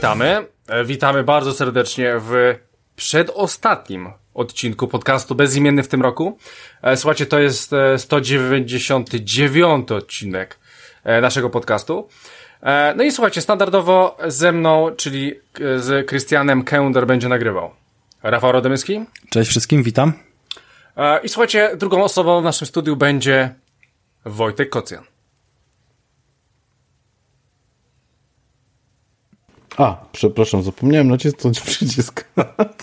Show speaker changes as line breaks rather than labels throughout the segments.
witamy. E, witamy bardzo serdecznie w przedostatnim odcinku podcastu Bezimienny w tym roku. E, słuchajcie, to jest 199 odcinek naszego podcastu. No i słuchajcie, standardowo ze mną, czyli z Krystianem Kęder będzie nagrywał. Rafał Rodemyski.
Cześć wszystkim, witam.
I słuchajcie, drugą osobą w naszym studiu będzie Wojtek Kocjan.
A, przepraszam, zapomniałem nacisnąć przycisk.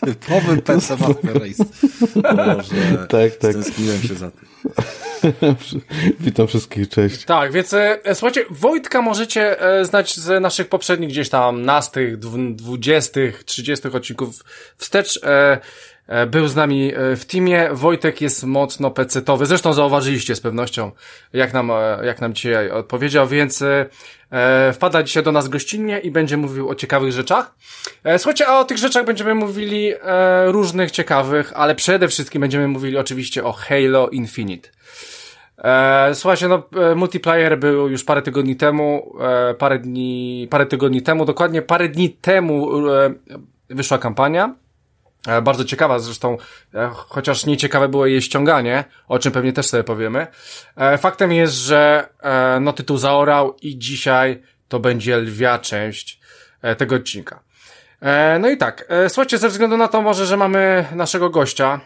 Typowy PC Master Race. Boże, tak, tak. stęskniłem się za tym.
Witam wszystkich, cześć.
Tak, więc e, słuchajcie, Wojtka możecie e, znać z naszych poprzednich gdzieś tam nastych, dwudziestych, trzydziestych odcinków wstecz. E, był z nami e, w teamie. Wojtek jest mocno pecetowy. Zresztą zauważyliście z pewnością, jak nam, e, jak nam dzisiaj odpowiedział, więc wpada dzisiaj do nas gościnnie i będzie mówił o ciekawych rzeczach. Słuchajcie, a o tych rzeczach będziemy mówili różnych ciekawych, ale przede wszystkim będziemy mówili oczywiście o Halo Infinite. Słuchajcie, no, multiplayer był już parę tygodni temu, parę dni, parę tygodni temu, dokładnie parę dni temu wyszła kampania. E, bardzo ciekawa zresztą, e, chociaż nieciekawe było jej ściąganie, o czym pewnie też sobie powiemy. E, faktem jest, że no tytuł zaorał i dzisiaj to będzie lwia część tego odcinka. No i tak, słuchajcie, ze względu na to może, że mamy naszego gościa,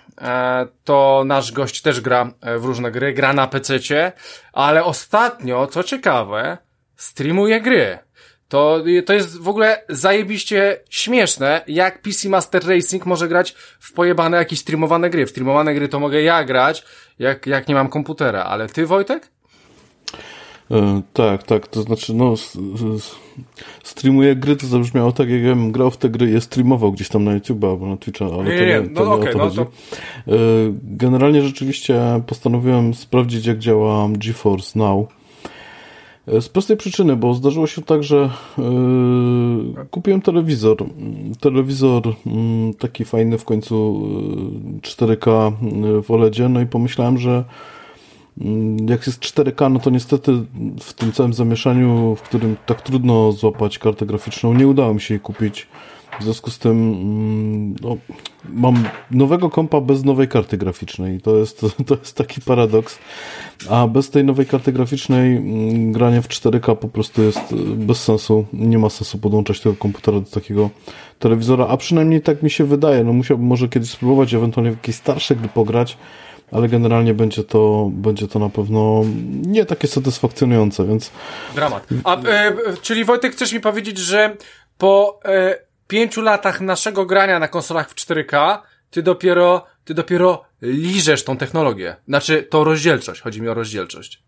to nasz gość też gra w różne gry, gra na PC, ale ostatnio, co ciekawe, streamuje gry. To, to jest w ogóle zajebiście śmieszne, jak PC Master Racing może grać w pojebane jakieś streamowane gry. W streamowane gry to mogę ja grać, jak, jak nie mam komputera, ale ty, Wojtek?
E, tak, tak, to znaczy, no, streamuję gry, to zabrzmiało tak, jakbym grał w te gry, je streamował gdzieś tam na YouTube albo na Twitcha, ale nie, to nie, to no, nie okay, o to no chodzi. To... E, generalnie rzeczywiście postanowiłem sprawdzić, jak działa GeForce Now z prostej przyczyny, bo zdarzyło się tak, że yy, kupiłem telewizor. Telewizor yy, taki fajny w końcu yy, 4K w OLEDzie, no i pomyślałem, że jak jest 4K, no to niestety w tym całym zamieszaniu, w którym tak trudno złapać kartę graficzną, nie udało mi się jej kupić. W związku z tym no, mam nowego kompa bez nowej karty graficznej. To jest, to jest taki paradoks. A bez tej nowej karty graficznej mm, granie w 4K po prostu jest y, bez sensu. Nie ma sensu podłączać tego komputera do takiego telewizora, a przynajmniej tak mi się wydaje. No musiałbym może kiedyś spróbować ewentualnie w jakieś starsze gry pograć, ale generalnie będzie to, będzie to na pewno nie takie satysfakcjonujące, więc...
Dramat. A, e, czyli Wojtek, chcesz mi powiedzieć, że po e, pięciu latach naszego grania na konsolach w 4K ty dopiero, ty dopiero liżesz tą technologię. Znaczy, tą rozdzielczość. Chodzi mi o rozdzielczość.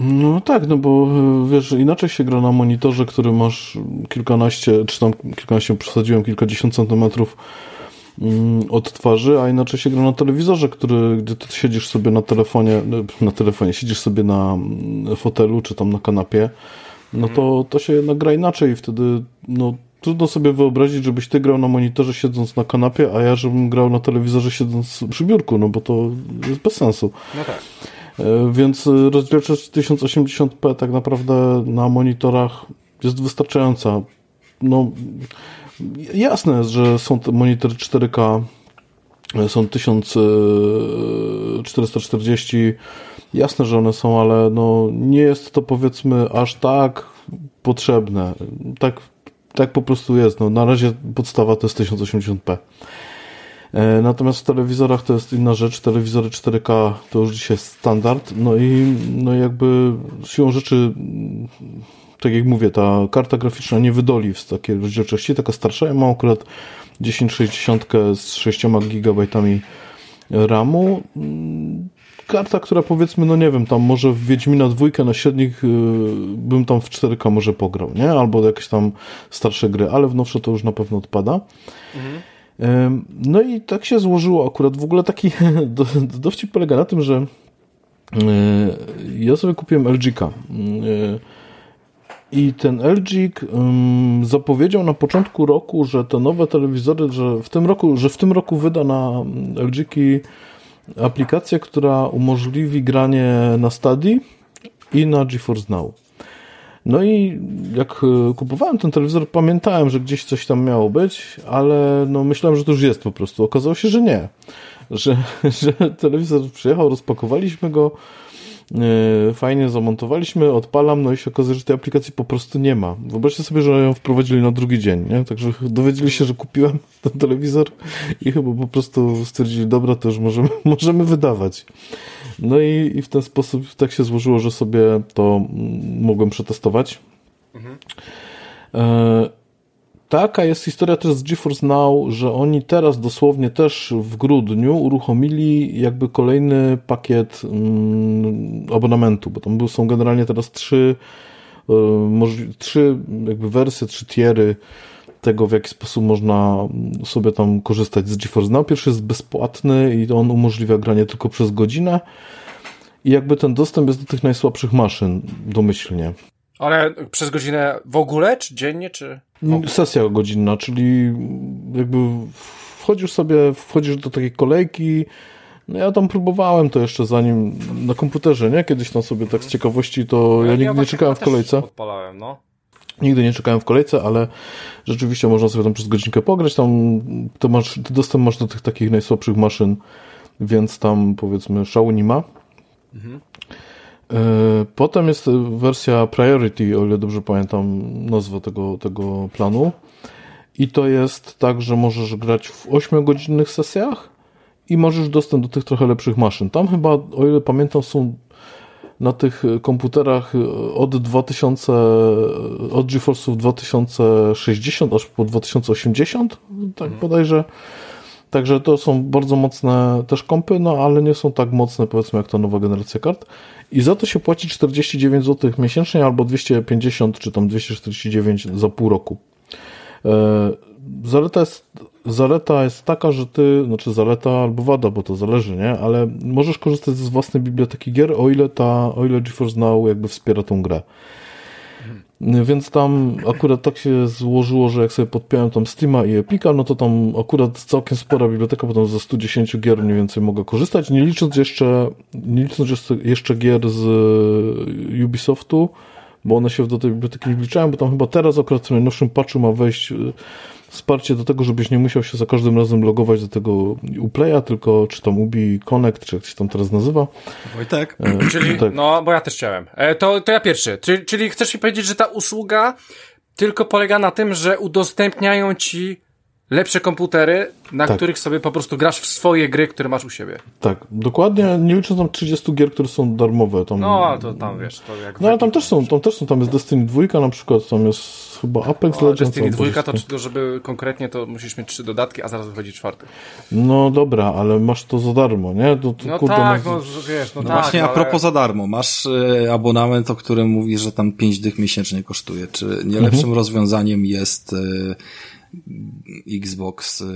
No tak, no bo e, wiesz, inaczej się gra na monitorze, który masz kilkanaście, czy tam kilkanaście przesadziłem, kilkadziesiąt centymetrów mm, od twarzy, a inaczej się gra na telewizorze, który, gdy ty siedzisz sobie na telefonie, no, na telefonie, siedzisz sobie na mm, fotelu, czy tam na kanapie, no to, to się jednak gra inaczej i wtedy, no trudno sobie wyobrazić, żebyś ty grał na monitorze siedząc na kanapie, a ja żebym grał na telewizorze siedząc przy biurku, no bo to jest bez sensu.
No tak.
E, więc rozdzielczość 1080p tak naprawdę na monitorach jest wystarczająca. No, jasne jest, że są te monitory 4K, e, są 1440, jasne, że one są, ale no, nie jest to powiedzmy aż tak potrzebne. Tak tak po prostu jest. No, na razie podstawa to jest 1080p. E, natomiast w telewizorach to jest inna rzecz. Telewizory 4K to już dzisiaj standard. No i no jakby siłą rzeczy, tak jak mówię, ta karta graficzna nie wydoli z takiej rozdzielczości. Taka starsza. Ja mam akurat 1060 z 6 GB RAMu karta, która powiedzmy, no nie wiem, tam może w Wiedźmina dwójkę na średnich yy, bym tam w 4K może pograł, nie? Albo jakieś tam starsze gry, ale w nowsze to już na pewno odpada. Mhm. No i tak się złożyło akurat. W ogóle taki do, dowcip polega na tym, że yy, ja sobie kupiłem LG-ka. Yy, I ten LG zapowiedział na początku roku, że te nowe telewizory, że w tym roku, że w tym roku wyda na LG-ki aplikację, która umożliwi granie na Stadi i na GeForce Now. No i jak e, kupowałem ten telewizor, pamiętałem, że gdzieś coś tam miało być, ale no myślałem, że to już jest po prostu. Okazało się, że nie. Że, że telewizor przyjechał, rozpakowaliśmy go, fajnie zamontowaliśmy, odpalam, no i się okazuje, że tej aplikacji po prostu nie ma. Wyobraźcie sobie, że ją wprowadzili na drugi dzień, nie? Także dowiedzieli się, że kupiłem ten telewizor i chyba po prostu stwierdzili, dobra, to już możemy, możemy wydawać. No i, i w ten sposób tak się złożyło, że sobie to mm, mogłem przetestować. Mhm. E, taka jest historia też z GeForce Now, że oni teraz dosłownie też w grudniu uruchomili jakby kolejny pakiet mm, abonamentu, bo tam są generalnie teraz trzy, e, trzy jakby wersje, trzy tiery tego, w jaki sposób można sobie tam korzystać z GeForce Now. Pierwszy jest bezpłatny i on umożliwia granie tylko przez godzinę i jakby ten dostęp jest do tych najsłabszych maszyn domyślnie.
Ale przez godzinę w ogóle, czy dziennie, czy?
Sesja godzinna, czyli jakby wchodzisz sobie, wchodzisz do takiej kolejki, no ja tam próbowałem to jeszcze zanim na komputerze, nie? Kiedyś tam sobie tak z ciekawości to ja, ja nigdy nie czekałem w kolejce.
Odpalałem, no.
Nigdy nie czekałem w kolejce, ale rzeczywiście można sobie tam przez godzinkę pograć. Tam to masz, ty dostęp masz do tych takich najsłabszych maszyn, więc tam powiedzmy szału nie ma. Mhm. Potem jest wersja Priority, o ile dobrze pamiętam nazwę tego, tego planu. I to jest tak, że możesz grać w 8-godzinnych sesjach i możesz dostęp do tych trochę lepszych maszyn. Tam chyba, o ile pamiętam, są na tych komputerach od 2000, od GeForce'ów 2060 aż po 2080, tak mhm. bodajże. Także to są bardzo mocne też kompy, no ale nie są tak mocne powiedzmy jak ta nowa generacja kart. I za to się płaci 49 zł miesięcznie albo 250 czy tam 249 za pół roku. E, zaleta jest, zaleta jest taka, że ty, znaczy zaleta albo wada, bo to zależy, nie? Ale możesz korzystać z własnej biblioteki gier, o ile ta, o ile GeForce Now jakby wspiera tą grę. Więc tam akurat tak się złożyło, że jak sobie podpiąłem tam Steama i Epica, no to tam akurat całkiem spora biblioteka, bo tam ze 110 gier mniej więcej mogę korzystać, nie licząc jeszcze, nie licząc jeszcze, gier z Ubisoftu, bo one się do tej biblioteki nie wliczają, bo tam chyba teraz akurat w najnowszym patchu ma wejść wsparcie do tego, żebyś nie musiał się za każdym razem logować do tego Uplaya, tylko czy tam Ubi Connect, czy jak się tam teraz nazywa.
Wojtek.
E, czyli, tak. no, bo ja też chciałem. E, to, to ja pierwszy. Czyli, czyli chcesz mi powiedzieć, że ta usługa tylko polega na tym, że udostępniają ci lepsze komputery, na tak. których sobie po prostu grasz w swoje gry, które masz u siebie.
Tak, dokładnie, nie licząc tam 30 gier, które są darmowe. Tam,
no, to tam wiesz, to jak...
No, ale tam też są, tam też są, tam jest Destiny 2 na przykład, tam jest chyba Apex no, Legends.
Destiny 2 to, to, żeby konkretnie, to musisz mieć trzy dodatki, a zaraz wychodzi czwarty.
No dobra, ale masz to za darmo, nie? To,
to, no kurde, tak, no wiesz, no,
no
tak,
Właśnie ale... a propos za darmo, masz y, abonament, o którym mówisz, że tam 5 dych miesięcznie kosztuje. Czy nie lepszym mhm. rozwiązaniem jest... Y, Xbox y,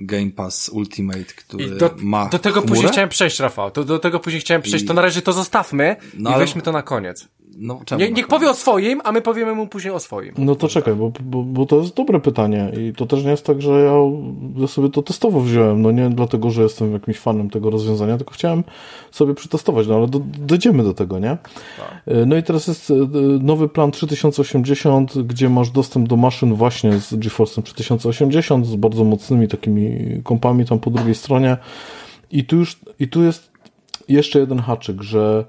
Game Pass Ultimate, który do, ma
Do tego
chmurę?
później chciałem przejść, Rafał. Do, do tego później chciałem przejść. I... To na razie to zostawmy no, i weźmy to na koniec. No, czemu Nie, niech powie o swoim, a my powiemy mu później o swoim.
No to czekaj, bo, bo, bo to jest dobre pytanie i to też nie jest tak, że ja, ja sobie to testowo wziąłem, no nie dlatego, że jestem jakimś fanem tego rozwiązania, tylko chciałem sobie przetestować, no ale do, dojdziemy do tego, nie? Tak. E, no i teraz jest e, nowy plan 3080, gdzie masz dostęp do maszyn właśnie z GeForce'em 3080, z bardzo mocnymi takimi kompami tam po drugiej stronie i tu już, i tu jest jeszcze jeden haczyk, że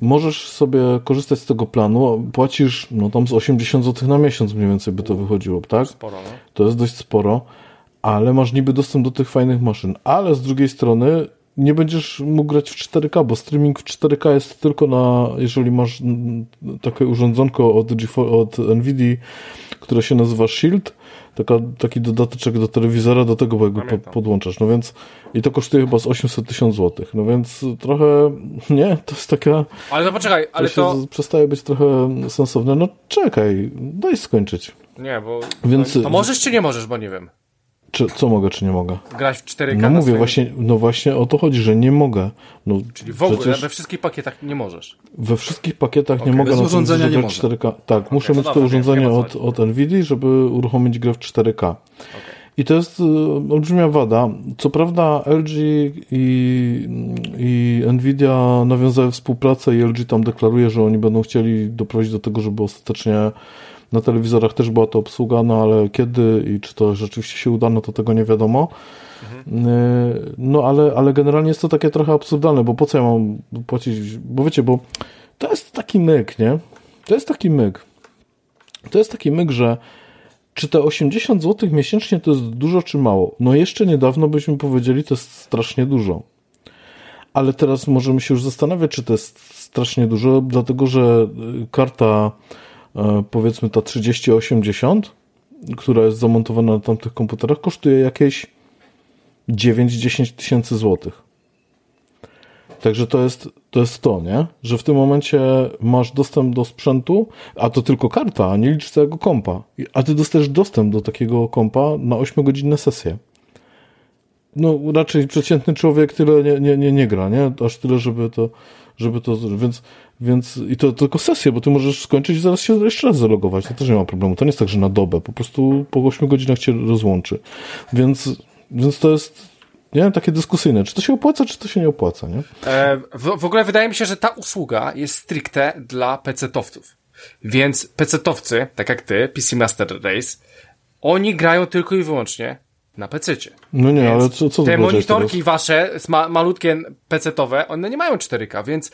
możesz sobie korzystać z tego planu, płacisz no tam z 80 zł na miesiąc mniej więcej by to wychodziło, tak?
Sporo, no.
To jest dość sporo, ale masz niby dostęp do tych fajnych maszyn, ale z drugiej strony nie będziesz mógł grać w 4K, bo streaming w 4K jest tylko na, jeżeli masz takie urządzonko od, od NVIDIA, które się nazywa Shield, taka, taki dodateczek do telewizora, do tego jakby po, podłączasz, no więc i to kosztuje chyba z 800 tysięcy złotych, no więc trochę, nie, to jest taka...
Ale to poczekaj, ale to...
to... przestaje być trochę sensowne, no czekaj, daj skończyć.
Nie, bo... Więc... To możesz czy nie możesz, bo nie wiem.
Czy, co mogę, czy nie mogę?
Grać w 4K
No mówię, swoim... właśnie, no właśnie o to chodzi, że nie mogę. No,
Czyli w ogóle, przecież... we wszystkich pakietach nie możesz?
We wszystkich pakietach okay. nie mogę.
Bez urządzenia nie może.
4K. Tak, okay, muszę mieć to urządzenie od, od NVIDIA, żeby uruchomić grę w 4K. Okay. I to jest olbrzymia wada. Co prawda LG i, i Nvidia nawiązały współpracę i LG tam deklaruje, że oni będą chcieli doprowadzić do tego, żeby ostatecznie na telewizorach też była to obsługa, no ale kiedy i czy to rzeczywiście się uda, no to tego nie wiadomo. Mhm. No ale, ale generalnie jest to takie trochę absurdalne, bo po co ja mam płacić, bo wiecie, bo to jest taki myk, nie? To jest taki myk. To jest taki myk, że czy te 80 zł miesięcznie to jest dużo czy mało? No jeszcze niedawno byśmy powiedzieli, to jest strasznie dużo. Ale teraz możemy się już zastanawiać, czy to jest strasznie dużo, dlatego że karta E, powiedzmy ta 3080, która jest zamontowana na tamtych komputerach, kosztuje jakieś 9-10 tysięcy złotych. Także to jest, to jest to, nie? Że w tym momencie masz dostęp do sprzętu, a to tylko karta, a nie liczysz całego kompa. A ty dostajesz dostęp do takiego kompa na 8-godzinne sesje. No, raczej przeciętny człowiek tyle nie, nie, nie, nie gra, nie? Aż tyle, żeby to, żeby to, więc więc i to tylko sesję, bo ty możesz skończyć i zaraz się jeszcze raz zalogować. To też nie ma problemu. To nie jest tak, że na dobę. Po prostu po 8 godzinach cię rozłączy. Więc, więc to jest nie takie dyskusyjne. Czy to się opłaca, czy to się nie opłaca, nie?
E, w, w ogóle wydaje mi się, że ta usługa jest stricte dla PC-towców. Więc PC-towcy, tak jak ty, PC Master Race, oni grają tylko i wyłącznie na PC-cie.
No nie, więc ale co, co
Te monitorki wasze, ma, malutkie PC-towe, one nie mają 4K, więc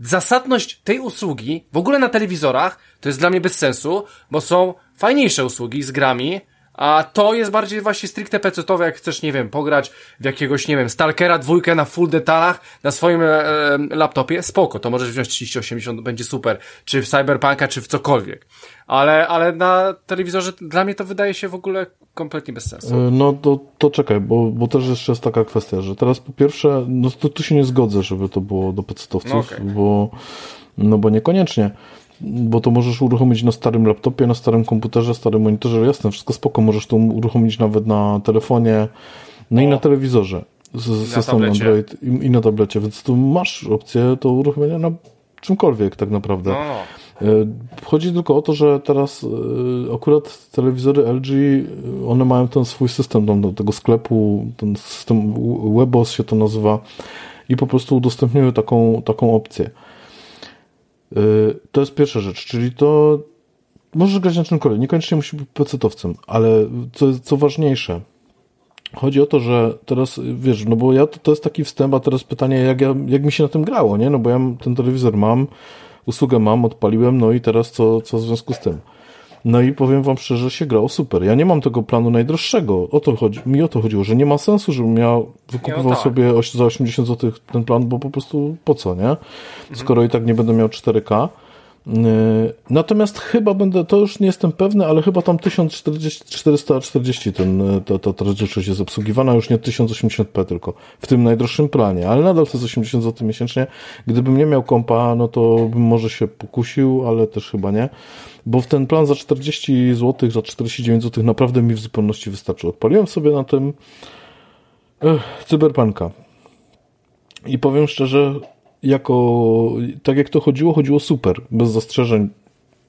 zasadność tej usługi w ogóle na telewizorach to jest dla mnie bez sensu, bo są fajniejsze usługi z grami, a to jest bardziej właśnie stricte pecetowe, jak chcesz, nie wiem, pograć w jakiegoś, nie wiem, Stalkera dwójkę na full detalach na swoim e, e laptopie, spoko, to możesz wziąć 3080, będzie super, czy w Cyberpunka, czy w cokolwiek. Ale, ale na telewizorze dla mnie to wydaje się w ogóle kompletnie bez sensu. E,
no to, to czekaj, bo, bo też jeszcze jest taka kwestia, że teraz po pierwsze, no to tu się nie zgodzę, żeby to było do pecetowców, no okay. bo, no bo niekoniecznie bo to możesz uruchomić na starym laptopie, na starym komputerze, starym monitorze, jasne, wszystko spoko, możesz to uruchomić nawet na telefonie, no o. i na telewizorze z systemem Android i, i, na tablecie, więc tu masz opcję to uruchomienia na czymkolwiek tak naprawdę. No. E, chodzi tylko o to, że teraz e, akurat telewizory LG, one mają ten swój system tam do tego sklepu, ten system WebOS się to nazywa i po prostu udostępniają taką, taką opcję. E, to jest pierwsza rzecz, czyli to możesz grać na czymkolwiek, niekoniecznie musi być pecetowcem, ale co, co ważniejsze, chodzi o to, że teraz, wiesz, no bo ja, to, to jest taki wstęp, a teraz pytanie, jak, ja, jak mi się na tym grało, nie? No bo ja ten telewizor mam, usługę mam, odpaliłem, no i teraz co, co w związku z tym? No i powiem wam szczerze, że się grało super. Ja nie mam tego planu najdroższego. O to chodzi, mi o to chodziło, że nie ma sensu, żebym ja wykupywał no tak. sobie za 80 zł ten plan, bo po prostu po co, nie? Skoro i tak nie będę miał 4K. Yy, natomiast chyba będę, to już nie jestem pewny, ale chyba tam 1440 ten, ta, ta, ta rozdzielczość jest obsługiwana, już nie 1080p tylko, w tym najdroższym planie, ale nadal to jest 80 zł miesięcznie. Gdybym nie miał kompa, no to bym może się pokusił, ale też chyba nie, bo w ten plan za 40 zł, za 49 zł naprawdę mi w zupełności wystarczy. Odpaliłem sobie na tym ech, cyberpunka i powiem szczerze, jako, tak jak to chodziło, chodziło super, bez zastrzeżeń.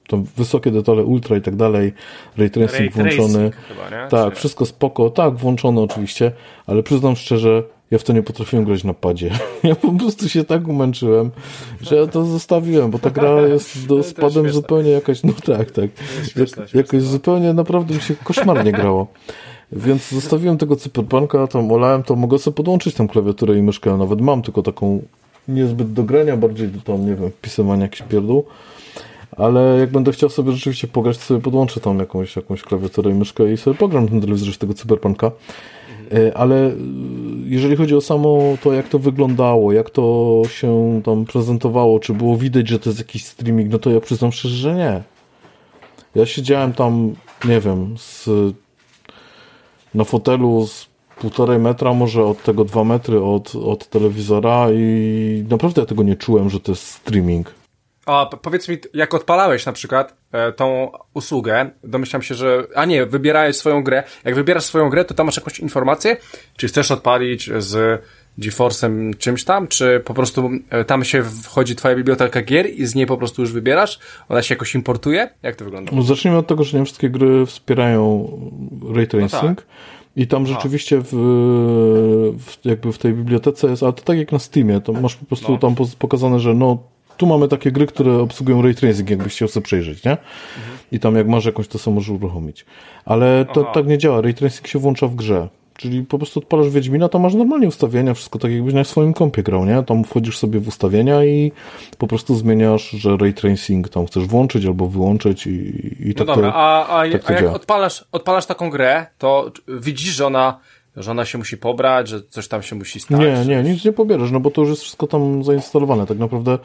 To wysokie detale, ultra i tak dalej, ray tracing ray włączony. Chyba, tak, Czy... wszystko spoko, tak, włączone oczywiście, ale przyznam szczerze, ja w to nie potrafiłem grać na padzie. Ja po prostu się tak umęczyłem, że ja to zostawiłem, bo ta gra jest do, spadem zupełnie jakaś, no tak, tak. Śmieszne, Jak, jakoś zupełnie naprawdę mi się koszmarnie grało. Więc zostawiłem tego cyberpunka, tam olałem, to mogę sobie podłączyć tam klawiaturę i myszkę, nawet mam tylko taką niezbyt do grania, bardziej do tam, nie wiem, wpisywania jakiś pierdół. Ale jak będę chciał sobie rzeczywiście pograć, to sobie podłączę tam jakąś, jakąś klawiaturę i myszkę i sobie pogram ten telewizor z tego cyberpunka. E, ale e, jeżeli chodzi o samo to, jak to wyglądało, jak to się tam prezentowało, czy było widać, że to jest jakiś streaming, no to ja przyznam szczerze, że nie. Ja siedziałem tam, nie wiem, z, na fotelu z półtorej metra, może od tego dwa metry od, od telewizora i naprawdę ja tego nie czułem, że to jest streaming.
A powiedz mi, jak odpalałeś na przykład tą usługę, domyślam się, że, a nie, wybierałeś swoją grę. Jak wybierasz swoją grę, to tam masz jakąś informację, czy chcesz odpalić z GeForce'em czymś tam, czy po prostu e, tam się wchodzi twoja biblioteka gier i z niej po prostu już wybierasz? Ona się jakoś importuje? Jak to wygląda?
No zacznijmy od tego, że nie wszystkie gry wspierają ray tracing. No tak. I tam rzeczywiście w, w, jakby w tej bibliotece jest, ale to tak jak na Steamie, to masz po prostu no. tam pokazane, że no tu mamy takie gry, które obsługują ray tracing, jakbyś chciał sobie przejrzeć, nie? Mhm. I tam jak masz jakąś, to sobie możesz uruchomić. Ale to Aha. tak nie działa, ray tracing się włącza w grze. Czyli po prostu odpalasz Wiedźmina, to masz normalnie ustawienia, wszystko tak jakbyś na swoim kompie grał, nie? Tam wchodzisz sobie w ustawienia i po prostu zmieniasz, że ray tracing tam chcesz włączyć albo wyłączyć i, i no tak dobra,
to, a, a, tak a jak odpalasz, odpalasz taką grę, to widzisz, że ona że ona się musi pobrać, że coś tam się musi stać.
Nie, nie, nic nie pobierasz, no bo to już jest wszystko tam zainstalowane. Tak naprawdę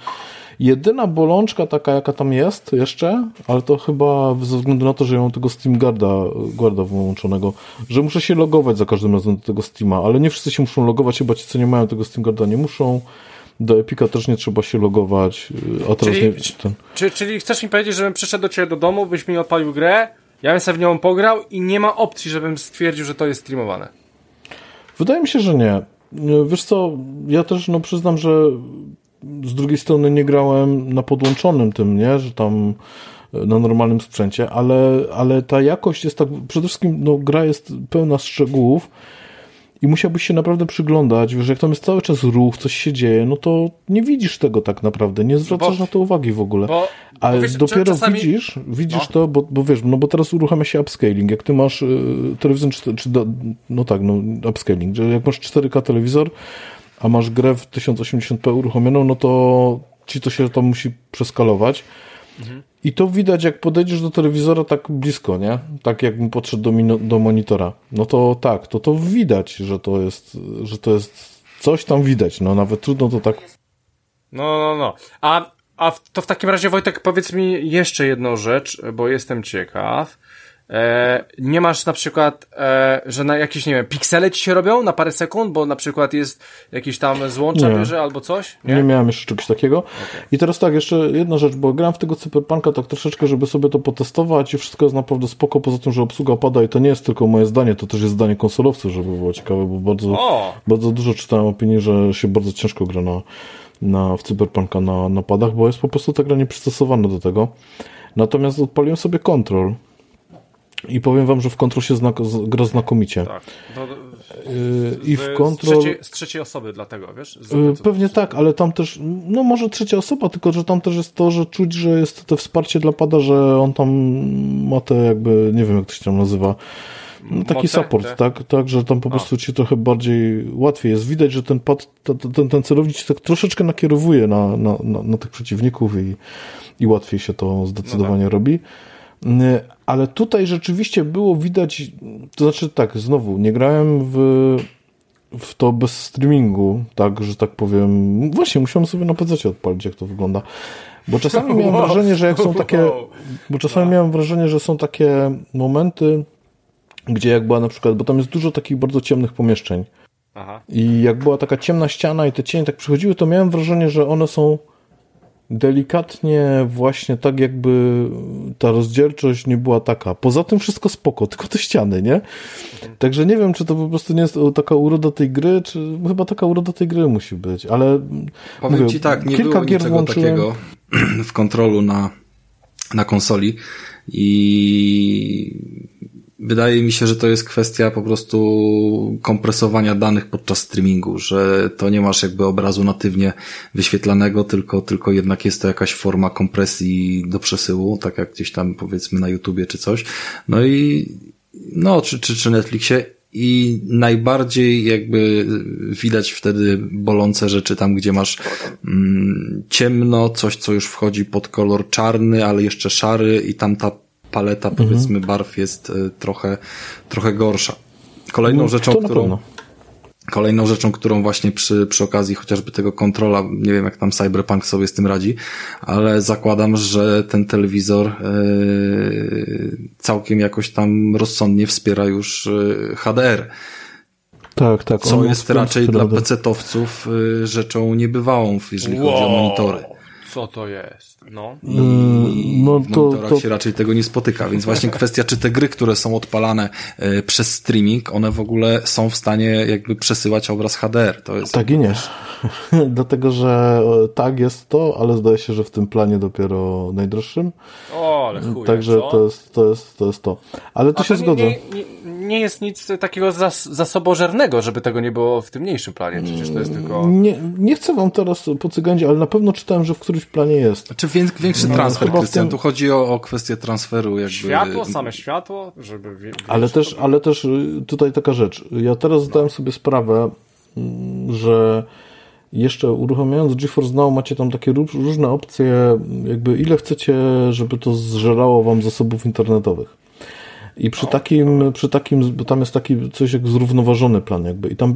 Jedyna bolączka taka, jaka tam jest jeszcze, ale to chyba ze względu na to, że ja mam tego Steam Guarda, Guarda wyłączonego, że muszę się logować za każdym razem do tego Steama, ale nie wszyscy się muszą logować, chyba ci, co nie mają tego Steam Guarda, nie muszą. Do Epika też nie trzeba się logować, a teraz
czyli,
nie...
Ten... Czyli, czyli chcesz mi powiedzieć, żebym przyszedł do ciebie do domu, byś mi odpalił grę, ja bym sobie w nią pograł i nie ma opcji, żebym stwierdził, że to jest streamowane.
Wydaje mi się, że nie. Wiesz co, ja też no przyznam, że z drugiej strony nie grałem na podłączonym tym, nie, że tam e, na normalnym sprzęcie, ale, ale ta jakość jest tak, przede wszystkim no, gra jest pełna szczegółów i musiałbyś się naprawdę przyglądać, wiesz, jak tam jest cały czas ruch, coś się dzieje, no to nie widzisz tego tak naprawdę, nie zwracasz bo, na to uwagi w ogóle. Bo, ale wiesz, dopiero czasami... widzisz, widzisz no. to, bo, bo wiesz, no bo teraz uruchamia się upscaling, jak ty masz y, telewizor, czy, czy no tak, no upscaling, że jak masz 4K telewizor, a masz grę w 1080p uruchomioną, no to ci to się tam musi przeskalować. Mhm. I to widać, jak podejdziesz do telewizora tak blisko, nie? Tak jakbym podszedł do, do monitora. No to tak, to to widać, że to jest, że to jest coś tam widać. No nawet trudno to tak.
No, no, no. A, a to w takim razie, Wojtek, powiedz mi jeszcze jedną rzecz, bo jestem ciekaw. E, nie masz na przykład, e, że na jakieś, nie wiem, piksele ci się robią na parę sekund, bo na przykład jest jakiś tam złącza bierze albo coś?
Nie? nie miałem jeszcze czegoś takiego. Okay. I teraz tak, jeszcze jedna rzecz, bo gram w tego Cyberpunka tak troszeczkę, żeby sobie to potestować i wszystko jest naprawdę spoko, poza tym, że obsługa pada i to nie jest tylko moje zdanie, to też jest zdanie konsolowców, żeby było ciekawe, bo bardzo, bardzo dużo czytałem opinii, że się bardzo ciężko gra na, na, w Cyberpunka na, na padach, bo jest po prostu ta gra nieprzystosowana do tego. Natomiast odpaliłem sobie kontrol i powiem wam, że w Control się znak gra znakomicie. Tak. No,
yy, I w Control... Z trzeciej, z trzeciej, osoby dlatego, wiesz?
Yy, pewnie tak, ale tam też, no może trzecia osoba, tylko że tam też jest to, że czuć, że jest to wsparcie dla pada, że on tam ma te jakby, nie wiem jak to się tam nazywa, no, taki Moce, support, te? tak, tak, że tam po prostu ci trochę bardziej łatwiej jest. Widać, że ten pad, ten, ten celownik się tak troszeczkę nakierowuje na, na, na, na tych przeciwników i, i łatwiej się to zdecydowanie no tak. robi. Y, ale tutaj rzeczywiście było widać, to znaczy tak, znowu, nie grałem w, w to bez streamingu, tak, że tak powiem. Właśnie, musiałem sobie na PC odpalić, jak to wygląda. Bo czasami miałem wrażenie, że jak są takie, bo czasami miałem wrażenie, że są takie momenty, gdzie jak była na przykład, bo tam jest dużo takich bardzo ciemnych pomieszczeń. Aha. I jak była taka ciemna ściana i te cienie tak przychodziły, to miałem wrażenie, że one są delikatnie właśnie tak jakby ta rozdzielczość nie była taka. Poza tym wszystko spoko, tylko te ściany, nie? Także nie wiem, czy to po prostu nie jest taka uroda tej gry, czy chyba taka uroda tej gry musi być, ale
Powiem mówię, ci tak, nie kilka było gier włączyłem. takiego w kontrolu na, na konsoli i Wydaje mi się, że to jest kwestia po prostu kompresowania danych podczas streamingu, że to nie masz jakby obrazu natywnie wyświetlanego, tylko, tylko jednak jest to jakaś forma kompresji do przesyłu, tak jak gdzieś tam powiedzmy na YouTubie czy coś. No i no, czy, czy, czy Netflixie i najbardziej jakby widać wtedy bolące rzeczy tam, gdzie masz mm, ciemno, coś, co już wchodzi pod kolor czarny, ale jeszcze szary i tam ta paleta mhm. powiedzmy barw jest e, trochę, trochę gorsza. Kolejną no, rzeczą, którą, Kolejną rzeczą, którą właśnie przy, przy okazji chociażby tego kontrola, nie wiem jak tam Cyberpunk sobie z tym radzi, ale zakładam, że ten telewizor yy, całkiem jakoś tam rozsądnie wspiera już yy, HDR.
Tak, tak.
Co jest raczej dla pecetowców yy, rzeczą niebywałą, jeżeli wow. chodzi o monitory
co to jest. No,
I no w to, to... się raczej tego nie spotyka, więc właśnie kwestia, czy te gry, które są odpalane e, przez streaming, one w ogóle są w stanie jakby przesyłać obraz HDR. To jest...
Tak i nie. Dlatego, że e, tak jest to, ale zdaje się, że w tym planie dopiero najdroższym.
O, ale chuje,
Także
co?
to jest, to jest to. Jest to. Ale to A się to zgodzę.
Nie, nie, nie jest nic takiego zas zasobożernego, żeby tego nie było w tym mniejszym planie. Przecież to jest tylko...
Nie, nie chcę wam teraz pocygandzić, ale na pewno czytałem, że w którymś planie jest.
Znaczy większy no, transfer, Krystian. Tym... Tu chodzi o, o kwestię transferu. Jakby...
Światło, same światło, żeby... Wie,
ale też, ale też y, tutaj taka rzecz. Ja teraz no. zdałem sobie sprawę, mm, że jeszcze uruchamiając GeForce Now macie tam takie różne opcje, jakby ile chcecie, żeby to zżerało wam zasobów internetowych. I przy takim, przy takim, bo tam jest taki coś jak zrównoważony plan jakby i tam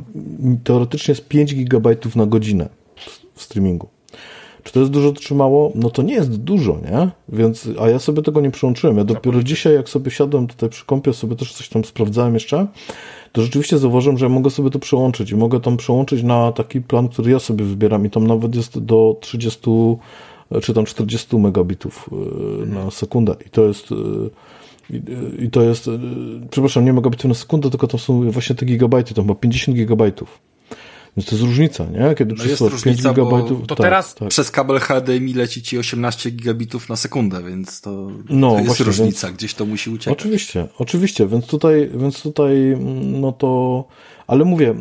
teoretycznie jest 5 GB na godzinę w streamingu. Czy to jest dużo czy mało? No to nie jest dużo, nie? Więc, a ja sobie tego nie przełączyłem. Ja dopiero dzisiaj, jak sobie siadłem tutaj przy kąpie, sobie też coś tam sprawdzałem jeszcze, to rzeczywiście zauważyłem, że ja mogę sobie to przełączyć i mogę tam przełączyć na taki plan, który ja sobie wybieram i tam nawet jest do 30 czy tam 40 megabitów y, na sekundę i to jest y, i, to jest, y, przepraszam, nie megabitów na sekundę, tylko to są właśnie te gigabajty, to ma 50 gigabajtów. Więc to jest różnica, nie? Kiedy no przesyłasz 5 gigabajtów.
To tak, teraz tak. przez kabel HDMI leci ci 18 gigabitów na sekundę, więc to, no, to jest właśnie, różnica, więc, gdzieś to musi uciekać.
Oczywiście, oczywiście, więc tutaj, więc tutaj, no to, ale mówię,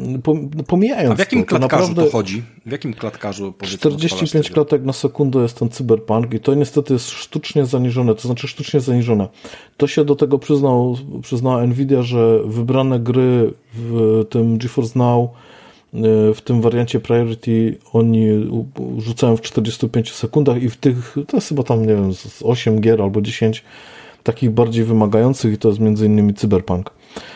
pomijając
A w jakim
to,
klatkarzu to, to chodzi? W jakim klatkarzu
45 klatek na sekundę jest ten cyberpunk i to niestety jest sztucznie zaniżone, to znaczy sztucznie zaniżone. To się do tego przyznał, przyznała Nvidia, że wybrane gry w tym GeForce Now w tym wariancie Priority oni rzucają w 45 sekundach i w tych, to jest chyba tam, nie wiem, z 8 gier albo 10 takich bardziej wymagających i to jest między innymi Cyberpunk.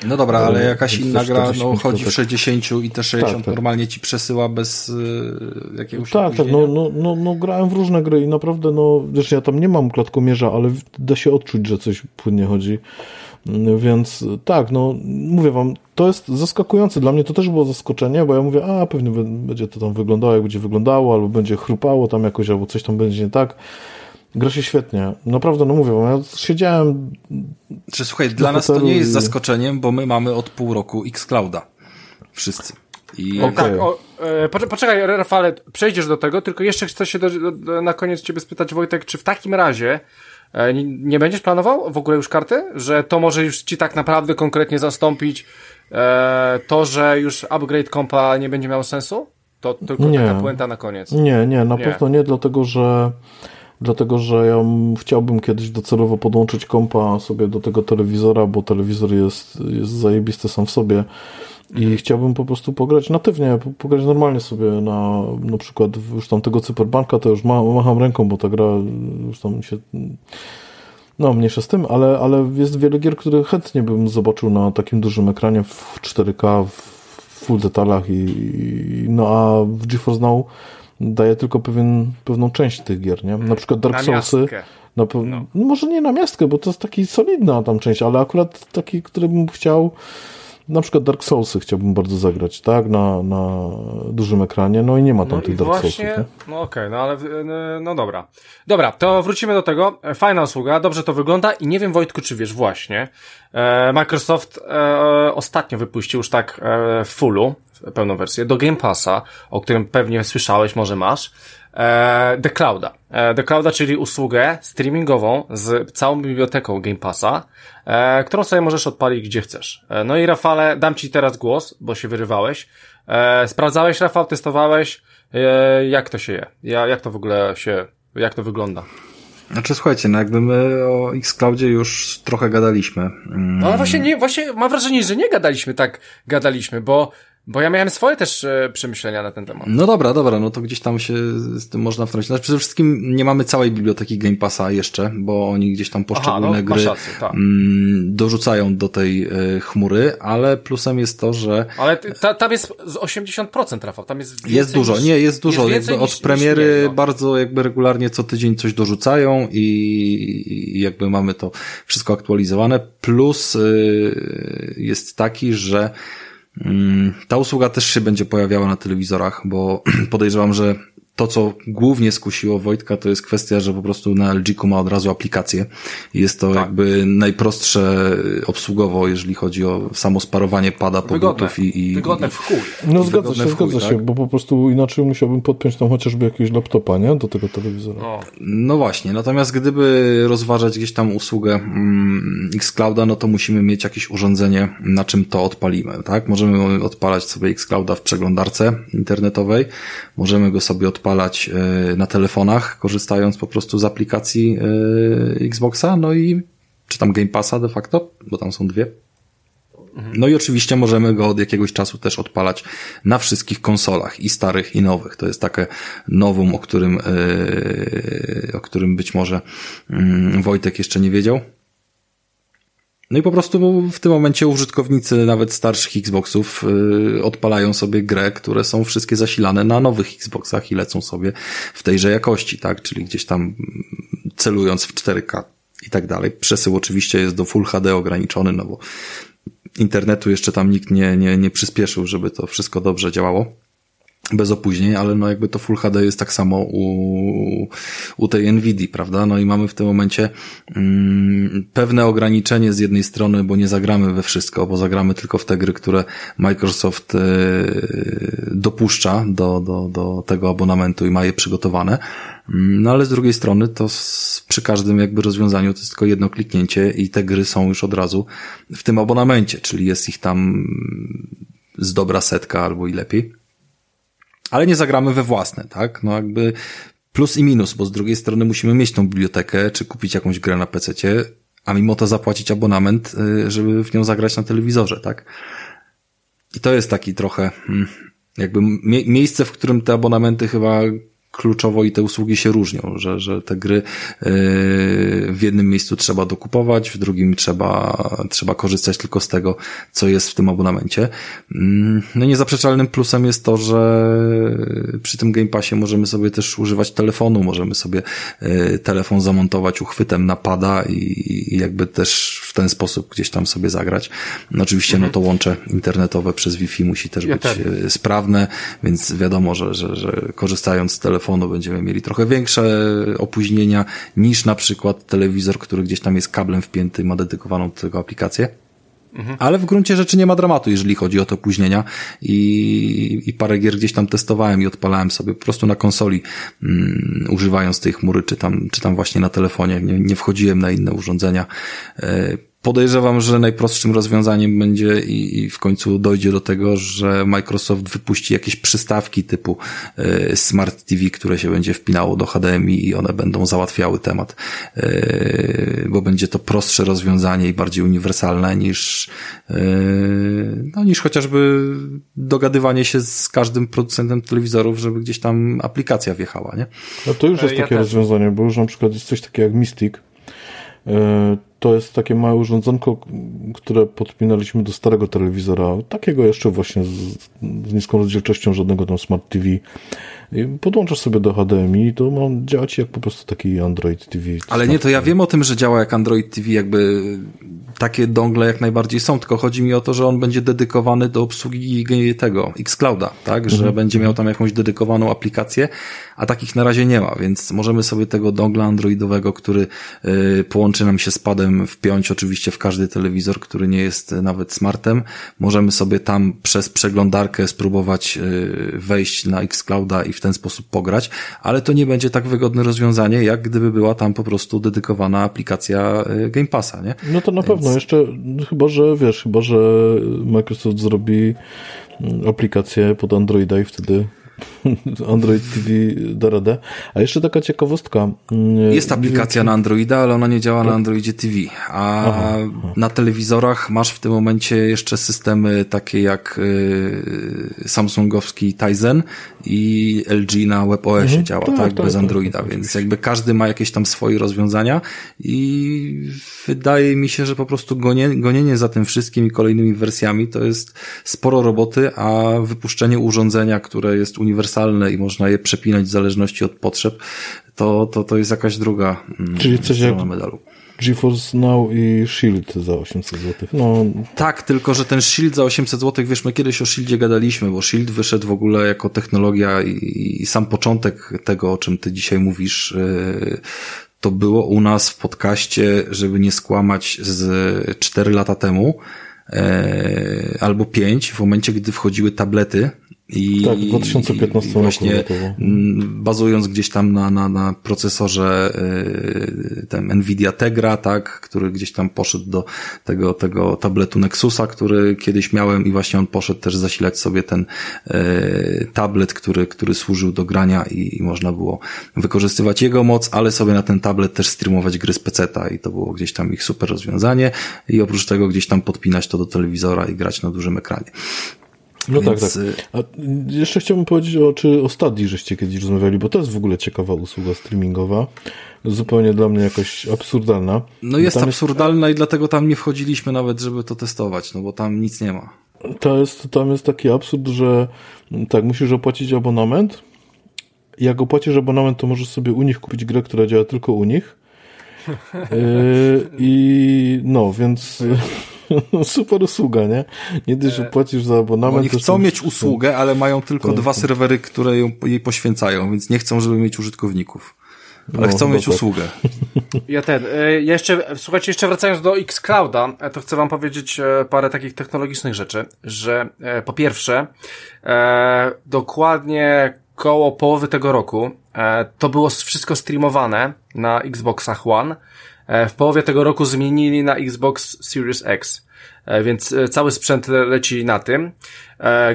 No dobra, ale e, jakaś inna gra no, chodzi w 60 i te 60 tak, tak. normalnie ci przesyła bez y, jakiegoś
Tak, tak, no, no, no, no grałem w różne gry i naprawdę, no, wiesz, ja tam nie mam klatkomierza, ale da się odczuć, że coś płynnie chodzi. Więc tak, no mówię wam, to jest zaskakujące. Dla mnie to też było zaskoczenie, bo ja mówię, a pewnie będzie to tam wyglądało, jak będzie wyglądało, albo będzie chrupało tam jakoś, albo coś tam będzie nie tak. Gra się świetnie. Naprawdę, no mówię, ja siedziałem.
Czy słuchaj, dla nas to nie jest i... zaskoczeniem, bo my mamy od pół roku Xclouda. Wszyscy.
I... Okay. Tak, o, e, poczekaj, Rafale, przejdziesz do tego, tylko jeszcze chcę się do, do, na koniec ciebie spytać, Wojtek, czy w takim razie nie, nie będziesz planował w ogóle już karty? Że to może już ci tak naprawdę konkretnie zastąpić e, to, że już upgrade kompa nie będzie miało sensu? To tylko nie. taka puenta na koniec.
Nie, nie, na nie. pewno nie, dlatego że dlatego, że ja chciałbym kiedyś docelowo podłączyć kompa sobie do tego telewizora, bo telewizor jest, jest zajebisty sam w sobie i chciałbym po prostu pograć natywnie, pograć normalnie sobie na na przykład już tam tego Cyberbanka, to już ma, macham ręką, bo ta gra już tam się no, mniejsza z tym, ale, ale jest wiele gier, które chętnie bym zobaczył na takim dużym ekranie w 4K, w full detalach i, i no a w GeForce Now daje tylko pewien, pewną część tych gier, nie? Na przykład Dark Soulsy. Na, no. no. Może nie na miastkę, bo to jest taki solidna tam część, ale akurat taki, który bym chciał na przykład Dark Soulsy chciałbym bardzo zagrać, tak? Na, na dużym ekranie, no i nie ma tam no tych Dark właśnie, Soulsów.
No okej, okay, no ale no dobra. Dobra, to wrócimy do tego. Fajna usługa, dobrze to wygląda i nie wiem Wojtku, czy wiesz właśnie, e, Microsoft e, ostatnio wypuścił już tak e, w fullu, pełną wersję, do Game Passa, o którym pewnie słyszałeś, może masz, e, The Clouda. E, The Clouda, czyli usługę streamingową z całą biblioteką Game Passa, e, którą sobie możesz odpalić gdzie chcesz. E, no i Rafale, dam Ci teraz głos, bo się wyrywałeś. E, sprawdzałeś, Rafał, testowałeś, e, jak to się je? Ja, jak to w ogóle się, jak to wygląda?
Znaczy słuchajcie, no jakby my o Xcloudzie już trochę gadaliśmy.
No ale właśnie nie, właśnie mam wrażenie, że nie gadaliśmy tak, gadaliśmy, bo bo ja miałem swoje też e, przemyślenia na ten temat.
No dobra, dobra, no to gdzieś tam się z tym można wtrącić. Znaczy przede wszystkim nie mamy całej biblioteki Game Passa jeszcze, bo oni gdzieś tam poszczególne Aha, no, gry rację, tak. mm, dorzucają do tej y, chmury, ale plusem jest to, że...
Ale ta, tam jest z 80% Rafał, tam jest
Jest dużo, niż, nie, jest dużo. Jest jakby od premiery niż no. bardzo jakby regularnie co tydzień coś dorzucają i, i jakby mamy to wszystko aktualizowane. Plus y, jest taki, że ta usługa też się będzie pojawiała na telewizorach, bo podejrzewam, że to, co głównie skusiło Wojtka, to jest kwestia, że po prostu na LG ma od razu aplikację. Jest to tak. jakby najprostsze obsługowo, jeżeli chodzi o samo sparowanie pada po
wygodne,
i,
i... Wygodne w chuj.
No zgadza się, zgadza tak? się, bo po prostu inaczej musiałbym podpiąć tam chociażby jakiegoś laptopa, nie? Do tego telewizora.
No, no właśnie, natomiast gdyby rozważać gdzieś tam usługę mm, Xclouda, no to musimy mieć jakieś urządzenie, na czym to odpalimy, tak? Możemy odpalać sobie Xclouda w przeglądarce internetowej, możemy go sobie odpalać odpalać e, na telefonach, korzystając po prostu z aplikacji e, Xboxa, no i czy tam Game Passa de facto, bo tam są dwie. No i oczywiście możemy go od jakiegoś czasu też odpalać na wszystkich konsolach, i starych, i nowych. To jest takie nowum, o którym, e, o którym być może mm, Wojtek jeszcze nie wiedział. No i po prostu w tym momencie użytkownicy nawet starszych Xboxów yy, odpalają sobie grę, które są wszystkie zasilane na nowych Xboxach i lecą sobie w tejże jakości, tak? Czyli gdzieś tam celując w 4K i tak dalej. Przesył oczywiście jest do Full HD ograniczony, no bo internetu jeszcze tam nikt nie, nie, nie przyspieszył, żeby to wszystko dobrze działało bez opóźnień, ale no jakby to Full HD jest tak samo u, u tej Nvidia, prawda? No i mamy w tym momencie mm, pewne ograniczenie z jednej strony, bo nie zagramy we wszystko, bo zagramy tylko w te gry, które Microsoft y, dopuszcza do, do, do tego abonamentu i ma je przygotowane. No ale z drugiej strony to z, przy każdym jakby rozwiązaniu to jest tylko jedno kliknięcie i te gry są już od razu w tym abonamencie, czyli jest ich tam z dobra setka albo i lepiej ale nie zagramy we własne, tak? No jakby plus i minus, bo z drugiej strony musimy mieć tą bibliotekę, czy kupić jakąś grę na PC-cie, a mimo to zapłacić abonament, y, żeby w nią zagrać na telewizorze, tak? I to jest taki trochę, hmm, jakby mie miejsce, w którym te abonamenty chyba kluczowo i te usługi się różnią, że, że te gry yy, w jednym miejscu trzeba dokupować, w drugim trzeba, trzeba korzystać tylko z tego, co jest w tym abonamencie. Mm, no niezaprzeczalnym plusem jest to, że przy tym Game Passie możemy sobie też używać telefonu, możemy sobie yy, telefon zamontować uchwytem na pada i, i jakby też w ten sposób gdzieś tam sobie zagrać. No oczywiście mhm. no to łącze internetowe przez Wi-Fi musi też ja być tak. sprawne, więc wiadomo, że, że, że korzystając z telefonu telefonu będziemy mieli trochę większe opóźnienia niż na przykład telewizor, który gdzieś tam jest kablem wpięty, ma dedykowaną do tego aplikację. Mhm. Ale w gruncie rzeczy nie ma dramatu, jeżeli chodzi o te opóźnienia i, i parę gier gdzieś tam testowałem i odpalałem sobie po prostu na konsoli, mm, używając tej chmury, czy tam, czy tam właśnie na telefonie. Nie, nie wchodziłem na inne urządzenia. E, Podejrzewam, że najprostszym rozwiązaniem będzie i, i, w końcu dojdzie do tego, że Microsoft wypuści jakieś przystawki typu y, Smart TV, które się będzie wpinało do HDMI i one będą załatwiały temat, y, bo będzie to prostsze rozwiązanie i bardziej uniwersalne niż, y, no, niż chociażby dogadywanie się z każdym producentem telewizorów, żeby gdzieś tam aplikacja wjechała, nie?
No to już jest ja takie też. rozwiązanie, bo już na przykład jest coś takiego jak Mystic, to jest takie małe urządzonko, które podpinaliśmy do starego telewizora, takiego jeszcze właśnie z, z niską rozdzielczością, żadnego tam Smart TV. Podłączasz sobie do HDMI i to ma działać jak po prostu taki Android TV.
Ale nie, to ja wiem o tym, że działa jak Android TV, jakby takie dongle jak najbardziej są, tylko chodzi mi o to, że on będzie dedykowany do obsługi tego Xclouda, tak, że mhm. będzie miał tam jakąś dedykowaną aplikację, a takich na razie nie ma, więc możemy sobie tego dongla androidowego, który y, połączy nam się z padem, wpiąć oczywiście w każdy telewizor, który nie jest nawet smartem. Możemy sobie tam przez przeglądarkę spróbować y, wejść na Xclouda i w ten sposób pograć, ale to nie będzie tak wygodne rozwiązanie, jak gdyby była tam po prostu dedykowana aplikacja y, Game Passa, nie?
No to na pewno, więc... jeszcze chyba, że wiesz, chyba, że Microsoft zrobi mm, aplikację pod Androida i wtedy Android TV da radę. A jeszcze taka ciekawostka.
Mm, jest aplikacja na Androida, ale ona nie działa na? Androidzie TV. A aha, aha. na telewizorach masz w tym momencie jeszcze systemy takie jak y, Samsungowski Tizen i LG na WebOSie mhm, działa, tak, tak, tak bez tak, Androida, tak, więc jakby każdy ma jakieś tam swoje rozwiązania i wydaje mi się, że po prostu gonienie, gonienie za tym wszystkim i kolejnymi wersjami to jest sporo roboty, a wypuszczenie urządzenia, które jest uniwersalne uniwersalne i można je przepinać w zależności od potrzeb, to, to, to jest jakaś druga
mm, Czyli coś jak medalu. GeForce Now i Shield za 800 zł. No.
Tak, tylko że ten Shield za 800 zł, wiesz, my kiedyś o Shieldzie gadaliśmy, bo Shield wyszedł w ogóle jako technologia i, i sam początek tego, o czym ty dzisiaj mówisz, yy, to było u nas w podcaście, żeby nie skłamać z 4 lata temu, yy, albo 5, w momencie, gdy wchodziły tablety i,
tak, w 2015
i właśnie bazując gdzieś tam na, na, na procesorze yy, ten Nvidia Tegra, tak, który gdzieś tam poszedł do tego, tego tabletu Nexusa, który kiedyś miałem i właśnie on poszedł też zasilać sobie ten yy, tablet, który, który służył do grania i, i można było wykorzystywać jego moc, ale sobie na ten tablet też streamować gry z peceta i to było gdzieś tam ich super rozwiązanie i oprócz tego gdzieś tam podpinać to do telewizora i grać na dużym ekranie.
No Więc... tak, tak. A jeszcze chciałbym powiedzieć o, czy o Stadii żeście kiedyś rozmawiali, bo to jest w ogóle ciekawa usługa streamingowa. Zupełnie dla mnie jakoś absurdalna.
No jest absurdalna jest... i dlatego tam nie wchodziliśmy nawet, żeby to testować, no bo tam nic nie ma.
To jest, tam jest taki absurd, że tak, musisz opłacić abonament. Jak opłacisz abonament, to możesz sobie u nich kupić grę, która działa tylko u nich. Yy, I no, więc super usługa, nie? Nie tylko że e, płacisz za abonament.
Oni chcą mieć usługę, ale mają tylko tak. dwa serwery, które ją, jej poświęcają, więc nie chcą, żeby mieć użytkowników. Ale no, chcą mieć tak. usługę.
Ja ten, e, jeszcze, słuchajcie, jeszcze wracając do Xclouda, e, to chcę wam powiedzieć parę takich technologicznych rzeczy, że po pierwsze, dokładnie koło połowy tego roku to było wszystko streamowane na Xboxach One, w połowie tego roku zmienili na Xbox Series X, e, więc e, cały sprzęt leci na tym.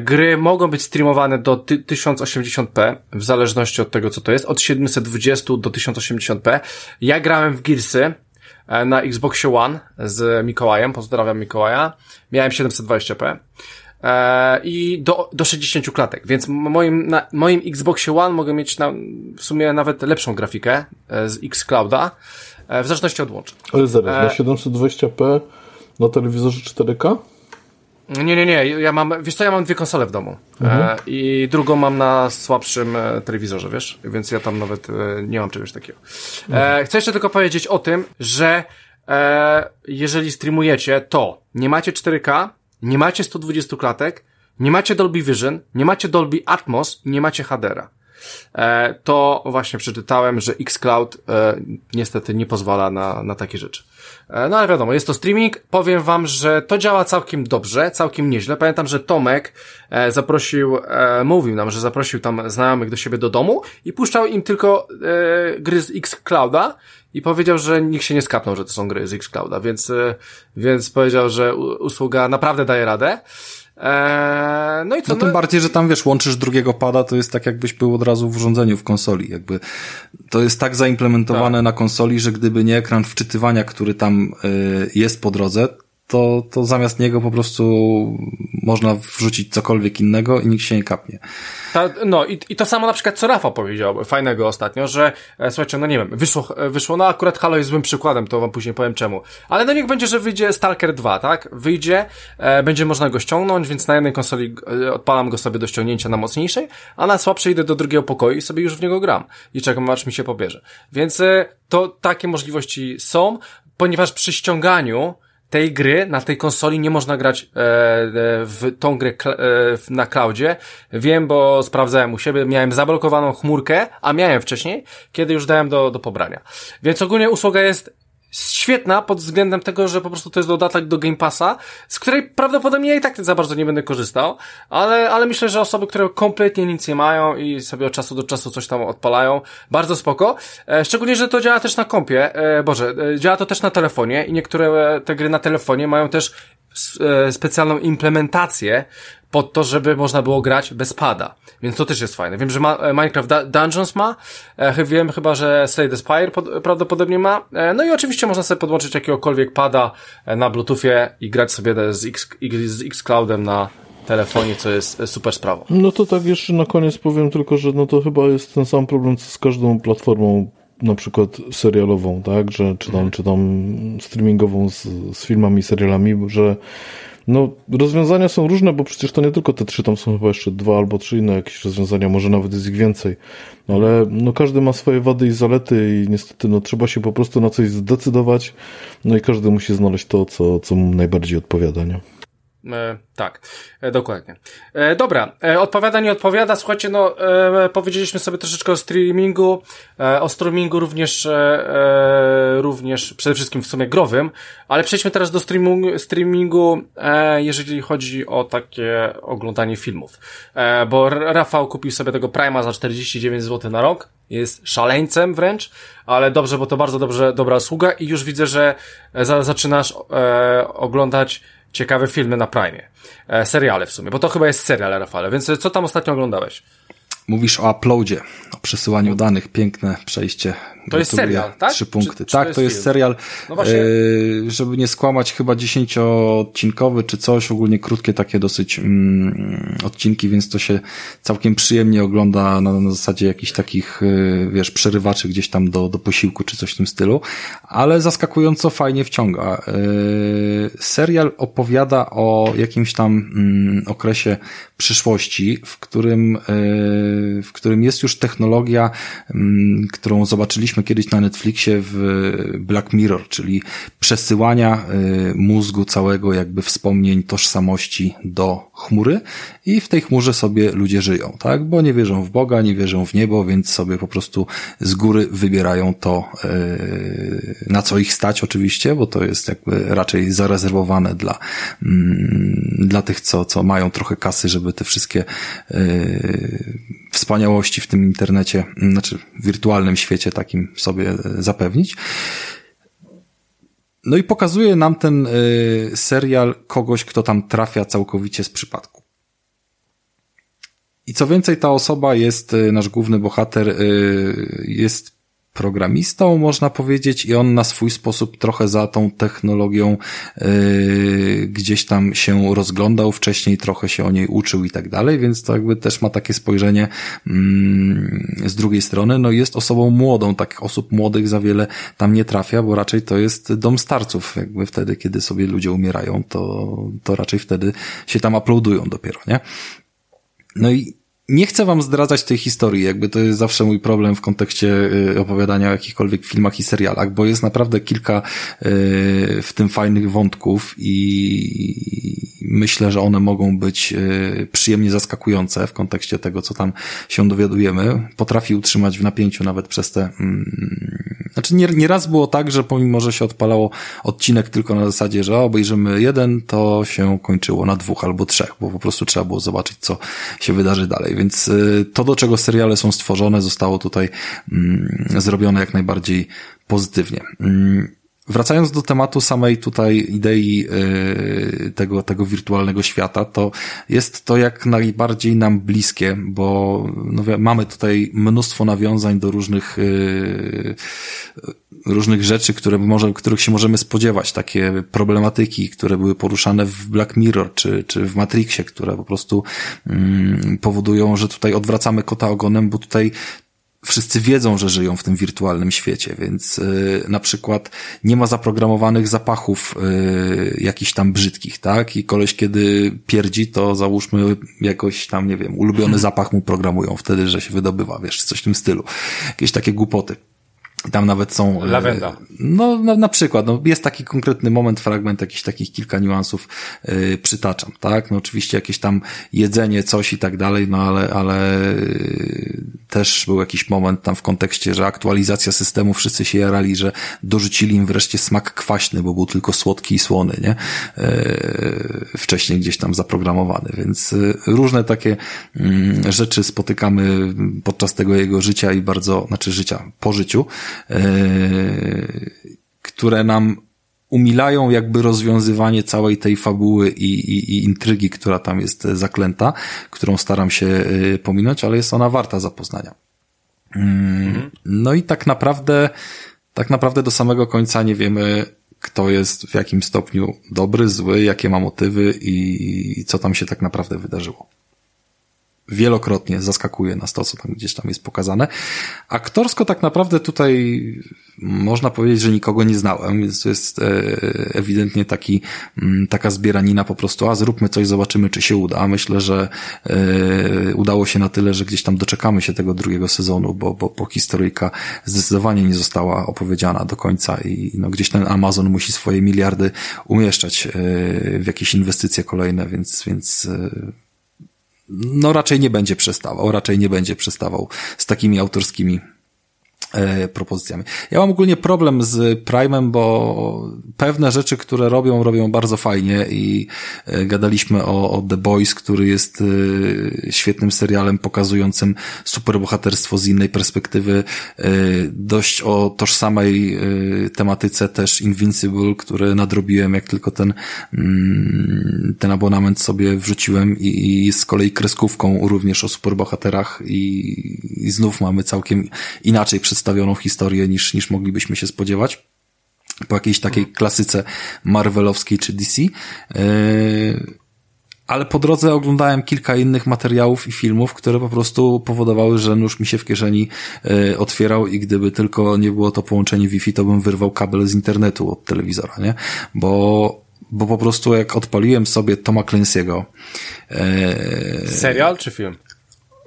Gry mogą być streamowane do 1080p, w zależności od tego, co to jest, od 720 do 1080p. Ja grałem w Gearsy na Xboxie One z Mikołajem, pozdrawiam Mikołaja. Miałem 720p i do, do 60 klatek, więc moim, na moim Xboxie One mogę mieć na, w sumie nawet lepszą grafikę z Xclouda. E, w zależności od łączy.
Ale zaraz, na 720p na telewizorze 4K?
Nie, nie, nie. Ja mam, wiesz co, ja mam dwie konsole w domu. E, mhm. I drugą mam na słabszym e, telewizorze, wiesz? Więc ja tam nawet nie mam czegoś takiego. Mhm. Chcę jeszcze tylko powiedzieć o tym, że jeżeli streamujecie, to nie macie 4K, nie macie 120 klatek, nie macie Dolby Vision, nie macie Dolby Atmos i nie macie HDR-a. E, to właśnie przeczytałem, że Xcloud e, niestety nie pozwala na, na takie rzeczy. E, no ale wiadomo, jest to streaming. Powiem wam, że to działa całkiem dobrze, całkiem nieźle. Pamiętam, że Tomek zaprosił, mówił nam, że zaprosił tam znajomych do siebie do domu i puszczał im tylko gry z Xclouda i powiedział, że nikt się nie skapnął, że to są gry z Xclouda, więc, więc powiedział, że usługa naprawdę daje radę.
Eee, no i co? No tym no... bardziej, że tam wiesz, łączysz drugiego pada, to jest tak jakbyś był od razu w urządzeniu w konsoli. Jakby to jest tak zaimplementowane tak. na konsoli, że gdyby nie ekran wczytywania, który tam y, jest po drodze, to, to zamiast niego po prostu można wrzucić cokolwiek innego i nikt się nie kapnie.
Ta, no i, i to samo na przykład co Rafa powiedział, fajnego ostatnio, że e, słuchajcie, no nie wiem, wyszło, e, wyszło, no akurat Halo jest złym przykładem, to wam później powiem czemu. Ale no niech będzie, że wyjdzie Stalker 2, tak? Wyjdzie, e, będzie można go ściągnąć, więc na jednej konsoli e, odpalam go sobie do ściągnięcia na mocniejszej, a na słabszej idę do drugiego pokoju i sobie już w niego gram. I czekam aż mi się pobierze. Więc e, to takie możliwości są, ponieważ przy ściąganiu tej gry na tej konsoli nie można grać e, e w tą grę e, na cloudzie. Wiem, bo sprawdzałem u siebie, miałem zablokowaną chmurkę, a miałem wcześniej, kiedy już dałem do, do pobrania. Więc ogólnie usługa jest świetna pod względem tego, że po prostu to jest dodatek do Game Passa, z której prawdopodobnie ja i tak za bardzo nie będę korzystał, ale, ale myślę, że osoby, które kompletnie nic nie mają i sobie od czasu do czasu coś tam odpalają, bardzo spoko. E, szczególnie, że to działa też na kompie, e, Boże, e, działa to też na telefonie i niektóre te gry na telefonie mają też specjalną implementację pod to, żeby można było grać bez pada. Więc to też jest fajne. Wiem, że ma, e, Minecraft Dungeons ma, e, wiem chyba, że Slay the Spire pod, prawdopodobnie ma. E, no i oczywiście można sobie podłączyć jakiegokolwiek pada e, na Bluetoothie i grać sobie z, X, z Xcloudem na telefonie, co jest e, super sprawą.
No to tak jeszcze na koniec powiem tylko, że no to chyba jest ten sam problem z każdą platformą na przykład serialową, tak, że czy tam, czy tam streamingową z, z filmami, serialami, że no rozwiązania są różne, bo przecież to nie tylko te trzy, tam są chyba jeszcze dwa albo trzy inne jakieś rozwiązania, może nawet jest ich więcej, ale no każdy ma swoje wady i zalety i niestety no trzeba się po prostu na coś zdecydować, no i każdy musi znaleźć to, co, co mu najbardziej odpowiada, nie?
E, tak, e, dokładnie. E, dobra, e, odpowiada, nie odpowiada. Słuchajcie, no, e, powiedzieliśmy sobie troszeczkę o streamingu, e, o streamingu również, również przede wszystkim w sumie growym, ale przejdźmy teraz do streamingu, streamingu jeżeli chodzi o takie oglądanie filmów. bo Rafał kupił sobie tego Prima za 49 zł na rok, jest szaleńcem wręcz, ale dobrze, bo to bardzo dobrze, dobra usługa i już widzę, że za, zaczynasz oglądać ciekawe filmy na Prime. E, seriale w sumie, bo to chyba jest serial, Rafale, więc co tam ostatnio oglądałeś?
Mówisz o uploadzie, o przesyłaniu danych, piękne przejście.
To jest serial, tak?
Trzy punkty. Czy, czy tak, to jest, serial. No właśnie. E, żeby nie skłamać, chyba dziesięcioodcinkowy czy coś, ogólnie krótkie takie dosyć mm, odcinki, więc to się całkiem przyjemnie ogląda na, na zasadzie jakichś takich, e, wiesz, przerywaczy gdzieś tam do, do posiłku czy coś w tym stylu, ale zaskakująco fajnie wciąga. E, serial opowiada o jakimś tam mm, okresie przyszłości, w którym, w którym jest już technologia, mm, którą zobaczyliśmy kiedyś na Netflixie w Black Mirror, czyli przesyłania e, mózgu całego jakby wspomnień tożsamości do chmury i w tej chmurze sobie ludzie żyją, tak? Bo nie wierzą w Boga, nie wierzą w niebo, więc sobie po prostu z góry wybierają to, e, na co ich stać oczywiście, bo to jest jakby raczej zarezerwowane dla, mm, dla tych, co, co mają trochę kasy, żeby te wszystkie yy, wspaniałości w tym internecie, znaczy w wirtualnym świecie takim sobie zapewnić. No i pokazuje nam ten yy, serial kogoś, kto tam trafia całkowicie z przypadku. I co więcej, ta osoba jest, y, nasz główny bohater, jest programistą, można powiedzieć, i on na swój sposób trochę za tą technologią yy, gdzieś tam się rozglądał wcześniej, trochę się o niej uczył i tak dalej, więc to jakby też ma takie spojrzenie yy, z drugiej strony. No jest osobą młodą, takich osób młodych za wiele tam nie trafia, bo raczej to jest dom starców, jakby wtedy, kiedy sobie ludzie umierają, to, to raczej wtedy się tam uploadują dopiero, nie? No i nie chcę wam zdradzać tej historii, jakby to jest zawsze mój problem w kontekście y, opowiadania o jakichkolwiek filmach i serialach, bo jest naprawdę kilka y, w tym fajnych wątków i myślę, że one mogą być y, przyjemnie zaskakujące w kontekście tego, co tam się dowiadujemy. Potrafi utrzymać w napięciu nawet przez te... Mm, znaczy nie, nie raz było tak, że pomimo, że się odpalało odcinek tylko na zasadzie, że obejrzymy jeden, to się kończyło na dwóch albo trzech, bo po prostu trzeba było zobaczyć, co się wydarzy dalej więc y, to, do czego seriale są stworzone, zostało tutaj mm, zrobione jak najbardziej pozytywnie. Mm, wracając do tematu samej tutaj idei y, tego, tego wirtualnego świata, to jest to jak najbardziej nam bliskie, bo no, mamy tutaj mnóstwo nawiązań do różnych y, różnych rzeczy, które może, których się możemy spodziewać, takie problematyki, które były poruszane w Black Mirror czy, czy w Matrixie, które po prostu mm, powodują, że tutaj odwracamy kota ogonem, bo tutaj wszyscy wiedzą, że żyją w tym wirtualnym świecie, więc y, na przykład nie ma zaprogramowanych zapachów y, jakichś tam brzydkich, tak? I koleś kiedy pierdzi, to załóżmy jakoś tam, nie wiem, ulubiony zapach mu programują wtedy, że się wydobywa, wiesz, coś w tym stylu. Jakieś takie głupoty. Tam nawet są.
E, Lawenda.
No, na, na przykład, no, jest taki konkretny moment, fragment, jakichś takich kilka niuansów yy, przytaczam, tak? No, oczywiście jakieś tam jedzenie, coś i tak dalej, no, ale, ale yy, też był jakiś moment tam w kontekście, że aktualizacja systemu, wszyscy się jarali, że dorzucili im wreszcie smak kwaśny, bo był tylko słodki i słony, nie? Yy, wcześniej gdzieś tam zaprogramowany, więc yy, różne takie yy, rzeczy spotykamy podczas tego jego życia i bardzo, znaczy życia po życiu, E, które nam umilają jakby rozwiązywanie całej tej fabuły i, i, i intrygi, która tam jest zaklęta, którą staram się e, pominąć, ale jest ona warta zapoznania. Mm, no i tak naprawdę, tak naprawdę do samego końca nie wiemy, kto jest w jakim stopniu dobry, zły, jakie ma motywy i co tam się tak naprawdę wydarzyło wielokrotnie zaskakuje nas to, co tam gdzieś tam jest pokazane. Aktorsko tak naprawdę tutaj można powiedzieć, że nikogo nie znałem, więc to jest e, ewidentnie taki, mm, taka zbieranina po prostu, a zróbmy coś, zobaczymy, czy się uda. Myślę, że e, udało się na tyle, że gdzieś tam doczekamy się tego drugiego sezonu, bo, bo, bo historyjka zdecydowanie nie została opowiedziana do końca i no, gdzieś ten Amazon musi swoje miliardy umieszczać w jakieś inwestycje kolejne, więc, więc no raczej nie będzie przestawał, raczej nie będzie przestawał z takimi autorskimi propozycjami. Ja mam ogólnie problem z Prime'em, bo pewne rzeczy, które robią, robią bardzo fajnie i e, gadaliśmy o, o The Boys, który jest e, świetnym serialem pokazującym superbohaterstwo z innej perspektywy, dość o tożsamej tematyce też Invincible, który nadrobiłem, jak tylko ten, mm, ten abonament sobie wrzuciłem i, i z kolei kreskówką również o superbohaterach i, i znów mamy całkiem inaczej przez przedstawioną historię niż, niż moglibyśmy się spodziewać po jakiejś takiej klasyce Marvelowskiej czy DC. Yy, ale po drodze oglądałem kilka innych materiałów i filmów, które po prostu powodowały, że nóż mi się w kieszeni yy, otwierał i gdyby tylko nie było to połączenie Wi-Fi, to bym wyrwał kabel z internetu od telewizora, nie? Bo, bo po prostu jak odpaliłem sobie Toma Clancy'ego.
Yy, Serial czy film?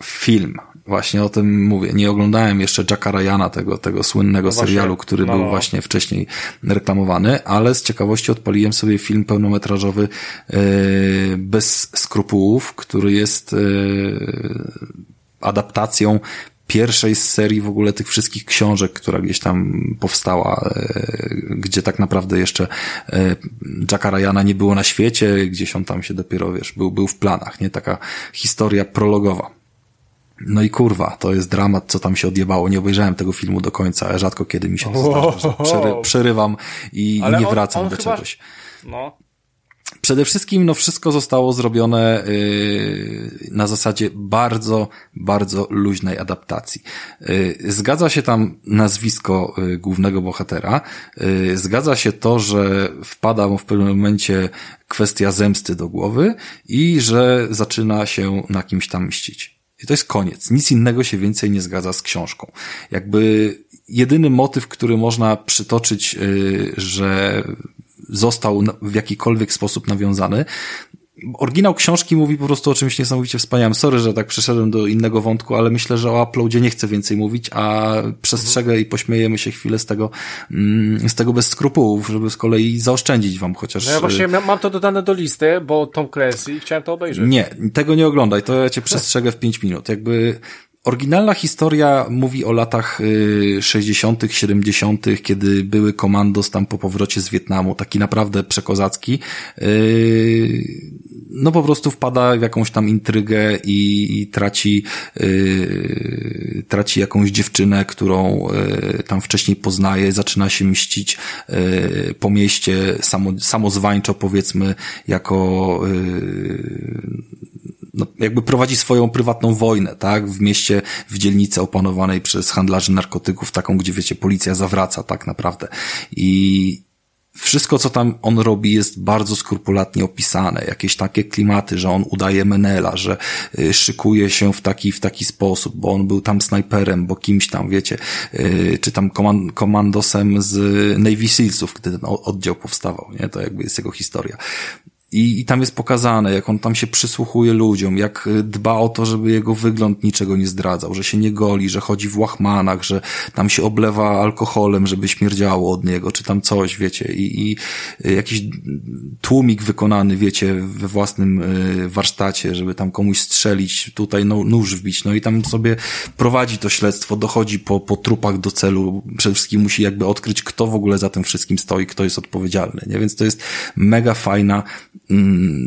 Film. Właśnie o tym mówię. Nie oglądałem jeszcze Jacka Ryana, tego, tego słynnego no serialu, który no, był no. właśnie wcześniej reklamowany, ale z ciekawości odpaliłem sobie film pełnometrażowy yy, bez skrupułów, który jest yy, adaptacją pierwszej z serii w ogóle tych wszystkich książek, która gdzieś tam powstała, gdzie tak naprawdę jeszcze Jacka Ryana nie było na świecie, gdzieś on tam się dopiero, wiesz, był, był w planach, nie? Taka historia prologowa. No i kurwa, to jest dramat, co tam się odjebało. Nie obejrzałem tego filmu do końca, rzadko kiedy mi się to zdarza, przery, przerywam i ale nie wracam on, on do chyba... czegoś. No. Przede wszystkim, no wszystko zostało zrobione yy, na zasadzie bardzo, bardzo luźnej adaptacji. Yy, zgadza się tam nazwisko yy, głównego bohatera. Yy, zgadza się to, że wpada mu w pewnym momencie kwestia zemsty do głowy i że zaczyna się na kimś tam mścić. I to jest koniec. Nic innego się więcej nie zgadza z książką. Jakby jedyny motyw, który można przytoczyć, y, że został w jakikolwiek sposób nawiązany, Oryginał książki mówi po prostu o czymś niesamowicie wspaniałym. Sorry, że tak przeszedłem do innego wątku, ale myślę, że o uploadzie nie chcę więcej mówić, a przestrzegę i pośmiejemy się chwilę z tego, mm, z tego bez skrupułów, żeby z kolei zaoszczędzić wam chociaż...
No ja właśnie mam to dodane do listy, bo Tom Clancy i chciałem to obejrzeć.
Nie, tego nie oglądaj, to ja cię przestrzegę w pięć minut. Jakby Oryginalna historia mówi o latach 60., y, 70., kiedy były komandos tam po powrocie z Wietnamu, taki naprawdę przekozacki. Y, no po prostu wpada w jakąś tam intrygę i, i traci, yy, traci jakąś dziewczynę, którą yy, tam wcześniej poznaje, zaczyna się mścić yy, po mieście samo, samozwańczo powiedzmy jako yy, no, jakby prowadzi swoją prywatną wojnę, tak? W mieście, w dzielnicy opanowanej przez handlarzy narkotyków, taką, gdzie wiecie, policja zawraca tak naprawdę. I, wszystko, co tam on robi, jest bardzo skrupulatnie opisane. Jakieś takie klimaty, że on udaje Menela, że y, szykuje się w taki, w taki sposób, bo on był tam snajperem, bo kimś tam, wiecie, y, czy tam komandosem z Navy Sealsów, gdy ten oddział powstawał, nie? To jakby jest jego historia. I, I tam jest pokazane, jak on tam się przysłuchuje ludziom, jak y, dba o to, żeby jego wygląd niczego nie zdradzał, że się nie goli, że chodzi w łachmanach, że tam się oblewa alkoholem, żeby śmierdziało od niego, czy tam coś, wiecie, i, i y, jakiś tłumik wykonany, wiecie, we własnym y, warsztacie, żeby tam komuś strzelić, tutaj no, nóż wbić, no i tam sobie prowadzi to śledztwo, dochodzi po, po trupach do celu, przede wszystkim musi jakby odkryć, kto w ogóle za tym wszystkim stoi, kto jest odpowiedzialny, nie? Więc to jest mega fajna,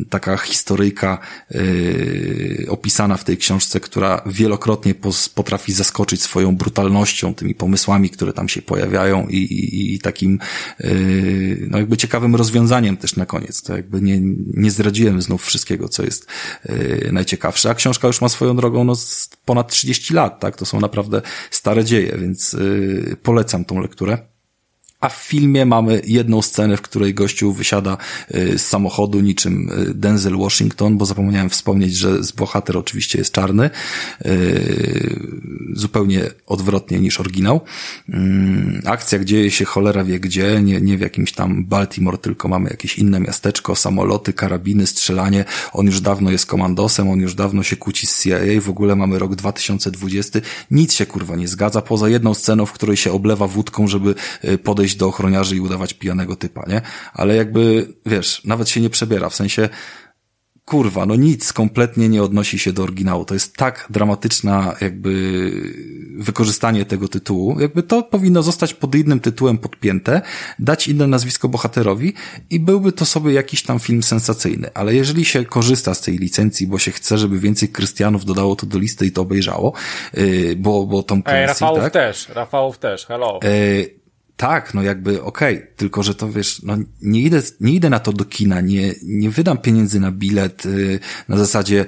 taka historyjka yy, opisana w tej książce, która wielokrotnie potrafi zaskoczyć swoją brutalnością, tymi pomysłami, które tam się pojawiają i, i, i takim yy, no jakby ciekawym rozwiązaniem też na koniec. To jakby nie, nie zdradziłem znów wszystkiego, co jest yy, najciekawsze. A książka już ma swoją drogą no, ponad 30 lat, tak? To są naprawdę stare dzieje, więc polecam tą lekturę. A w filmie mamy jedną scenę, w której gościu wysiada y, z samochodu niczym y, Denzel Washington, bo zapomniałem wspomnieć, że bohater oczywiście jest czarny, y, zupełnie odwrotnie niż oryginał. Mm, akcja dzieje się cholera wie gdzie, nie, nie w jakimś tam Baltimore, tylko mamy jakieś inne miasteczko, samoloty, karabiny, strzelanie. On już dawno jest komandosem, on już dawno się kłóci z CIA, w ogóle mamy rok 2020. Nic się kurwa nie zgadza, poza jedną sceną, w której się oblewa wódką, żeby podejść do ochroniarzy i udawać pijanego typa, nie? Ale jakby, wiesz, nawet się nie przebiera, w sensie, kurwa, no nic kompletnie nie odnosi się do oryginału. To jest tak dramatyczna jakby wykorzystanie tego tytułu. Jakby to powinno zostać pod innym tytułem podpięte, dać inne nazwisko bohaterowi i byłby to sobie jakiś tam film sensacyjny. Ale jeżeli się korzysta z tej licencji, bo się chce, żeby więcej Krystianów dodało to do listy i to obejrzało, yy, bo, bo Tom
Clancy, Ej, Rafałów tak? też, Rafałów też, hello. Yy,
tak, no jakby okej, okay, tylko że to wiesz, no nie idę, nie idę na to do kina, nie, nie wydam pieniędzy na bilet yy, na zasadzie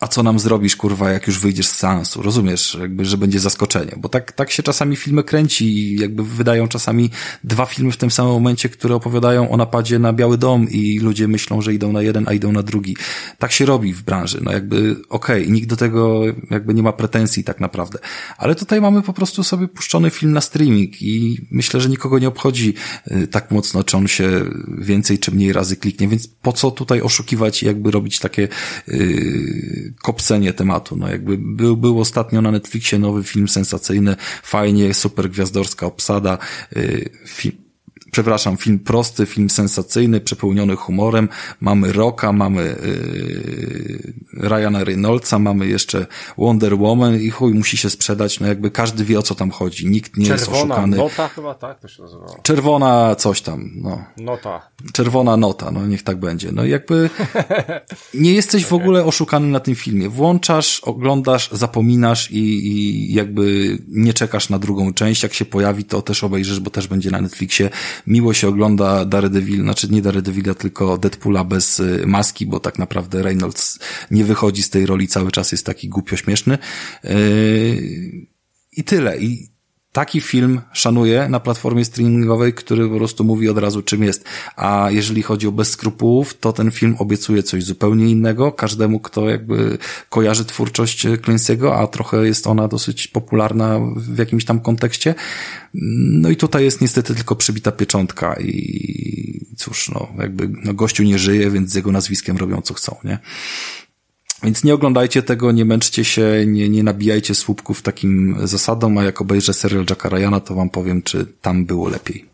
a co nam zrobisz, kurwa, jak już wyjdziesz z seansu, rozumiesz, jakby, że będzie zaskoczenie, bo tak, tak się czasami filmy kręci i jakby wydają czasami dwa filmy w tym samym momencie, które opowiadają o napadzie na Biały Dom i ludzie myślą, że idą na jeden, a idą na drugi. Tak się robi w branży, no jakby, okej, okay, nikt do tego jakby nie ma pretensji tak naprawdę, ale tutaj mamy po prostu sobie puszczony film na streaming i myślę, że nikogo nie obchodzi y, tak mocno, czy on się więcej czy mniej razy kliknie, więc po co tutaj oszukiwać i jakby robić takie yy, kopcenie tematu. No jakby był, był ostatnio na Netflixie nowy film sensacyjny, fajnie, super gwiazdorska obsada, yy, film, przepraszam, film prosty, film sensacyjny, przepełniony humorem. Mamy Rocka, mamy yy, Ryana Reynoldsa, mamy jeszcze Wonder Woman i chuj, musi się sprzedać, no jakby każdy wie o co tam chodzi. Nikt nie
Czerwona
jest oszukany.
nota chyba, tak to się nazywało.
Czerwona coś tam, no.
Nota.
Czerwona nota, no niech tak będzie. No jakby nie jesteś w ogóle oszukany na tym filmie. Włączasz, oglądasz, zapominasz i, i jakby nie czekasz na drugą część. Jak się pojawi, to też obejrzysz, bo też będzie na Netflixie miło się ogląda Daredevil, znaczy nie Daredevila, tylko Deadpoola bez y, maski, bo tak naprawdę Reynolds nie wychodzi z tej roli, cały czas jest taki głupio śmieszny. Yy, I tyle. I taki film szanuję na platformie streamingowej, który po prostu mówi od razu czym jest. A jeżeli chodzi o bez skrupułów, to ten film obiecuje coś zupełnie innego każdemu, kto jakby kojarzy twórczość Clancy'ego, a trochę jest ona dosyć popularna w jakimś tam kontekście. No i tutaj jest niestety tylko przybita pieczątka i cóż, no jakby no gościu nie żyje, więc z jego nazwiskiem robią co chcą, nie? Więc nie oglądajcie tego, nie męczcie się, nie, nie nabijajcie słupków takim zasadom, a jak obejrzę serial Jacka Ryana, to wam powiem, czy tam było lepiej.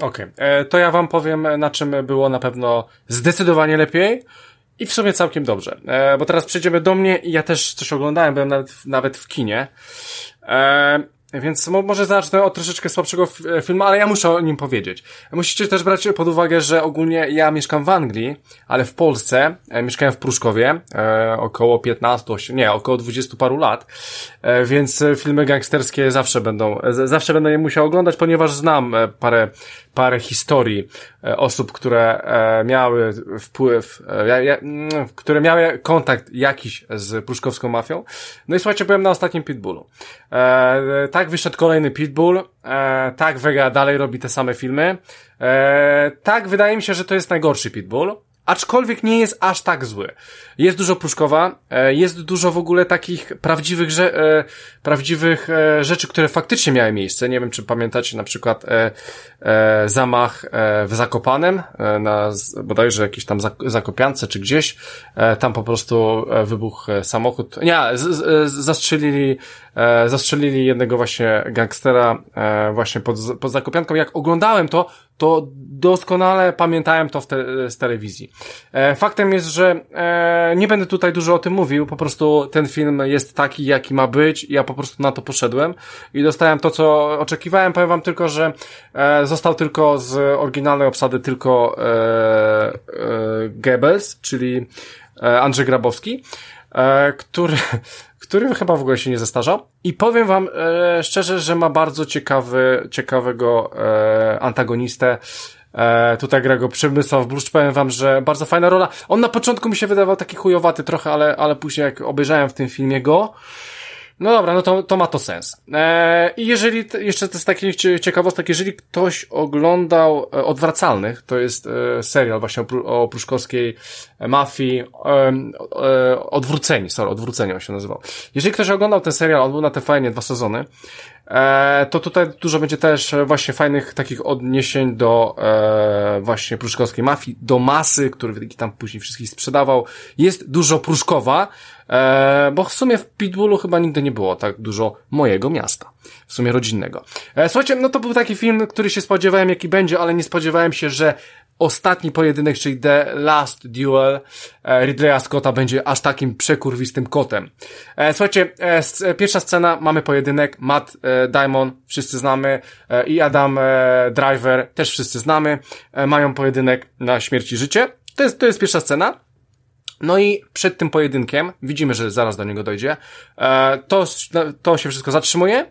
Okej, okay. E, to ja wam powiem, na czym było na pewno zdecydowanie lepiej i w sumie całkiem dobrze. E, bo teraz przejdziemy do mnie i ja też coś oglądałem, byłem nawet, nawet w kinie. E, więc może zacznę od troszeczkę słabszego e, filmu, ale ja muszę o nim powiedzieć. Musicie też brać pod uwagę, że ogólnie ja mieszkam w Anglii, ale w Polsce e, mieszkałem w Pruszkowie e, około 15, nie, około 20 paru lat, e, więc filmy gangsterskie zawsze będą, e, zawsze będę je musiał oglądać, ponieważ znam parę parę historii e, osób, które e, miały wpływ, e, mm, które miały kontakt jakiś z pruszkowską mafią. No i słuchajcie, byłem na ostatnim Pitbullu. Tak wyszedł kolejny Pitbull, tak Vega dalej robi te same filmy. Tak, wydaje mi się, że to jest najgorszy Pitbull aczkolwiek nie jest aż tak zły. Jest dużo Pruszkowa, e, jest dużo w ogóle takich prawdziwych, że, e, prawdziwych e, rzeczy, które faktycznie miały miejsce. Nie wiem, czy pamiętacie na przykład zamach w Zakopanem, na bodajże jakiejś tam Zakopiance czy gdzieś. Tam po prostu wybuchł samochód. Nie, zastrzelili, zastrzelili jednego właśnie gangstera właśnie pod, pod Zakopianką. Jak oglądałem to, to doskonale pamiętałem to te, z telewizji. E, faktem jest, że e, nie będę tutaj dużo o tym mówił, po prostu ten film jest taki, jaki ma być, ja po prostu na to poszedłem i dostałem to, co oczekiwałem. Powiem wam tylko, że e, został tylko z oryginalnej obsady tylko e, e, Goebbels, czyli e, Andrzej Grabowski, który który chyba w ogóle się nie zestarzał. I powiem wam e, szczerze, że ma bardzo ciekawy, ciekawego e, antagonistę. E, tutaj gra go Przemysław Bluszcz. Powiem wam, że bardzo fajna rola. On na początku mi się wydawał taki chujowaty trochę, ale, ale później jak obejrzałem w tym filmie go, No dobra, no to, to ma to sens. Eee, I jeżeli, jeszcze to jest taki ciekawostek, jeżeli ktoś oglądał e, Odwracalnych, to jest e, serial właśnie o, o pruszkowskiej mafii, e, e, Odwróceni, sorry, Odwróceni on się nazywał. Jeżeli ktoś oglądał ten serial, on był na TVN dwa sezony, e, to tutaj dużo będzie też właśnie fajnych takich odniesień do e, właśnie pruszkowskiej mafii, do masy, który tam później wszystkich sprzedawał. Jest dużo Pruszkowa, e, bo w sumie w Pitbullu chyba nigdy nie było tak dużo mojego miasta. W sumie rodzinnego. E, słuchajcie, no to był taki film, który się spodziewałem, jaki będzie, ale nie spodziewałem się, że ostatni pojedynek, czyli The Last Duel e, Ridleya Scotta będzie aż takim przekurwistym kotem. E, słuchajcie, e, pierwsza scena, mamy pojedynek, Matt Diamond, wszyscy znamy, i Adam Driver, też wszyscy znamy, mają pojedynek na śmierć i życie. To jest, to jest pierwsza scena. No i przed tym pojedynkiem, widzimy, że zaraz do niego dojdzie, to, to się wszystko zatrzymuje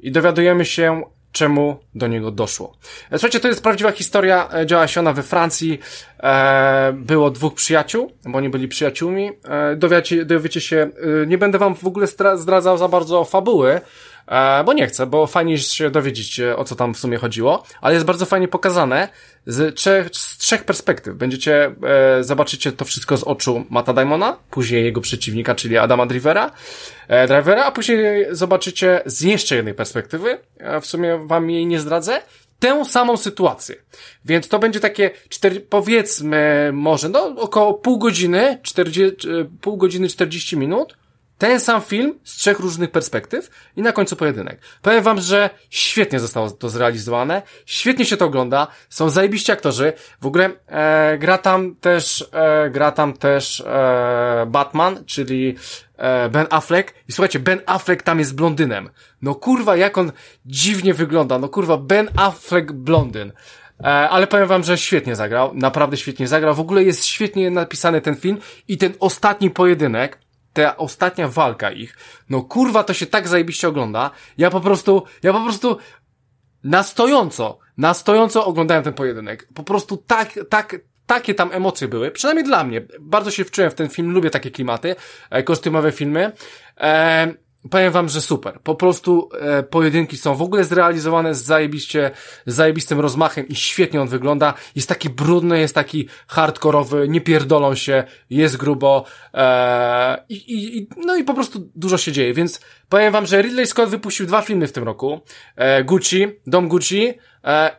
i dowiadujemy się, czemu do niego doszło. E, słuchajcie, to jest prawdziwa historia, e, działa się ona we Francji, e, było dwóch przyjaciół, bo oni byli przyjaciółmi, e, dowiecie, dowiecie się, e, nie będę wam w ogóle zdradzał za bardzo fabuły, E, bo nie chcę, bo fajnie się dowiedzieć, e, o co tam w sumie chodziło, ale jest bardzo fajnie pokazane z trzech, z trzech perspektyw. Będziecie, e, zobaczycie to wszystko z oczu Mata Daimona, później jego przeciwnika, czyli Adama Drivera, e, Drivera, a później zobaczycie z jeszcze jednej perspektywy, e, w sumie wam jej nie zdradzę, tę samą sytuację. Więc to będzie takie, cztery, powiedzmy, może, no, około pół godziny, 40, e, pół godziny 40 minut, ten sam film z trzech różnych perspektyw i na końcu pojedynek. Powiem wam, że świetnie zostało to zrealizowane, świetnie się to ogląda, są zajebiści aktorzy, w ogóle e, gra tam też, e, gra tam też e, Batman, czyli e, Ben Affleck i słuchajcie, Ben Affleck tam jest blondynem. No kurwa, jak on dziwnie wygląda, no kurwa, Ben Affleck blondyn. E, ale powiem wam, że świetnie zagrał, naprawdę świetnie zagrał. W ogóle jest świetnie napisany ten film i ten ostatni pojedynek, ta ostatnia walka ich, no kurwa, to się tak zajebiście ogląda. Ja po prostu, ja po prostu na stojąco, na stojąco oglądałem ten pojedynek. Po prostu tak, tak, takie tam emocje były, przynajmniej dla mnie. Bardzo się wczułem w ten film, lubię takie klimaty, e, kostiumowe filmy. E, powiem wam, że super. Po prostu e, pojedynki są w ogóle zrealizowane z zajebiście, z zajebistym rozmachem i świetnie on wygląda. Jest taki brudny, jest taki hardkorowy, nie pierdolą się, jest grubo e, i, i, no i po prostu dużo się dzieje, więc powiem wam, że Ridley Scott wypuścił dwa filmy w tym roku. E, Gucci, Dom Gucci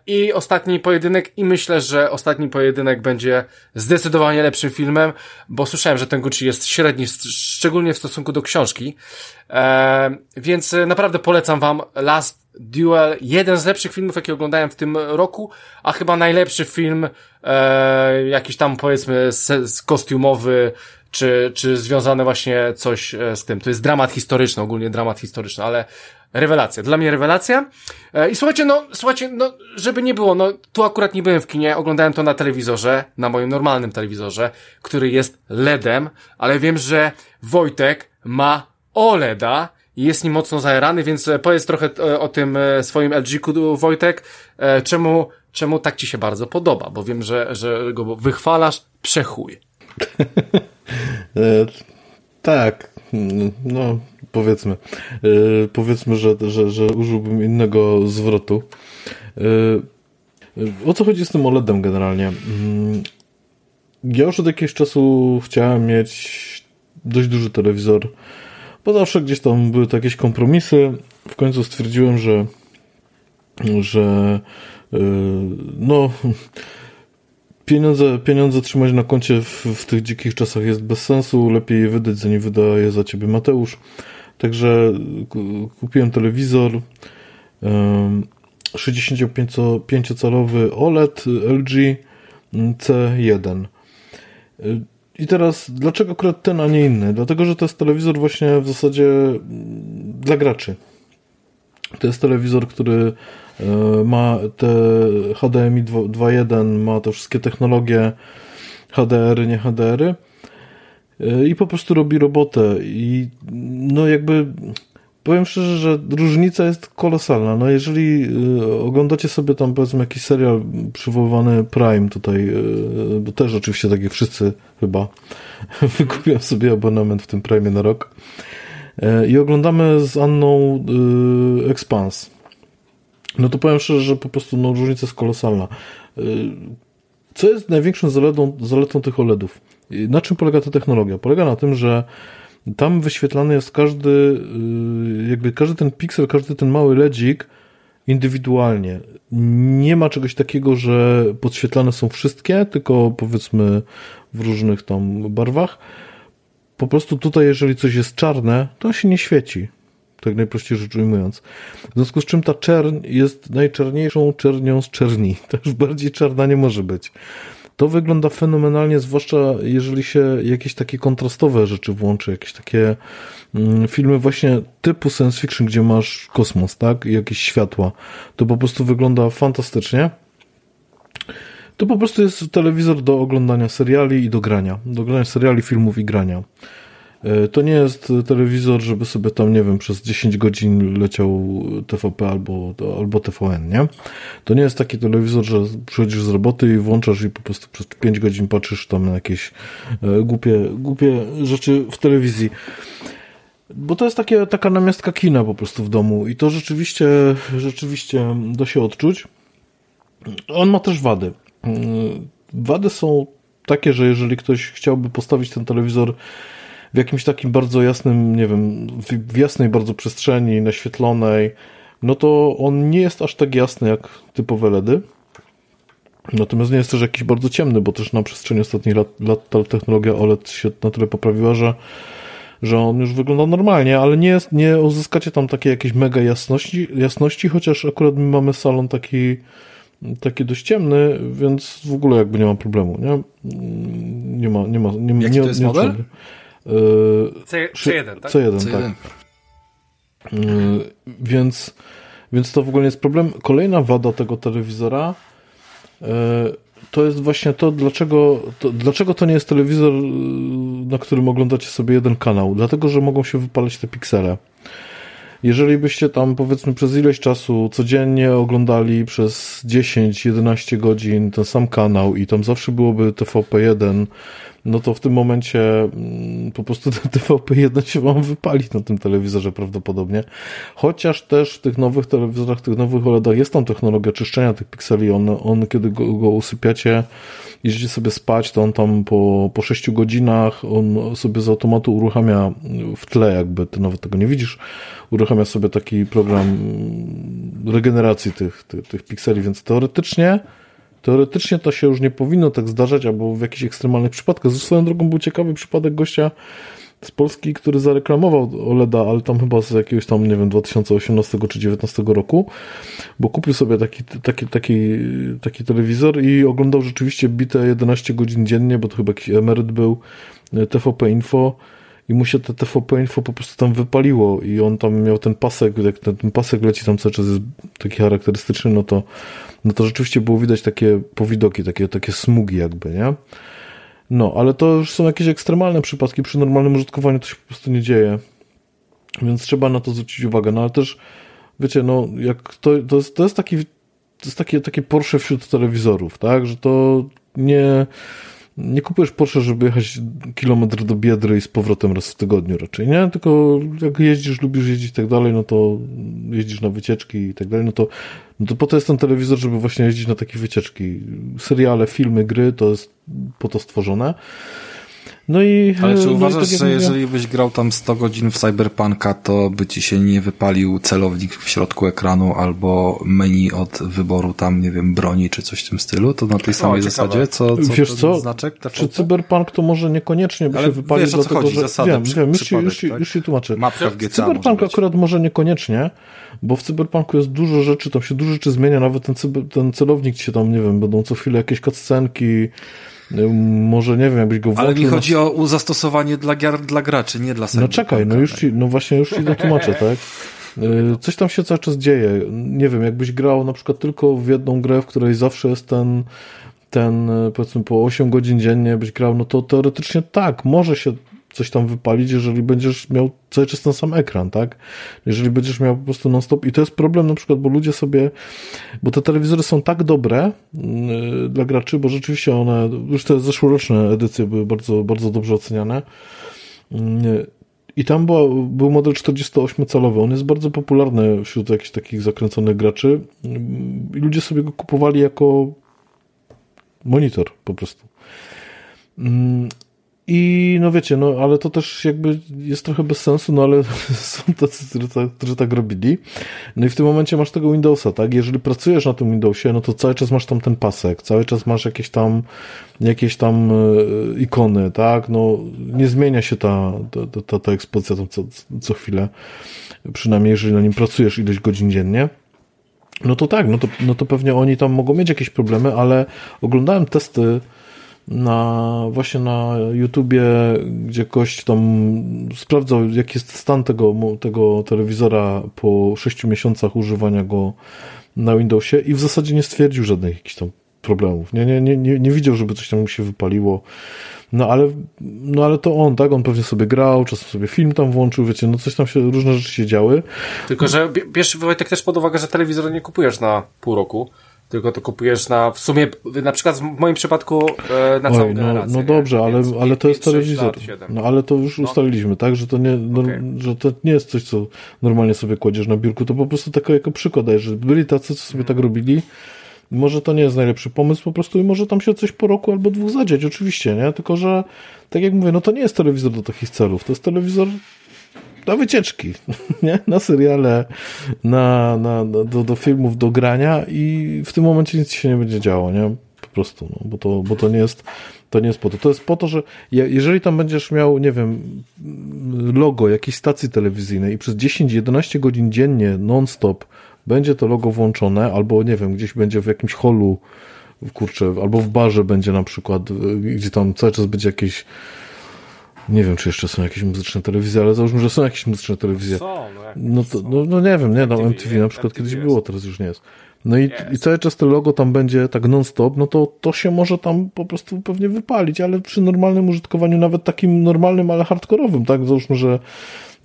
i ostatni pojedynek i myślę, że ostatni pojedynek będzie zdecydowanie lepszym filmem, bo słyszałem, że ten Gucci jest średni, szczególnie w stosunku do książki. E, więc naprawdę polecam wam Last Duel, jeden z lepszych filmów, jakie oglądałem w tym roku, a chyba najlepszy film, e, jakiś tam powiedzmy kostiumowy, czy, czy związane właśnie coś e, z tym. To jest dramat historyczny, ogólnie dramat historyczny, ale rewelacja. Dla mnie rewelacja. E, I słuchajcie, no, słuchajcie, no, żeby nie było, no, tu akurat nie byłem w kinie, oglądałem to na telewizorze, na moim normalnym telewizorze, który jest LEDem, ale wiem, że Wojtek ma OLEDa i jest nim mocno zajarany, więc e, powiedz trochę o tym swoim LG-ku, Wojtek, czemu, czemu tak ci się bardzo podoba, bo wiem, że, że go wychwalasz, przechuj.
tak, no powiedzmy, powiedzmy, że, że, że użyłbym innego zwrotu. O co chodzi z tym OLEDem generalnie? Mm, ja już od jakiegoś czasu chciałem mieć dość duży telewizor, bo zawsze gdzieś tam były to jakieś kompromisy. W końcu stwierdziłem, że, że no pieniądze, pieniądze trzymać na koncie w, w, tych dzikich czasach jest bez sensu. Lepiej je wydać, zanim wydaje za ciebie Mateusz. Także kupiłem telewizor. Yy, 65-calowy OLED LG C1. I teraz, dlaczego akurat ten, a nie inny? Dlatego, że to jest telewizor właśnie w zasadzie dla graczy. To jest telewizor, który ma te HDMI 2.1, ma te wszystkie technologie HDR, nie HDR-y e, i po prostu robi robotę. I no jakby powiem szczerze, że różnica jest kolosalna. No jeżeli y, oglądacie sobie tam powiedzmy jakiś serial przywoływany Prime tutaj, y, bo też oczywiście tak jak wszyscy chyba wykupiłem sobie abonament w tym Prime na rok. E, I oglądamy z Anną y, Expans. No to powiem szczerze, że po prostu no, różnica jest kolosalna. Y, co jest największą zaletą, zaletą tych OLEDów? Na czym polega ta technologia? Polega na tym, że tam wyświetlany jest każdy, y, jakby każdy ten piksel, każdy ten mały ledzik indywidualnie. Nie ma czegoś takiego, że podświetlane są wszystkie, tylko powiedzmy w różnych tam barwach. Po prostu tutaj, jeżeli coś jest czarne, to się nie świeci. Tak najprościej rzecz ujmując. W związku z czym ta czerń jest najczarniejszą czernią z czerni. To już bardziej czarna nie może być. To wygląda fenomenalnie, zwłaszcza jeżeli się jakieś takie kontrastowe rzeczy włączy, jakieś takie mm, filmy właśnie typu science fiction, gdzie masz kosmos, tak? I jakieś światła. To po prostu wygląda fantastycznie. To po prostu jest telewizor do oglądania seriali i do grania. Do grania seriali, filmów i grania. E, to nie jest telewizor, żeby sobie tam, nie wiem, przez 10 godzin leciał TVP albo, albo TVN, nie? To nie jest taki telewizor, że przychodzisz z roboty i włączasz i po prostu przez 5 godzin patrzysz tam na jakieś e, głupie, głupie rzeczy w telewizji. Bo to jest takie, taka namiastka kina po prostu w domu i to rzeczywiście, rzeczywiście da się odczuć. On ma też wady. Mm, wady są takie, że jeżeli ktoś chciałby postawić ten telewizor w jakimś takim bardzo jasnym, nie wiem, w jasnej bardzo przestrzeni, naświetlonej, no to on nie jest aż tak jasny jak typowe LEDy. Natomiast nie jest też jakiś bardzo ciemny, bo też na przestrzeni ostatnich lat, lat ta technologia OLED się na tyle poprawiła, że, że on już wygląda normalnie, ale nie, jest, nie uzyskacie tam takiej jakiejś mega jasności, jasności, chociaż akurat my mamy salon taki, taki dość ciemny, więc w ogóle jakby nie ma problemu, nie? Nie ma, nie ma, nie,
Jaki
nie,
to jest
nie
model?
C, C1, tak?
C1,
C1.
tak. Yy, Więc, więc to w ogóle nie jest problem. Kolejna wada tego telewizora yy, to jest właśnie to, dlaczego to, dlaczego to nie jest telewizor, na którym oglądacie sobie jeden kanał. Dlatego, że mogą się wypalać te piksele. Jeżeli byście tam powiedzmy przez ileś czasu codziennie oglądali przez 10-11 godzin ten sam kanał i tam zawsze byłoby TVP1, no to w tym momencie mm, po prostu ten TVP1 się wam wypali na tym telewizorze prawdopodobnie. Chociaż też w tych nowych telewizorach, tych nowych OLEDach jest tam technologia czyszczenia tych pikseli. On, on kiedy go, go usypiacie, idziecie sobie spać, to on tam po, po 6 godzinach on sobie z automatu uruchamia w tle, jakby ty nawet tego nie widzisz, uruchamia sobie taki program mm, regeneracji tych, tych, tych pikseli, więc teoretycznie Teoretycznie to się już nie powinno tak zdarzać, albo w jakichś ekstremalnych przypadkach. Ze swoją drogą był ciekawy przypadek gościa z Polski, który zareklamował OLEDa, ale tam chyba z jakiegoś tam, nie wiem, 2018 czy 2019 roku, bo kupił sobie taki, taki, taki, taki telewizor i oglądał rzeczywiście bite 11 godzin dziennie, bo to chyba jakiś emeryt był, TVP Info i mu się te TVP Info po prostu tam wypaliło i on tam miał ten pasek, jak ten, ten pasek leci tam cały czas jest taki charakterystyczny, no to no to rzeczywiście było widać takie powidoki, takie, takie smugi jakby, nie? No, ale to już są jakieś ekstremalne przypadki, przy normalnym użytkowaniu to się po prostu nie dzieje, więc trzeba na to zwrócić uwagę, no ale też, wiecie, no, jak to, to jest, to jest taki, to jest takie, takie Porsche wśród telewizorów, tak, że to nie, nie kupujesz Porsche, żeby jechać kilometr do Biedry i z powrotem raz w tygodniu raczej, nie? Tylko jak jeździsz, lubisz jeździć i tak dalej, no to jeździsz na wycieczki i tak dalej, no to, no to po to jest ten telewizor, żeby właśnie jeździć na takie wycieczki. Seriale, filmy, gry, to jest po to stworzone. No i,
Ale czy
no
uważasz,
i tak
że
mówię,
jeżeli byś grał tam 100 godzin w Cyberpunka, to by ci się nie wypalił celownik w środku ekranu albo menu od wyboru tam, nie wiem, broni czy coś w tym stylu? To na tej samej
ciekawe.
zasadzie? Co, co
Wiesz co?
znaczek?
Czy Cyberpunk to może niekoniecznie by
Ale
się wypalił,
wiesz, o co
dlatego
chodzi,
że...
zasada,
wiem,
przy-
wiem, już ci,
przypadek,
już,
tak?
już ci tłumaczę.
Mapka w GTA
Cyberpunk akurat może niekoniecznie, bo w Cyberpunku jest dużo rzeczy, tam się dużo rzeczy zmienia, nawet ten, cyber, ten celownik ci się tam, nie wiem, będą co chwilę jakieś cutscenki, może nie wiem, jakbyś go włączył
Ale mi
na
chodzi o zastosowanie dla, gier, dla graczy, nie dla
No
Cyberpunka.
czekaj, no już ci, no właśnie już ci dotłumaczę, tak? Y, Coś tam się cały czas dzieje. Nie wiem, jakbyś grał na przykład tylko w jedną grę, w której zawsze jest ten, ten y, powiedzmy po 8 godzin dziennie byś grał, no to teoretycznie tak, może się coś tam wypalić, jeżeli będziesz miał cały czas ten sam ekran, tak? Jeżeli będziesz miał po prostu non-stop. I to jest problem na przykład, bo ludzie sobie, bo te telewizory są tak dobre yy, dla graczy, bo rzeczywiście one, już te zeszłoroczne edycje były bardzo, bardzo dobrze oceniane. Yy, i tam był, był model 48-calowy. On jest bardzo popularny wśród jakichś takich zakręconych graczy. I ludzie sobie go kupowali jako monitor po prostu. I no wiecie, no ale to też jakby jest trochę bez sensu, no ale są tacy, którzy tak, którzy tak robili. No i w tym momencie masz tego Windowsa, tak? Jeżeli pracujesz na tym Windowsie, no to cały czas masz tam ten pasek, cały czas masz jakieś tam jakieś tam e, ikony, tak? No nie zmienia się ta, ta, ta, ta ekspozycja tam co, co chwilę. Przynajmniej jeżeli na nim pracujesz ileś godzin dziennie. No to tak, no to, no to pewnie oni tam mogą mieć jakieś problemy, ale oglądałem testy na, właśnie na YouTubie, gdzie ktoś tam sprawdzał, jaki jest stan tego, tego telewizora po 6 miesiącach używania go na Windowsie i w zasadzie nie stwierdził żadnych jakichś tam problemów. Nie, nie, nie, nie, nie widział, żeby coś tam mu się wypaliło. No ale, no ale to on, tak? On pewnie sobie grał, czasem sobie film tam włączył, wiecie, no coś tam się, różne rzeczy się działy.
Tylko, że bierz Wojtek też pod uwagę, że telewizor nie kupujesz na pół roku, tylko to kupujesz na, w sumie, na przykład w moim przypadku e, na całą Oj,
no, no dobrze, ale, ale to jest telewizor. no ale to już no. ustaliliśmy, tak? Że to, nie, no, okay. że to nie jest coś, co normalnie sobie kładziesz na biurku, to po prostu tako jako przykład że byli tacy, co sobie tak robili, może to nie jest najlepszy pomysł po prostu i może tam się coś po roku albo dwóch zadziać, oczywiście, nie? Tylko, że tak jak mówię, no to nie jest telewizor do takich celów, to jest telewizor na wycieczki, nie? Na seriale, na, na, do, do filmów, do grania i w tym momencie nic się nie będzie działo, nie? Po prostu, no, bo to, bo to nie jest to nie jest po to. To jest po to, że jeżeli tam będziesz miał, nie wiem, logo jakiejś stacji telewizyjnej i przez 10-11 godzin dziennie non-stop będzie to logo włączone, albo nie wiem, gdzieś będzie w jakimś holu, kurczę, albo w barze będzie na przykład, y, gdzie tam cały czas będzie jakieś nie wiem, czy jeszcze są jakieś muzyczne telewizje, ale załóżmy, że są jakieś muzyczne telewizje.
Są, no,
no, to, no, no nie wiem, nie, no MTV na przykład kiedyś było, teraz już nie jest. No i, i cały czas to logo tam będzie tak non-stop, no to to się może tam po prostu pewnie wypalić, ale przy normalnym użytkowaniu, nawet takim normalnym, ale hardkorowym, tak? Załóżmy, że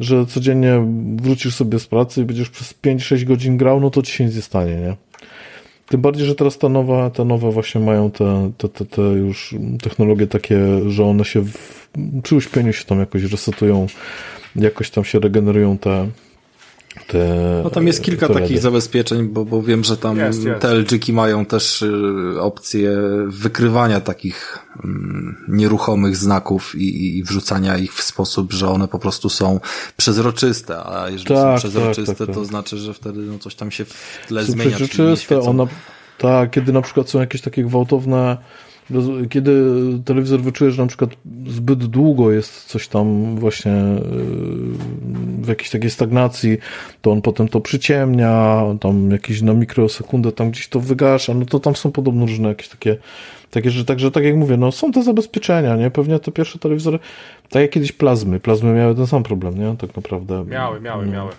że codziennie wrócisz sobie z pracy i będziesz przez 5-6 godzin grał, no to ci się nic nie stanie, nie? Tym bardziej, że teraz ta nowa, te nowe właśnie mają te, te, te, te już technologie takie, że one się w, przy uśpieniu się tam jakoś resetują, jakoś tam się regenerują te, te,
no tam jest kilka takich zabezpieczeń, bo, bo wiem, że tam jest, jest. te LG mają też y, opcję wykrywania takich mm, nieruchomych znaków i, i wrzucania ich w sposób, że one po prostu są przezroczyste, a jeżeli tak, są przezroczyste, tak, tak, to tak. znaczy, że wtedy no, coś tam się w tle są zmienia.
Przezroczyste, ona, tak, kiedy na przykład są jakieś takie gwałtowne kiedy telewizor wyczuje, że na przykład zbyt długo jest coś tam właśnie w jakiejś takiej stagnacji, to on potem to przyciemnia, tam jakieś na mikrosekundę tam gdzieś to wygasza, no to tam są podobno różne jakieś takie takie rzeczy, także tak jak mówię, no są te zabezpieczenia, nie? Pewnie te pierwsze telewizory, tak jak kiedyś plazmy, plazmy miały ten sam problem, nie? Tak naprawdę.
Miały, miały, miały.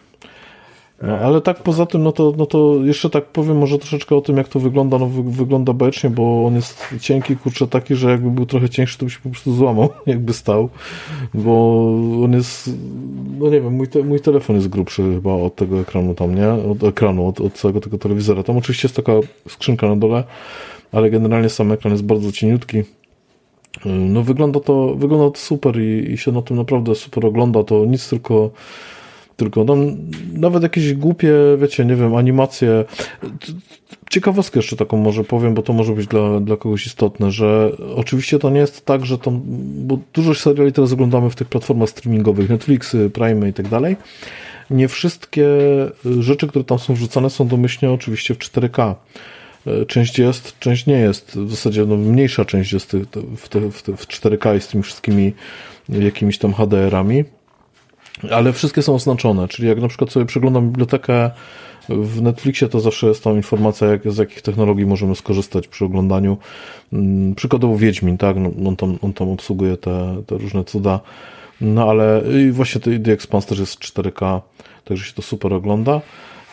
No, ale tak poza tym, no to, no to jeszcze tak powiem może troszeczkę o tym, jak to wygląda. No, wy, wygląda bajecznie, bo on jest cienki, kurczę, taki, że jakby był trochę cięższy, to by się po prostu złamał, jakby stał, bo on jest, no nie wiem, mój, te, mój telefon jest grubszy chyba od tego ekranu tam, nie? Od ekranu, od, od całego tego telewizora. Tam oczywiście jest taka skrzynka na dole, ale generalnie sam ekran jest bardzo cieniutki. No wygląda to, wygląda to super i, i się na tym naprawdę super ogląda. To nic tylko tylko tam nawet jakieś głupie, wiecie, nie wiem, animacje. Ciekawostkę jeszcze taką może powiem, bo to może być dla, dla kogoś istotne, że oczywiście to nie jest tak, że tam, bo dużo seriali teraz oglądamy w tych platformach streamingowych, Netflixy, Prime i tak dalej. Nie wszystkie rzeczy, które tam są wrzucane są domyślnie oczywiście w 4K. Część jest, część nie jest. W zasadzie no, mniejsza część jest w, te, w, te, w 4K i z tymi wszystkimi jakimiś tam HDR-ami. Ale wszystkie są oznaczone, czyli jak na przykład sobie przeglądam bibliotekę w Netflixie, to zawsze jest tam informacja, jak, z jakich technologii możemy skorzystać przy oglądaniu. Hmm, przykładowo Wiedźmin, tak, no, on, tam, on tam obsługuje te, te różne cuda. No ale i właśnie The Expanse też jest 4K, także się to super ogląda.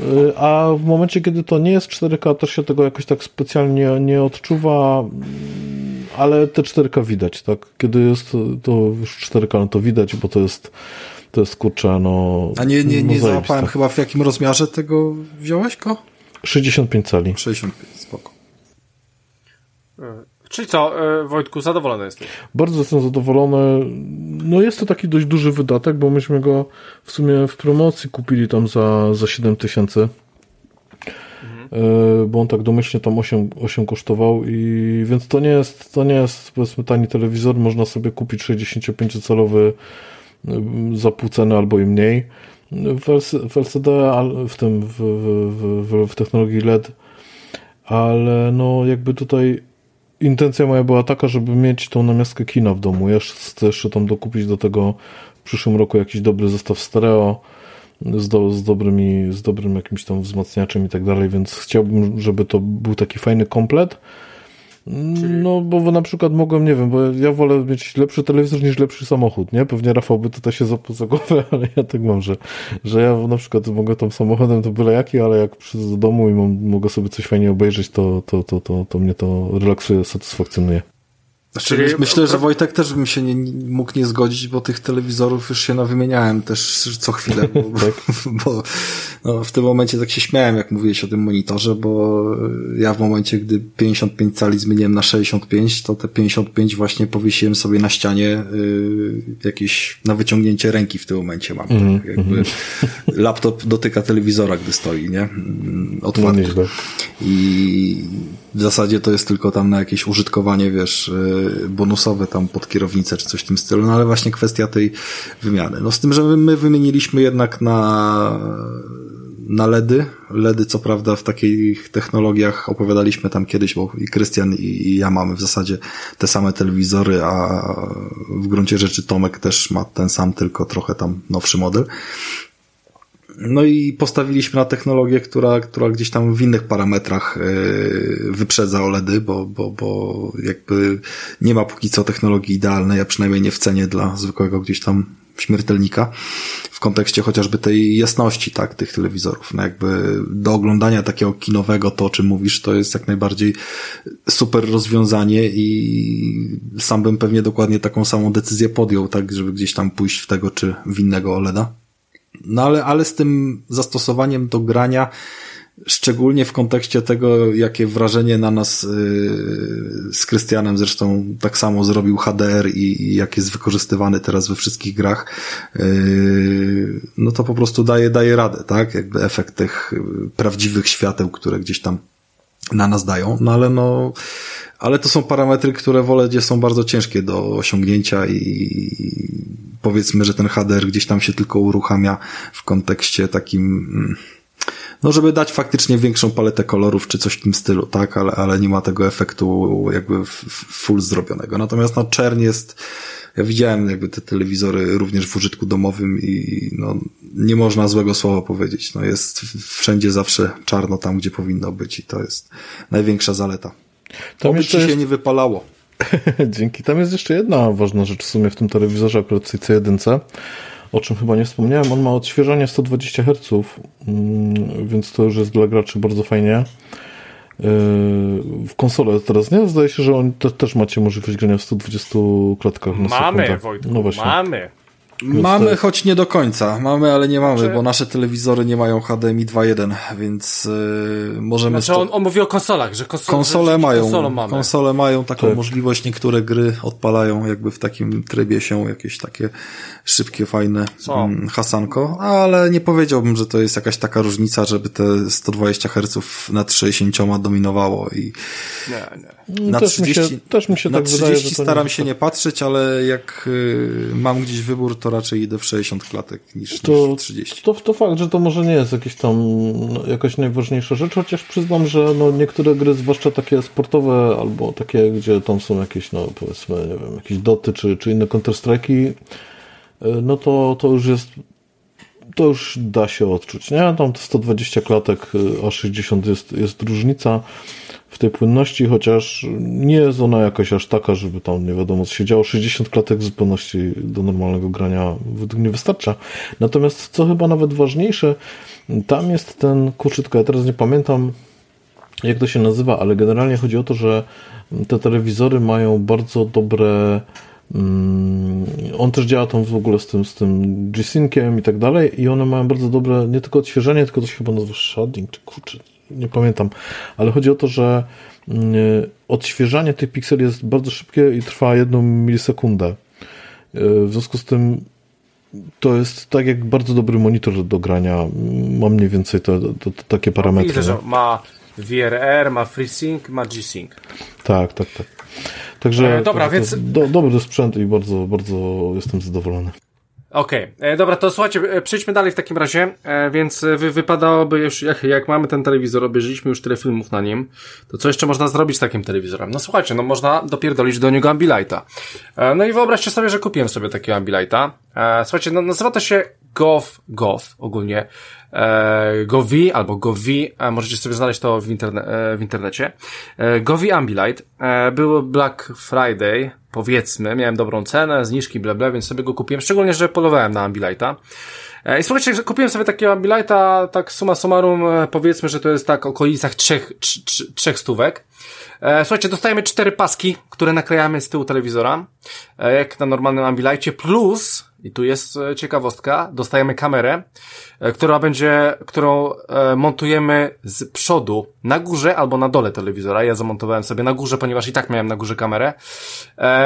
Y, a w momencie, kiedy to nie jest 4K, też się tego jakoś tak specjalnie nie odczuwa, mm, ale te 4K widać, tak? Kiedy jest to już 4K, no to widać, bo to jest to jest kurczę, no.
A nie, nie, nie załapałem chyba w jakim rozmiarze tego wziąłeś go?
65 cali.
65, spoko.
Czyli co, e, Wojtku, zadowolony jesteś?
Bardzo jestem zadowolony. No jest to taki dość duży wydatek, bo myśmy go w sumie w promocji kupili tam za, za 7 tysięcy. Mhm. Bo on tak domyślnie tam 8, 8 kosztował i więc to nie jest, to nie jest powiedzmy tani telewizor, można sobie kupić 65-calowy za pół ceny albo i mniej. W, LCD, w tym, w, w, w, w technologii LED, ale no jakby tutaj intencja moja była taka, żeby mieć tą namiastkę kina w domu. Ja chcę jeszcze tam dokupić do tego w przyszłym roku jakiś dobry zestaw stereo z, do, z, dobrymi, z dobrym jakimś tam wzmacniaczem i tak dalej, więc chciałbym, żeby to był taki fajny komplet no, bo na przykład mogłem, nie wiem, bo ja wolę mieć lepszy telewizor niż lepszy samochód, nie? Pewnie Rafał by tutaj się zapał za ale ja tak mam, że, że ja na przykład mogę tam samochodem to byle jaki, ale jak przyjdę do domu i mam, mogę sobie coś fajnie obejrzeć, to, to, to, to, to mnie to relaksuje, satysfakcjonuje.
Znaczy. Myślę, że Wojtek też bym się nie, mógł nie zgodzić, bo tych telewizorów już się nawymieniałem też co chwilę, bo, tak. bo no, w tym momencie tak się śmiałem, jak mówiłeś o tym monitorze, bo ja w momencie, gdy 55 cali zmieniłem na 65, to te 55 właśnie powiesiłem sobie na ścianie y, jakieś na wyciągnięcie ręki w tym momencie mam. Mm, tak? Jakby mm. laptop dotyka telewizora, gdy stoi, nie? Mm, otwarty. No, I w zasadzie to jest tylko tam na jakieś użytkowanie, wiesz, y, bonusowe tam pod kierownicę czy coś w tym stylu, no ale właśnie kwestia tej wymiany. No z tym, że my wymieniliśmy jednak na na LEDy. LEDy, co prawda, w takich technologiach opowiadaliśmy tam kiedyś, bo i Krystian i ja mamy w zasadzie te same telewizory, a w gruncie rzeczy Tomek też ma ten sam, tylko trochę tam nowszy model. No i postawiliśmy na technologię, która, która gdzieś tam w innych parametrach e, wyprzedza OLEDy, bo, bo, bo jakby nie ma póki co technologii idealnej, a przynajmniej nie w cenie dla zwykłego gdzieś tam śmiertelnika w kontekście chociażby tej jasności, tak, tych telewizorów. No jakby do oglądania takiego kinowego to, o czym mówisz, to jest jak najbardziej super rozwiązanie i sam bym pewnie dokładnie taką samą decyzję podjął, tak, żeby gdzieś tam pójść w tego czy w innego OLEDa. No ale, ale z tym zastosowaniem do grania, szczególnie w kontekście tego, jakie wrażenie na nas yy, z Krystianem zresztą tak samo zrobił HDR i, i jak jest wykorzystywany teraz we wszystkich grach, yy, no to po prostu daje, daje radę, tak? Jakby efekt tych prawdziwych świateł, które gdzieś tam na nas dają, no ale no, ale to są parametry, które w OLEDzie są bardzo ciężkie do osiągnięcia i powiedzmy, że ten HDR gdzieś tam się tylko uruchamia w kontekście takim, mm, no żeby dać faktycznie większą paletę kolorów czy coś w tym stylu, tak, ale, ale nie ma tego efektu jakby full zrobionego. Natomiast no czern jest, ja widziałem jakby te telewizory również w użytku domowym i no, nie można złego słowa powiedzieć. No jest wszędzie zawsze czarno tam, gdzie powinno być i to jest największa zaleta. Tam Oby ci się nie wypalało.
Dzięki. Tam jest jeszcze jedna ważna rzecz w sumie w tym telewizorze akurat C1, o czym chyba nie wspomniałem. On ma odświeżanie 120 Hz, mm, więc to już jest dla graczy bardzo fajnie. Yy, w konsolę teraz nie? Zdaje się, że on te, też macie możliwość grania w 120 klatkach na
Mamy, sekundę. Wojtku, no właśnie. mamy.
Mamy, choć nie do końca. Mamy, ale nie mamy, znaczy... bo nasze telewizory nie mają HDMI 2.1, więc yy, możemy...
Znaczy on, on mówi o konsolach, że konsole,
konsole że mają, konsole mają taką tak. możliwość, niektóre gry odpalają jakby w takim trybie się jakieś takie szybkie, fajne mm, hasanko, ale nie powiedziałbym, że to jest jakaś taka różnica, żeby te 120 Hz nad 60 dominowało i nie,
nie. Na też 30, mi się, też mi się
na
tak
30
wydaje,
staram tak. się nie patrzeć, ale jak y, mam gdzieś wybór, to raczej idę w 60 klatek niż, to, niż w 30.
To, to fakt, że to może nie jest jakieś tam no, jakaś najważniejsza rzecz, chociaż przyznam, że no, niektóre gry, zwłaszcza takie sportowe albo takie, gdzie tam są jakieś, no powiedzmy, nie wiem, jakieś doty czy, czy inne Counter-Strike'i, E, no to, to już jest to już da się odczuć, nie? Tam 120 klatek, e, a 60 jest, jest różnica w tej płynności, chociaż nie jest ona jakaś aż taka, żeby tam nie wiadomo co się działo. 60 klatek w zupełności do normalnego grania według mnie wystarcza. Natomiast co chyba nawet ważniejsze, tam jest ten, kurczę, ja teraz nie pamiętam jak to się nazywa, ale generalnie chodzi o to, że te telewizory mają bardzo dobre on też działa tam w ogóle z tym, z tym G-Synciem i tak dalej i one mają bardzo dobre, nie tylko odświeżenie, tylko to się chyba nazywa shading, czy kurczę, nie pamiętam, ale chodzi o to, że mm, odświeżanie tych pikseli jest bardzo szybkie i trwa jedną milisekundę. W związku z tym to jest tak jak bardzo dobry monitor do grania. Ma mniej więcej to, to, to takie parametry. Widzę,
że ma VRR, ma FreeSync, ma G-Sync.
Tak, tak, tak. Także e, dobra, więc... Do, dobry sprzęt i bardzo, bardzo jestem zadowolony.
Okej, okay. E, dobra, to słuchajcie, e, przejdźmy dalej w takim razie, e, więc wy, wypadałoby już, jak, jak mamy ten telewizor, obejrzeliśmy już tyle filmów na nim, to co jeszcze można zrobić z takim telewizorem? No słuchajcie, no można dopierdolić do niego Ambilighta. No i wyobraźcie sobie, że kupiłem sobie takiego Ambilighta. Słuchajcie, no nazywa to się Gov, Gov ogólnie, Govi albo Govi, możecie sobie znaleźć to w, interne w internecie. Govi Ambilight, był Black Friday, powiedzmy, miałem dobrą cenę, zniżki, bla, więc sobie go kupiłem, szczególnie, że polowałem na Ambilighta. E, I słuchajcie, kupiłem sobie takiego Ambilighta, tak suma summarum, e, powiedzmy, że to jest tak okolicach trzech, trzech stówek. E, słuchajcie, dostajemy cztery paski, które naklejamy z tyłu telewizora, jak na normalnym Ambilightie, plus i tu jest e, ciekawostka. Dostajemy kamerę, e, która będzie, którą e, montujemy z przodu na górze albo na dole telewizora. Ja zamontowałem sobie na górze, ponieważ i tak miałem na górze kamerę,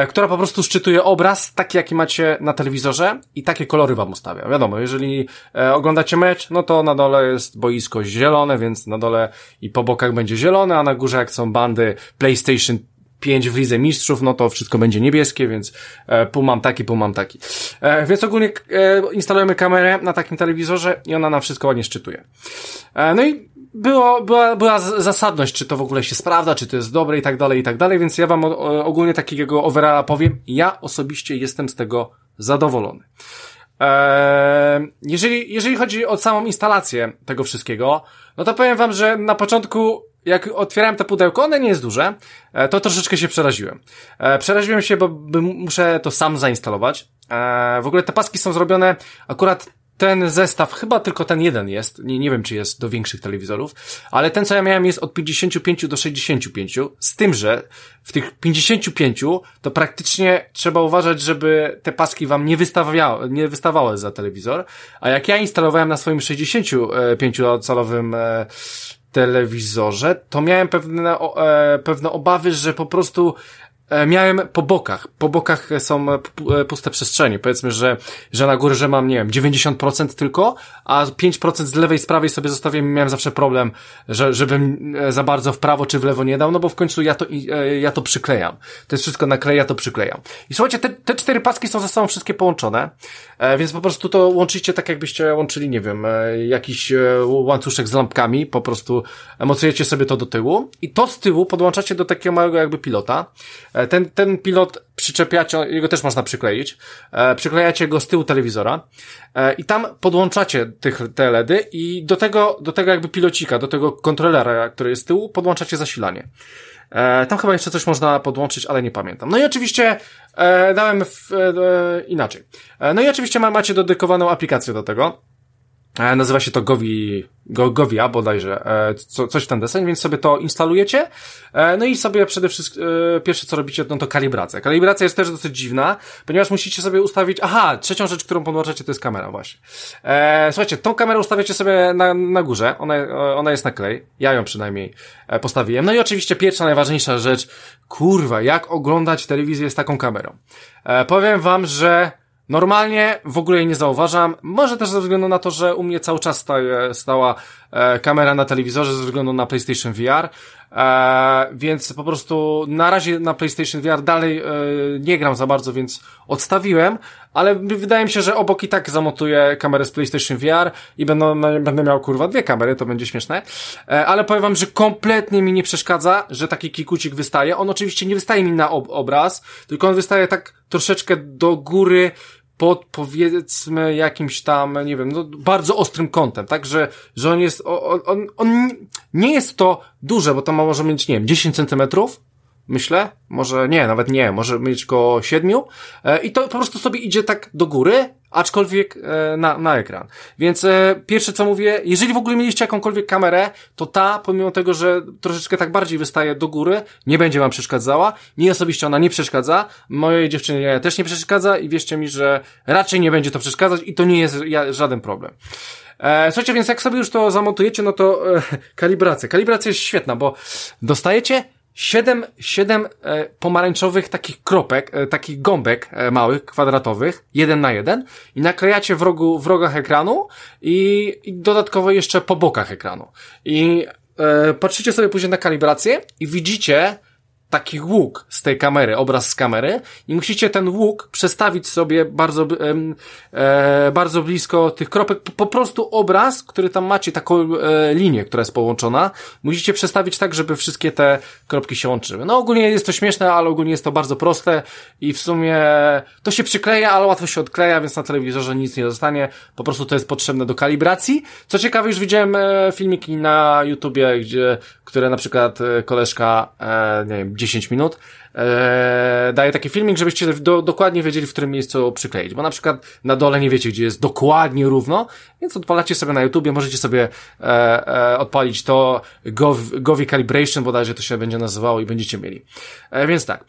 która po prostu szczytuje obraz taki, jaki macie na telewizorze i takie kolory wam ustawia. Wiadomo, jeżeli oglądacie mecz, no to na dole jest boisko zielone, więc na dole i po bokach będzie zielone, a na górze jak są bandy PlayStation 5 w Lidze Mistrzów, no to wszystko będzie niebieskie, więc e, pół mam taki, pół mam taki. E, więc ogólnie e, instalujemy kamerę na takim telewizorze i ona nam wszystko ładnie szczytuje. E, no i było, była, była zasadność, czy to w ogóle się sprawdza, czy to jest dobre i tak dalej, i tak dalej, więc ja wam ogólnie takiego overalla powiem. Ja osobiście jestem z tego zadowolony. Eee, jeżeli, jeżeli chodzi o samą instalację tego wszystkiego, no to powiem wam, że na początku jak otwierałem to pudełko, one nie jest duże, e, to troszeczkę się przeraziłem. E, przeraziłem się, bo muszę to sam zainstalować. E, w ogóle te paski są zrobione akurat ten zestaw, chyba tylko ten jeden jest, nie, nie wiem czy jest do większych telewizorów, ale ten co ja miałem jest od 55 do 65, z tym, że w tych 55 to praktycznie trzeba uważać, żeby te paski wam nie wystawiały, nie wystawały za telewizor, a jak ja instalowałem na swoim 65-calowym telewizorze, to miałem pewne, e, pewne obawy, że po prostu E, miałem po bokach. Po bokach są e, e, puste przestrzenie. Powiedzmy, że, że na górze mam, nie wiem, 90% tylko, a 5% z lewej, z prawej sobie zostawiłem miałem zawsze problem, że, żebym za bardzo w prawo czy w lewo nie dał, no bo w końcu ja to, ja to przyklejam. To jest wszystko nakleja, to przyklejam. I słuchajcie, te, te cztery paski są ze sobą wszystkie połączone, więc po prostu to łączycie tak jakbyście łączyli, nie wiem, jakiś łańcuszek z lampkami, po prostu mocujecie sobie to do tyłu i to z tyłu podłączacie do takiego małego jakby pilota, E, ten, ten pilot przyczepiacie, jego też można przykleić, e, przyklejacie go z tyłu telewizora e, i tam podłączacie tych, te LEDy i do tego, do tego jakby pilocika, do tego kontrolera, który jest z tyłu, podłączacie zasilanie. E, tam chyba jeszcze coś można podłączyć, ale nie pamiętam. No i oczywiście e, dałem w, e, inaczej. E, no i oczywiście ma, macie dedykowaną aplikację do tego. E, nazywa się to Govi, Go, Govia bodajże, e, co, coś w ten deseń, więc sobie to instalujecie. E, no i sobie przede wszystkim, pierwsze co robicie, no to kalibracja. Kalibracja jest też dosyć dziwna, ponieważ musicie sobie ustawić, aha, trzecią rzecz, którą podłączacie, to jest kamera właśnie. Słuchajcie, tą kamerę ustawiacie sobie na, na górze, ona, ona jest na klej, ja ją przynajmniej postawiłem. No i oczywiście pierwsza, najważniejsza rzecz, kurwa, jak oglądać telewizję z taką kamerą. Powiem wam, że Normalnie w ogóle jej nie zauważam. Może też ze względu na to, że u mnie cały czas staje, stała e, kamera na telewizorze ze względu na PlayStation VR. E, więc po prostu na razie na PlayStation VR dalej e, nie gram za bardzo, więc odstawiłem, ale wydaje mi się, że obok i tak zamontuję kamerę z PlayStation VR i będę, będę miał kurwa dwie kamery, to będzie śmieszne. E, ale powiem wam, że kompletnie mi nie przeszkadza, że taki kikucik wystaje. On oczywiście nie wystaje mi na ob obraz, tylko on wystaje tak troszeczkę do góry, pod powiedzmy jakimś tam, nie wiem, no, bardzo ostrym kątem, tak, że, że on jest, on, on, on nie jest to duże, bo to ma może mieć, nie wiem, 10 centymetrów, myślę, może nie, nawet nie, może mieć go 7 e, i to po prostu sobie idzie tak do góry, aczkolwiek e, na, na ekran. Więc e, pierwsze co mówię, jeżeli w ogóle mieliście jakąkolwiek kamerę, to ta, pomimo tego, że troszeczkę tak bardziej wystaje do góry, nie będzie wam przeszkadzała. Mi osobiście ona nie przeszkadza, mojej dziewczynie też nie przeszkadza i wierzcie mi, że raczej nie będzie to przeszkadzać i to nie jest żaden problem. E, słuchajcie, więc jak sobie już to zamontujecie, no to e, kalibracja. Kalibracja jest świetna, bo dostajecie siedem, siedem e, pomarańczowych takich kropek, e, takich gąbek e, małych, kwadratowych, jeden na jeden i naklejacie w rogu, w rogach ekranu i, i dodatkowo jeszcze po bokach ekranu. I e, patrzycie sobie później na kalibrację i widzicie taki łuk z tej kamery, obraz z kamery i musicie ten łuk przestawić sobie bardzo, e, bardzo blisko tych kropek, po prostu obraz, który tam macie, taką e, linię, która jest połączona, musicie przestawić tak, żeby wszystkie te kropki się łączyły. No ogólnie jest to śmieszne, ale ogólnie jest to bardzo proste i w sumie to się przykleja, ale łatwo się odkleja, więc na telewizorze nic nie zostanie, po prostu to jest potrzebne do kalibracji. Co ciekawe, już widziałem e, filmiki na YouTubie, gdzie, które na przykład e, koleżka, e, nie wiem, 10 minut, e, daje taki filmik, żebyście do, dokładnie wiedzieli, w którym miejscu przykleić. Bo na przykład na dole nie wiecie, gdzie jest dokładnie równo, więc odpalacie sobie na YouTubie, możecie sobie e, e, odpalić to Gov, Govi Calibration, bodajże to się będzie nazywało i będziecie mieli. E, więc tak.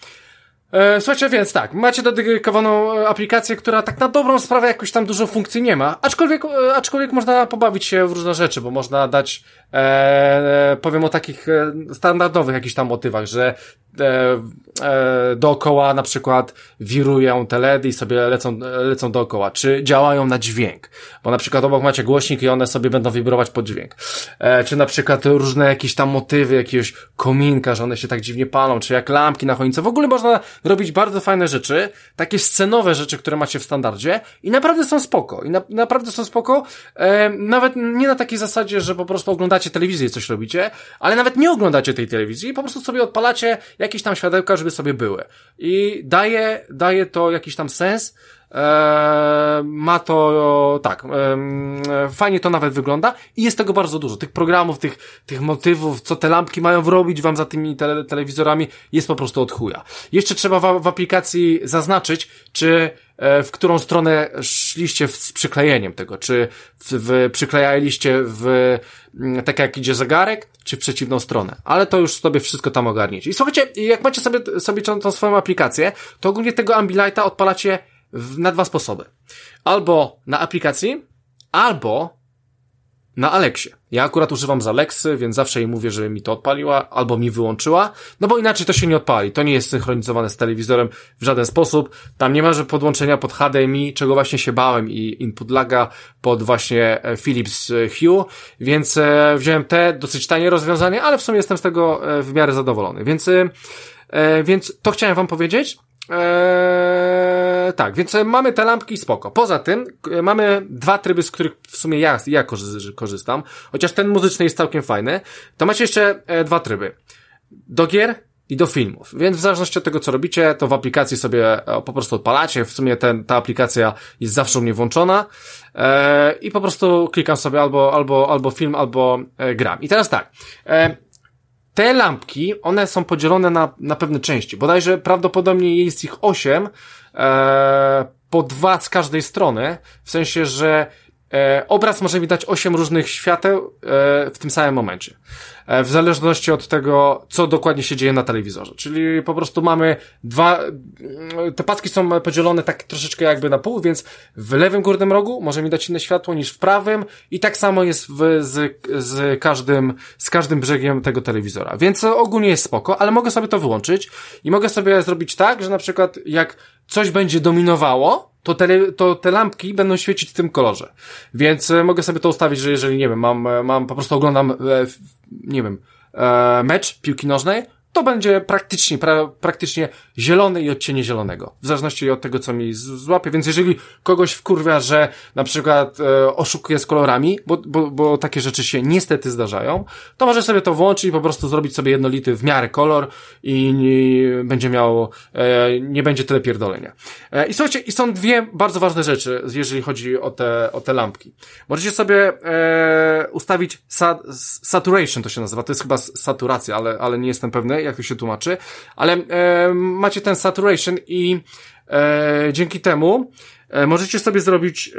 E, słuchajcie, więc tak, macie dedykowaną e, aplikację, która tak na dobrą sprawę jakoś tam dużo funkcji nie ma, aczkolwiek, e, aczkolwiek można pobawić się w różne rzeczy, bo można dać, e, powiem o takich standardowych jakichś tam motywach, że e, e, dookoła na przykład wirują te i sobie lecą, lecą dookoła, czy działają na dźwięk, bo na przykład obok macie głośnik i one sobie będą wibrować pod dźwięk, e, czy na przykład różne jakieś tam motywy jakiegoś kominka, że one się tak dziwnie palą, czy jak lampki na choince, w ogóle można robić bardzo fajne rzeczy, takie scenowe rzeczy, które macie w standardzie i naprawdę są spoko, i na, naprawdę są spoko, e, nawet nie na takiej zasadzie, że po prostu oglądacie telewizję i coś robicie, ale nawet nie oglądacie tej telewizji po prostu sobie odpalacie jakieś tam światełka, żeby sobie były. I daje, daje to jakiś tam sens, Eee, ma to, tak, eee, fajnie to nawet wygląda i jest tego bardzo dużo. Tych programów, tych, tych motywów, co te lampki mają wrobić wam za tymi tele, telewizorami, jest po prostu od chuja. Jeszcze trzeba w, w aplikacji zaznaczyć, czy w którą stronę szliście z przyklejeniem tego, czy w, w, przyklejaliście w, mm, tak jak idzie zegarek, czy w przeciwną stronę. Ale to już sobie wszystko tam ogarniecie. I słuchajcie, jak macie sobie, sobie tą, tą swoją aplikację, to ogólnie tego Ambilighta odpalacie na dwa sposoby. Albo na aplikacji, albo na Alexie. Ja akurat używam z Alexy, więc zawsze jej mówię, żeby mi to odpaliła, albo mi wyłączyła, no bo inaczej to się nie odpali. To nie jest synchronizowane z telewizorem w żaden sposób. Tam nie ma, że podłączenia pod HDMI, czego właśnie się bałem i input laga pod właśnie e, Philips e, Hue, więc e, wziąłem te dosyć tanie rozwiązanie, ale w sumie jestem z tego w miarę zadowolony. Więc, więc to chciałem wam powiedzieć. Eee, tak, więc mamy te lampki spoko. Poza tym e, mamy dwa tryby, z których w sumie ja, ja korzystam, chociaż ten muzyczny jest całkiem fajny. To macie jeszcze e, dwa tryby. Do gier i do filmów. Więc w zależności od tego, co robicie, to w aplikacji sobie e, po prostu odpalacie. W sumie ten, ta aplikacja jest zawsze u mnie włączona e, i po prostu klikam sobie albo, albo, albo film, albo e, gram. I teraz tak. E, te lampki, one są podzielone na, na pewne części. Bodajże prawdopodobnie jest ich osiem, e, po dwa z każdej strony, w sensie, że e, obraz może mi dać osiem różnych świateł e, w tym samym momencie. E, w zależności od tego, co dokładnie się dzieje na telewizorze. Czyli po prostu mamy dwa, mm, te paski są podzielone tak troszeczkę jakby na pół, więc w lewym górnym rogu może mi dać inne światło niż w prawym i tak samo jest w, z, z każdym, z każdym brzegiem tego telewizora. Więc ogólnie jest spoko, ale mogę sobie to wyłączyć i mogę sobie zrobić tak, że na przykład jak coś będzie dominowało, to te, to te lampki będą świecić w tym kolorze. Więc e, mogę sobie to ustawić, że jeżeli, nie wiem, mam, e, mam po prostu oglądam, nie wiem, mecz piłki nożnej, to będzie praktycznie, pra, praktycznie zielony i odcienie zielonego. W zależności od tego, co mi złapie. Więc jeżeli kogoś wkurwia, że na przykład e, oszukuje z kolorami, bo, bo, bo takie rzeczy się niestety zdarzają, to może sobie to włączyć i po prostu zrobić sobie jednolity w miarę kolor i nie, będzie miało, e, nie będzie tyle pierdolenia. E, I słuchajcie, i są dwie bardzo ważne rzeczy, jeżeli chodzi o te, o te lampki. Możecie sobie e, ustawić sa, saturation, to się nazywa, to jest chyba saturacja, ale, ale nie jestem pewny jak to się tłumaczy, ale e, macie ten saturation i e, dzięki temu e, możecie sobie zrobić e,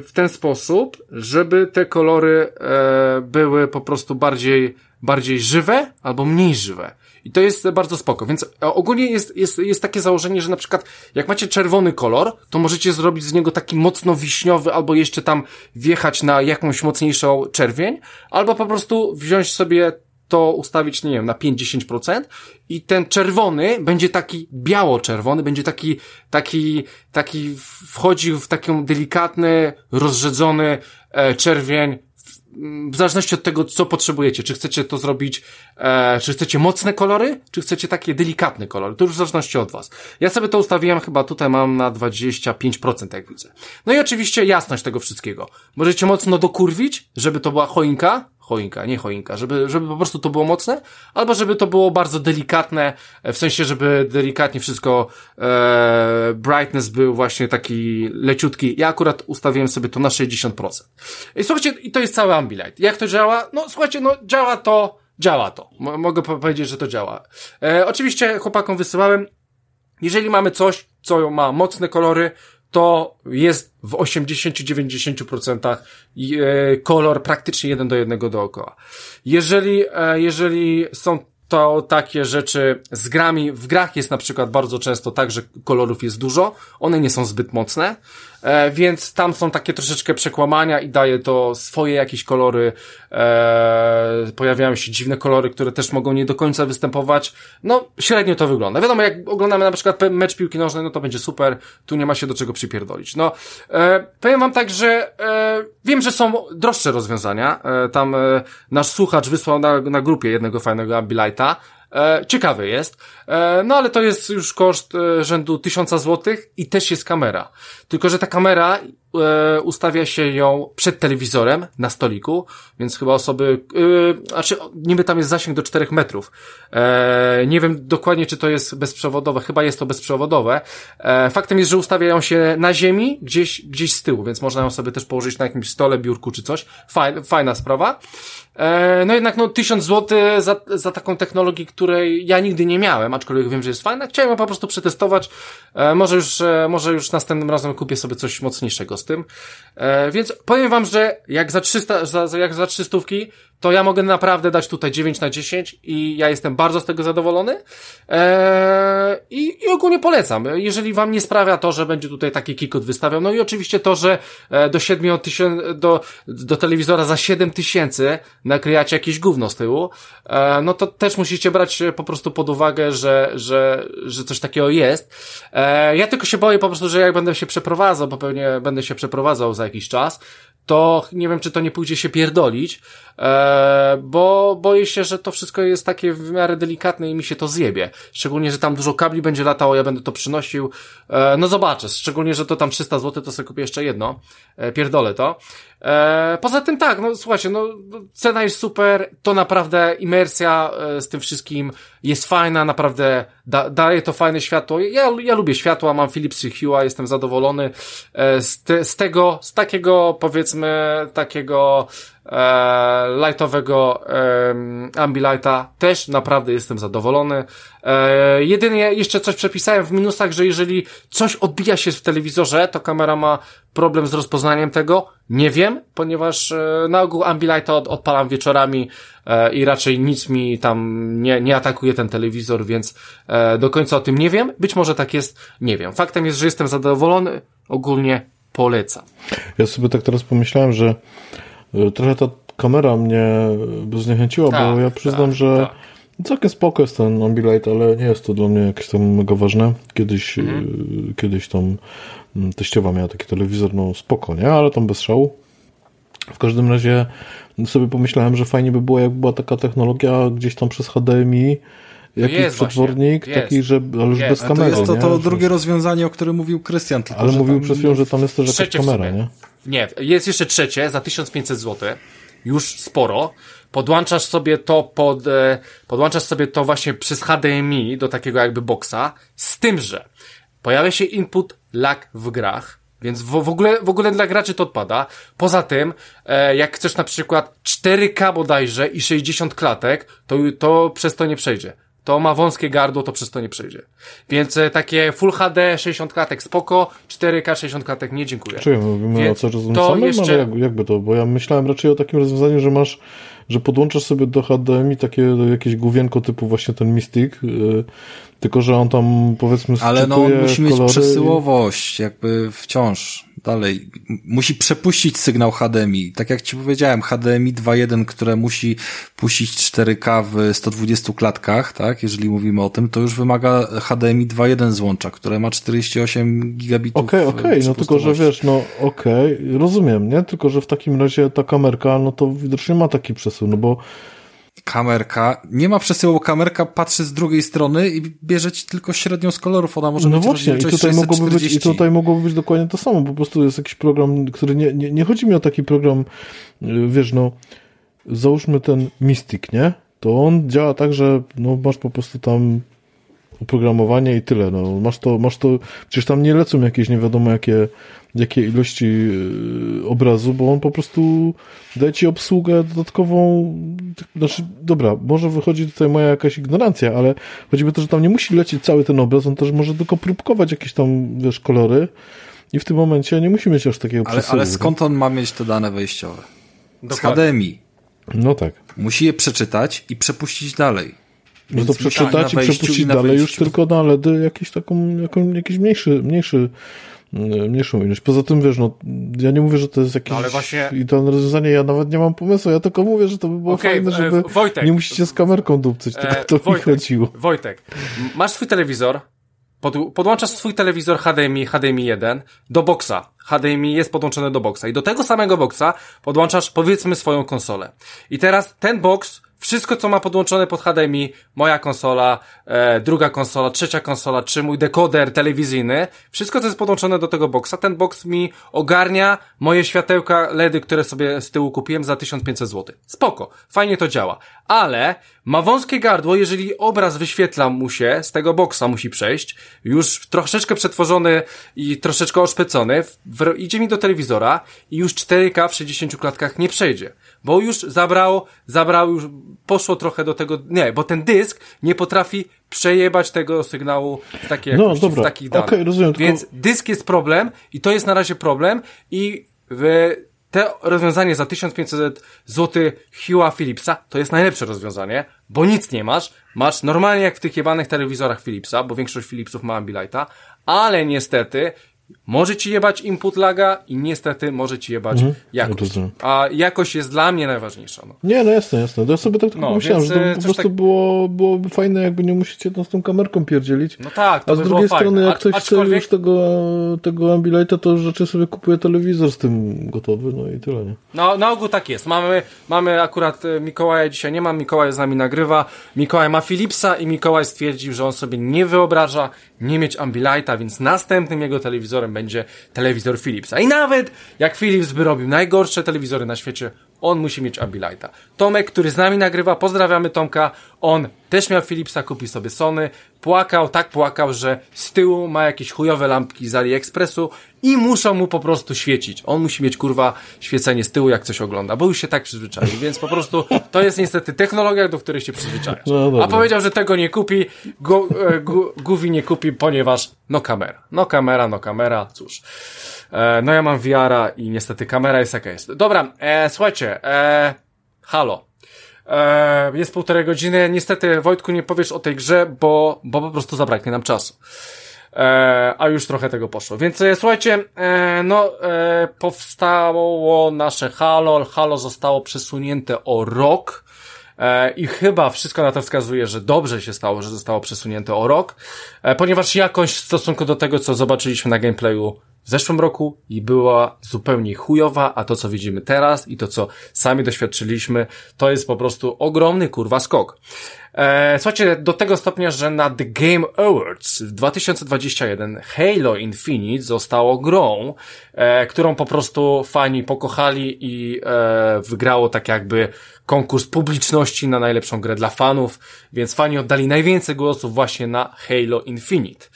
w ten sposób, żeby te kolory e, były po prostu bardziej, bardziej żywe albo mniej żywe. I to jest bardzo spoko. Więc e, ogólnie jest, jest, jest takie założenie, że na przykład jak macie czerwony kolor, to możecie zrobić z niego taki mocno wiśniowy, albo jeszcze tam wjechać na jakąś mocniejszą czerwień, albo po prostu wziąć sobie to ustawić, nie wiem, na 5-10% i ten czerwony będzie taki biało-czerwony, będzie taki, taki, taki wchodził w taki delikatny, rozrzedzony e, czerwień, w zależności od tego, co potrzebujecie. Czy chcecie to zrobić, e, czy chcecie mocne kolory, czy chcecie takie delikatne kolory. To już w zależności od was. Ja sobie to ustawiłem, chyba tutaj mam na 25%, jak widzę. No i oczywiście jasność tego wszystkiego. Możecie mocno dokurwić, żeby to była choinka, choinka, nie choinka, żeby, żeby po prostu to było mocne, albo żeby to było bardzo delikatne, e, w sensie, żeby delikatnie wszystko, e, brightness był właśnie taki leciutki. Ja akurat ustawiłem sobie to na 60%. I słuchajcie, i to jest cały Ambilight. Jak to działa? No słuchajcie, no działa to, działa to. M mogę powiedzieć, że to działa. E, oczywiście chłopakom wysyłałem, jeżeli mamy coś, co ma mocne kolory, to jest w 80-90% e, kolor praktycznie jeden do jednego dookoła. Jeżeli, e, jeżeli są to takie rzeczy z grami, w grach jest na przykład bardzo często tak, że kolorów jest dużo, one nie są zbyt mocne, e, więc tam są takie troszeczkę przekłamania i daje to swoje jakieś kolory, e, pojawiają się dziwne kolory, które też mogą nie do końca występować, no średnio to wygląda. Wiadomo, jak oglądamy na przykład mecz piłki nożnej, no to będzie super, tu nie ma się do czego przypierdolić. No, e, powiem wam tak, że e, wiem, że są droższe rozwiązania, e, tam e, nasz słuchacz wysłał na, na grupie jednego fajnego Ambilighta, E, ciekawy jest. E, no ale to jest już koszt e, rzędu 1000 złotych i też jest kamera. Tylko, że ta kamera e, ustawia się ją przed telewizorem na stoliku, więc chyba osoby, e, znaczy niby tam jest zasięg do 4 metrów. E, nie wiem dokładnie, czy to jest bezprzewodowe, chyba jest to bezprzewodowe. E, faktem jest, że ustawia ją się na ziemi, gdzieś, gdzieś z tyłu, więc można ją sobie też położyć na jakimś stole, biurku czy coś. Fajna, fajna sprawa. E, no jednak no 1000 zł za, za taką technologię, której ja nigdy nie miałem, aczkolwiek wiem, że jest fajna. Chciałem ją po prostu przetestować. E, może już, e, może już następnym razem kupię sobie coś mocniejszego z tym. E, więc powiem wam, że jak za 300, za, jak za 300 to ja mogę naprawdę dać tutaj 9 na 10 i ja jestem bardzo z tego zadowolony. Eee, i, I ogólnie polecam. Jeżeli wam nie sprawia to, że będzie tutaj taki kikot wystawiał, no i oczywiście to, że e, do 7 tysięcy, do, do telewizora za 7 tysięcy nakryjacie jakieś gówno z tyłu, e, no to też musicie brać po prostu pod uwagę, że, że, że coś takiego jest. E, ja tylko się boję po prostu, że jak będę się przeprowadzał, bo pewnie będę się przeprowadzał za jakiś czas, to nie wiem, czy to nie pójdzie się pierdolić, e, bo boję się, że to wszystko jest takie w miarę delikatne i mi się to zjebie. Szczególnie, że tam dużo kabli będzie latało, ja będę to przynosił. E, no zobaczę, szczególnie, że to tam 300 zł, to sobie kupię jeszcze jedno. E, pierdolę to. E, poza tym tak, no słuchajcie, no cena jest super, to naprawdę imersja e, z tym wszystkim jest fajna, naprawdę da, daje to fajne światło. Ja, ja lubię światła, mam Philipsy Hue'a, jestem zadowolony e, z, te, z tego, z takiego powiedzmy, takiego e, lightowego e, Ambilighta też naprawdę jestem zadowolony. E, jedynie jeszcze coś przepisałem w minusach, że jeżeli coś odbija się w telewizorze, to kamera ma problem z rozpoznaniem tego. Nie wiem, ponieważ e, na ogół Ambilighta od, odpalam wieczorami e, i raczej nic mi tam nie, nie atakuje ten telewizor, więc e, do końca o tym nie wiem. Być może tak jest, nie wiem. Faktem jest, że jestem zadowolony. Ogólnie polecam.
Ja sobie tak teraz pomyślałem, że trochę ta kamera mnie zniechęciła, tak, bo ja przyznam, tak, że tak. całkiem spoko jest ten Ambilight, ale nie jest to dla mnie jakieś tam mega ważne. Kiedyś, mhm. E, kiedyś tam mm, teściowa miała taki telewizor, no spoko, nie? Ale tam bez szału. W każdym razie sobie pomyślałem, że fajnie by było, jak była taka technologia gdzieś tam przez HDMI, jakiś jest przetwornik, właśnie, taki, że ale już jest. bez kamery.
To jest to, to drugie rozwiązanie, o którym mówił Krystian.
Ale mówił przed chwilą, że tam jest też jakaś kamera, nie?
Nie, jest jeszcze trzecie za 1500 zł. Już sporo. Podłączasz sobie to pod, e, podłączasz sobie to właśnie przez HDMI do takiego jakby boxa, z tym, że pojawia się input lag w grach, więc w, w, ogóle, w ogóle dla graczy to odpada. Poza tym, e, jak chcesz na przykład 4K bodajże i 60 klatek, to, to przez to nie przejdzie to ma wąskie gardło, to przez to nie przejdzie. Więc e, takie Full HD 60 klatek spoko, 4K 60 klatek nie dziękuję.
Czyli mówimy Więc o co samym, to jeszcze... ale jak, jakby to, bo ja myślałem raczej o takim rozwiązaniu, że masz że podłączasz sobie do HDMI takie jakieś główienko typu właśnie ten Mystic, yy, tylko że on tam powiedzmy
Ale no on musi mieć przesyłowość, i... jakby wciąż dalej. Musi przepuścić sygnał HDMI. Tak jak ci powiedziałem, HDMI 2.1, które musi puścić 4K w 120 klatkach, tak? Jeżeli mówimy o tym, to już wymaga HDMI 2.1 złącza, które ma 48 gigabitów.
Okej, okay, okej, okay. no tylko, że wiesz, no okej, okay, rozumiem, nie? Tylko, że w takim razie ta kamerka, no to widocznie ma taki przesył, no bo
kamerka, nie ma przesyłu, kamerka patrzy z drugiej strony i bierze ci tylko średnią z kolorów, ona może
no właśnie, i tutaj mogłoby być, i tutaj mogłoby być dokładnie to samo, po prostu jest jakiś program, który nie, nie, nie chodzi mi o taki program, y, wiesz, no, załóżmy ten Mystic, nie? To on działa tak, że no, masz po prostu tam oprogramowanie i tyle, no, masz to, masz to, przecież tam nie lecą jakieś nie wiadomo jakie jakie ilości y, obrazu, bo on po prostu daje ci obsługę dodatkową, znaczy, dobra, może wychodzi tutaj moja jakaś ignorancja, ale chodzi o to, że tam nie musi lecieć cały ten obraz, on też może tylko próbkować jakieś tam, wiesz, kolory i w tym momencie nie musi mieć aż takiego
ale, przesyłu. Ale skąd on ma mieć te dane wejściowe? Dokładnie. Z HDMI.
No tak.
Musi je przeczytać i przepuścić dalej.
No to przeczytać i przepuścić dalej już tylko na LEDy jakiś taką, jaką, jakiś mniejszy, mniejszy E, mniejszą ilość. Poza tym, wiesz, no, ja nie mówię, że to jest jakieś no, ale właśnie... idealne rozwiązanie, ja nawet nie mam pomysłu, ja tylko mówię, że to by było okay, fajne, żeby Wojtek, nie musicie z kamerką dupcyć, tylko e, to Wojtek, mi chodziło.
Wojtek, masz swój telewizor, pod, podłączasz swój telewizor HDMI, HDMI 1 do boxa. HDMI jest podłączony do boxa i do tego samego boxa podłączasz powiedzmy swoją konsolę. I teraz ten box wszystko, co ma podłączone pod HDMI, moja konsola, e, druga konsola, trzecia konsola, czy mój dekoder telewizyjny, wszystko, co jest podłączone do tego boxa, ten box mi ogarnia moje światełka LEDy, które sobie z tyłu kupiłem za 1500 zł. Spoko, fajnie to działa. Ale ma wąskie gardło, jeżeli obraz wyświetla mu się, z tego boxa musi przejść, już troszeczkę przetworzony i troszeczkę oszpecony, w, w, idzie mi do telewizora i już 4K w 60 klatkach nie przejdzie. Bo już zabrał, zabrał już, poszło trochę do tego, nie, bo ten dysk nie potrafi przejebać tego sygnału w, takiej no, dobra. w takich danych. Okay, rozumiem, Więc tylko... dysk jest problem i to jest na razie problem i w te rozwiązanie za 1500 zł Hugh'a Philipsa to jest najlepsze rozwiązanie, bo nic nie masz. Masz normalnie jak w tych jebanych telewizorach Philipsa, bo większość Philipsów ma Ambilighta, ale niestety może ci jebać input laga i niestety może ci jebać mhm, jakość. A jakość jest dla mnie najważniejsza. No.
Nie, no jasne, jasne. Ja sobie tak no, myślałem, że to po prostu tak... było, byłoby fajne, jakby nie musicie z tą kamerką pierdzielić.
No tak,
to A z by drugiej strony, fajne. jak ktoś aczkolwiek... chce już tego, tego Ambilighta, to rzeczy sobie kupuje telewizor z tym gotowy, no i tyle, nie?
No, na ogół tak jest. Mamy, mamy akurat e, Mikołaja dzisiaj nie ma, Mikołaj z nami nagrywa. Mikołaj ma Philipsa i Mikołaj stwierdził, że on sobie nie wyobraża nie mieć Ambilighta, więc następnym jego telewizorem będzie telewizor Philipsa. I nawet jak Philips by robił najgorsze telewizory na świecie, on musi mieć Ambilighta. Tomek, który z nami nagrywa, pozdrawiamy Tomka, on też miał Philipsa, kupi sobie Sony, płakał, tak płakał, że z tyłu ma jakieś chujowe lampki z AliExpressu i muszą mu po prostu świecić. On musi mieć kurwa świecenie z tyłu, jak coś ogląda, bo już się tak przyzwyczaił, więc po prostu to jest niestety technologia, do której się przyzwyczajasz. No, A powiedział, że tego nie kupi, gu, e, gu, Guwi nie kupi, ponieważ no kamera. No kamera, no kamera, cóż. E, no ja mam VR-a i niestety kamera jest jaka jest. Dobra, e, słuchajcie, e, halo. E, jest półtorej godziny. Niestety, Wojtku, nie powiesz o tej grze, bo, bo po prostu zabraknie nam czasu. E, a już trochę tego poszło. Więc e, słuchajcie, e, no, e, powstało nasze Halo. Halo zostało przesunięte o rok. E, I chyba wszystko na to wskazuje, że dobrze się stało, że zostało przesunięte o rok, ponieważ jakość w stosunku do tego, co zobaczyliśmy na gameplayu w zeszłym roku i była zupełnie chujowa, a to co widzimy teraz i to co sami doświadczyliśmy, to jest po prostu ogromny kurwa skok. E, słuchajcie, do tego stopnia, że na The Game Awards w 2021 Halo Infinite zostało grą, e, którą po prostu fani pokochali i e, wygrało tak jakby konkurs publiczności na najlepszą grę dla fanów, więc fani oddali najwięcej głosów właśnie na Halo Infinite.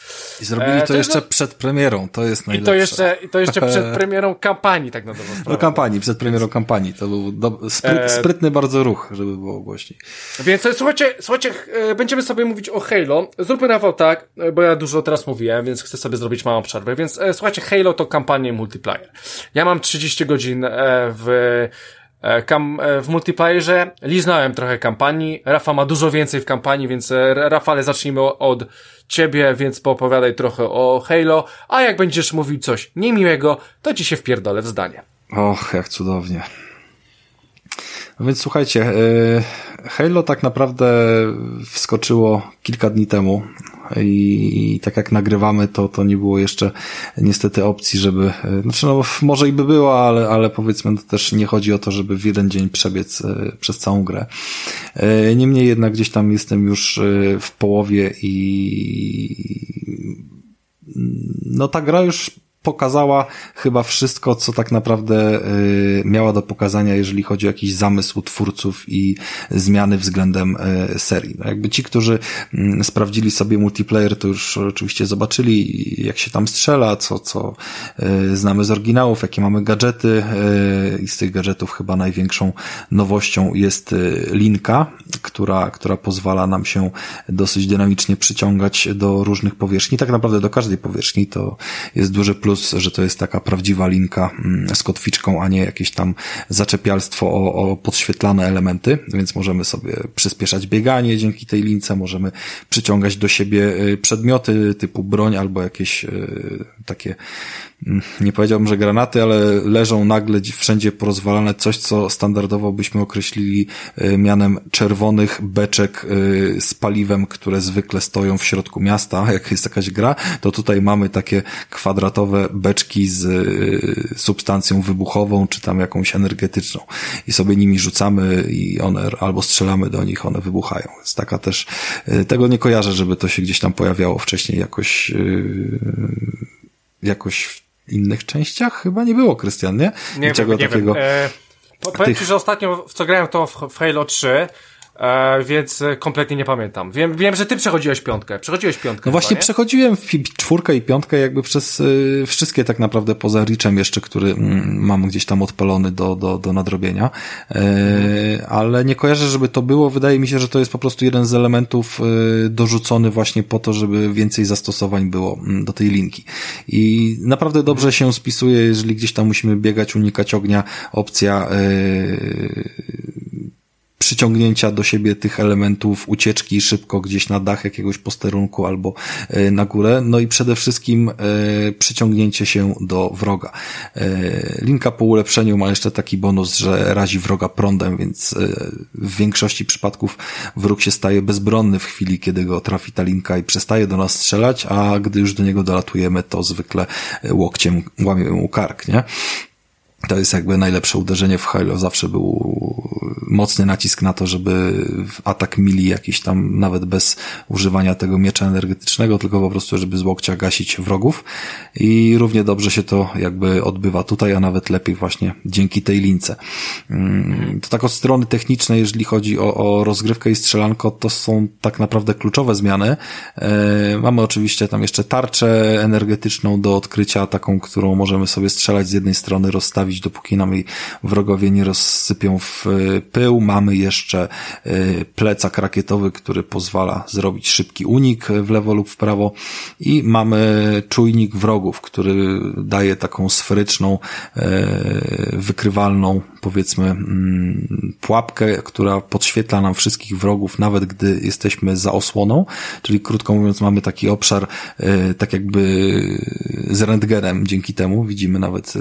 I zrobili e, to, to jeszcze no... przed premierą, to jest najlepsze.
I to jeszcze, i to jeszcze przed premierą kampanii, tak na dobrą sprawę.
No kampanii, przed premierą kampanii. To był do... spryt, e... sprytny bardzo ruch, żeby było głośniej.
Więc słuchajcie, słuchajcie, e, będziemy sobie mówić o Halo. Zróbmy Rafał tak, e, bo ja dużo teraz mówiłem, więc chcę sobie zrobić małą przerwę. Więc e, słuchajcie, Halo to kampania multiplayer. Ja mam 30 godzin w kam, w multiplayerze. Liznałem trochę kampanii. Rafa ma dużo więcej w kampanii, więc Rafale zacznijmy od ciebie, więc poopowiadaj trochę o Halo, a jak będziesz mówił coś niemiłego, to ci się wpierdolę w zdanie.
Och, jak cudownie. No więc słuchajcie, e, Halo tak naprawdę wskoczyło kilka dni temu i tak jak nagrywamy, to, to nie było jeszcze niestety opcji, żeby, e, znaczy no może i by było, ale, ale powiedzmy to też nie chodzi o to, żeby w jeden dzień przebiec e, przez całą grę. Niemniej jednak gdzieś tam jestem już w połowie i no ta gra już pokazała chyba wszystko, co tak naprawdę y, miała do pokazania, jeżeli chodzi o jakiś zamysł twórców i zmiany względem y, serii. No jakby ci, którzy y, sprawdzili sobie multiplayer, to już oczywiście zobaczyli, jak się tam strzela, co, co y, znamy z oryginałów, jakie mamy gadżety i z tych gadżetów chyba największą nowością jest linka, która, która pozwala nam się dosyć dynamicznie przyciągać do różnych powierzchni, tak naprawdę do każdej powierzchni, to jest duży plus plus, że to jest taka prawdziwa linka mm, z kotwiczką, a nie jakieś tam zaczepialstwo o, o podświetlane elementy, więc możemy sobie przyspieszać bieganie dzięki tej lince, możemy przyciągać do siebie y, przedmioty typu broń albo jakieś y, takie nie powiedziałbym, że granaty, ale leżą nagle wszędzie porozwalane coś, co standardowo byśmy określili e, mianem czerwonych beczek e, z paliwem, które zwykle stoją w środku miasta, jak jest jakaś gra, to tutaj mamy takie kwadratowe beczki z e, substancją wybuchową, czy tam jakąś energetyczną i sobie nimi rzucamy i one albo strzelamy do nich, one wybuchają. Jest taka też, tego nie kojarzę, żeby to się gdzieś tam pojawiało wcześniej jakoś jakoś innych częściach chyba nie było, Krystian, nie?
Nie Niczego wiem, nie takiego. Wiem. E, powiem tych... ci, że ostatnio w co grałem to w, w Halo 3 E, więc kompletnie nie pamiętam. Wiem, wiem, że ty przechodziłeś piątkę. Przechodziłeś piątkę.
No właśnie przechodziłem w czwórkę i piątkę jakby przez y, wszystkie tak naprawdę poza Richem jeszcze, który mm, mam gdzieś tam odpalony do, do, do nadrobienia. E, ale nie kojarzę, żeby to było. Wydaje mi się, że to jest po prostu jeden z elementów y, dorzucony właśnie po to, żeby więcej zastosowań było mm, do tej linki. I naprawdę dobrze się spisuje, jeżeli gdzieś tam musimy biegać, unikać ognia. Opcja y, przyciągnięcia do siebie tych elementów, ucieczki szybko gdzieś na dach jakiegoś posterunku albo e, na górę, no i przede wszystkim e, przyciągnięcie się do wroga. E, linka po ulepszeniu ma jeszcze taki bonus, że razi wroga prądem, więc w większości przypadków wróg się staje bezbronny w chwili, kiedy go trafi ta linka i przestaje do nas strzelać, a gdy już do niego dolatujemy, to zwykle łokciem łamiemy mu kark, nie? To jest jakby najlepsze uderzenie w Halo. Zawsze był mocny nacisk na to, żeby atak mili jakiś tam, nawet bez używania tego miecza energetycznego, tylko po prostu, żeby z łokcia gasić wrogów. I równie dobrze się to jakby odbywa tutaj, a nawet lepiej właśnie dzięki tej lince. Mm, to tak od strony technicznej, jeżeli chodzi o, o rozgrywkę i strzelanko, to są tak naprawdę kluczowe zmiany. E, mamy oczywiście tam jeszcze tarczę energetyczną do odkrycia, taką, którą możemy sobie strzelać z jednej strony, rozstawić dopóki nam jej wrogowie nie rozsypią w e, pył. Mamy jeszcze e, plecak rakietowy, który pozwala zrobić szybki unik w lewo lub w prawo i mamy czujnik wrogów, który daje taką sferyczną, e, wykrywalną, powiedzmy, mm, pułapkę, która podświetla nam wszystkich wrogów, nawet gdy jesteśmy za osłoną, czyli krótko mówiąc mamy taki obszar tak jakby z rentgenem dzięki temu, widzimy nawet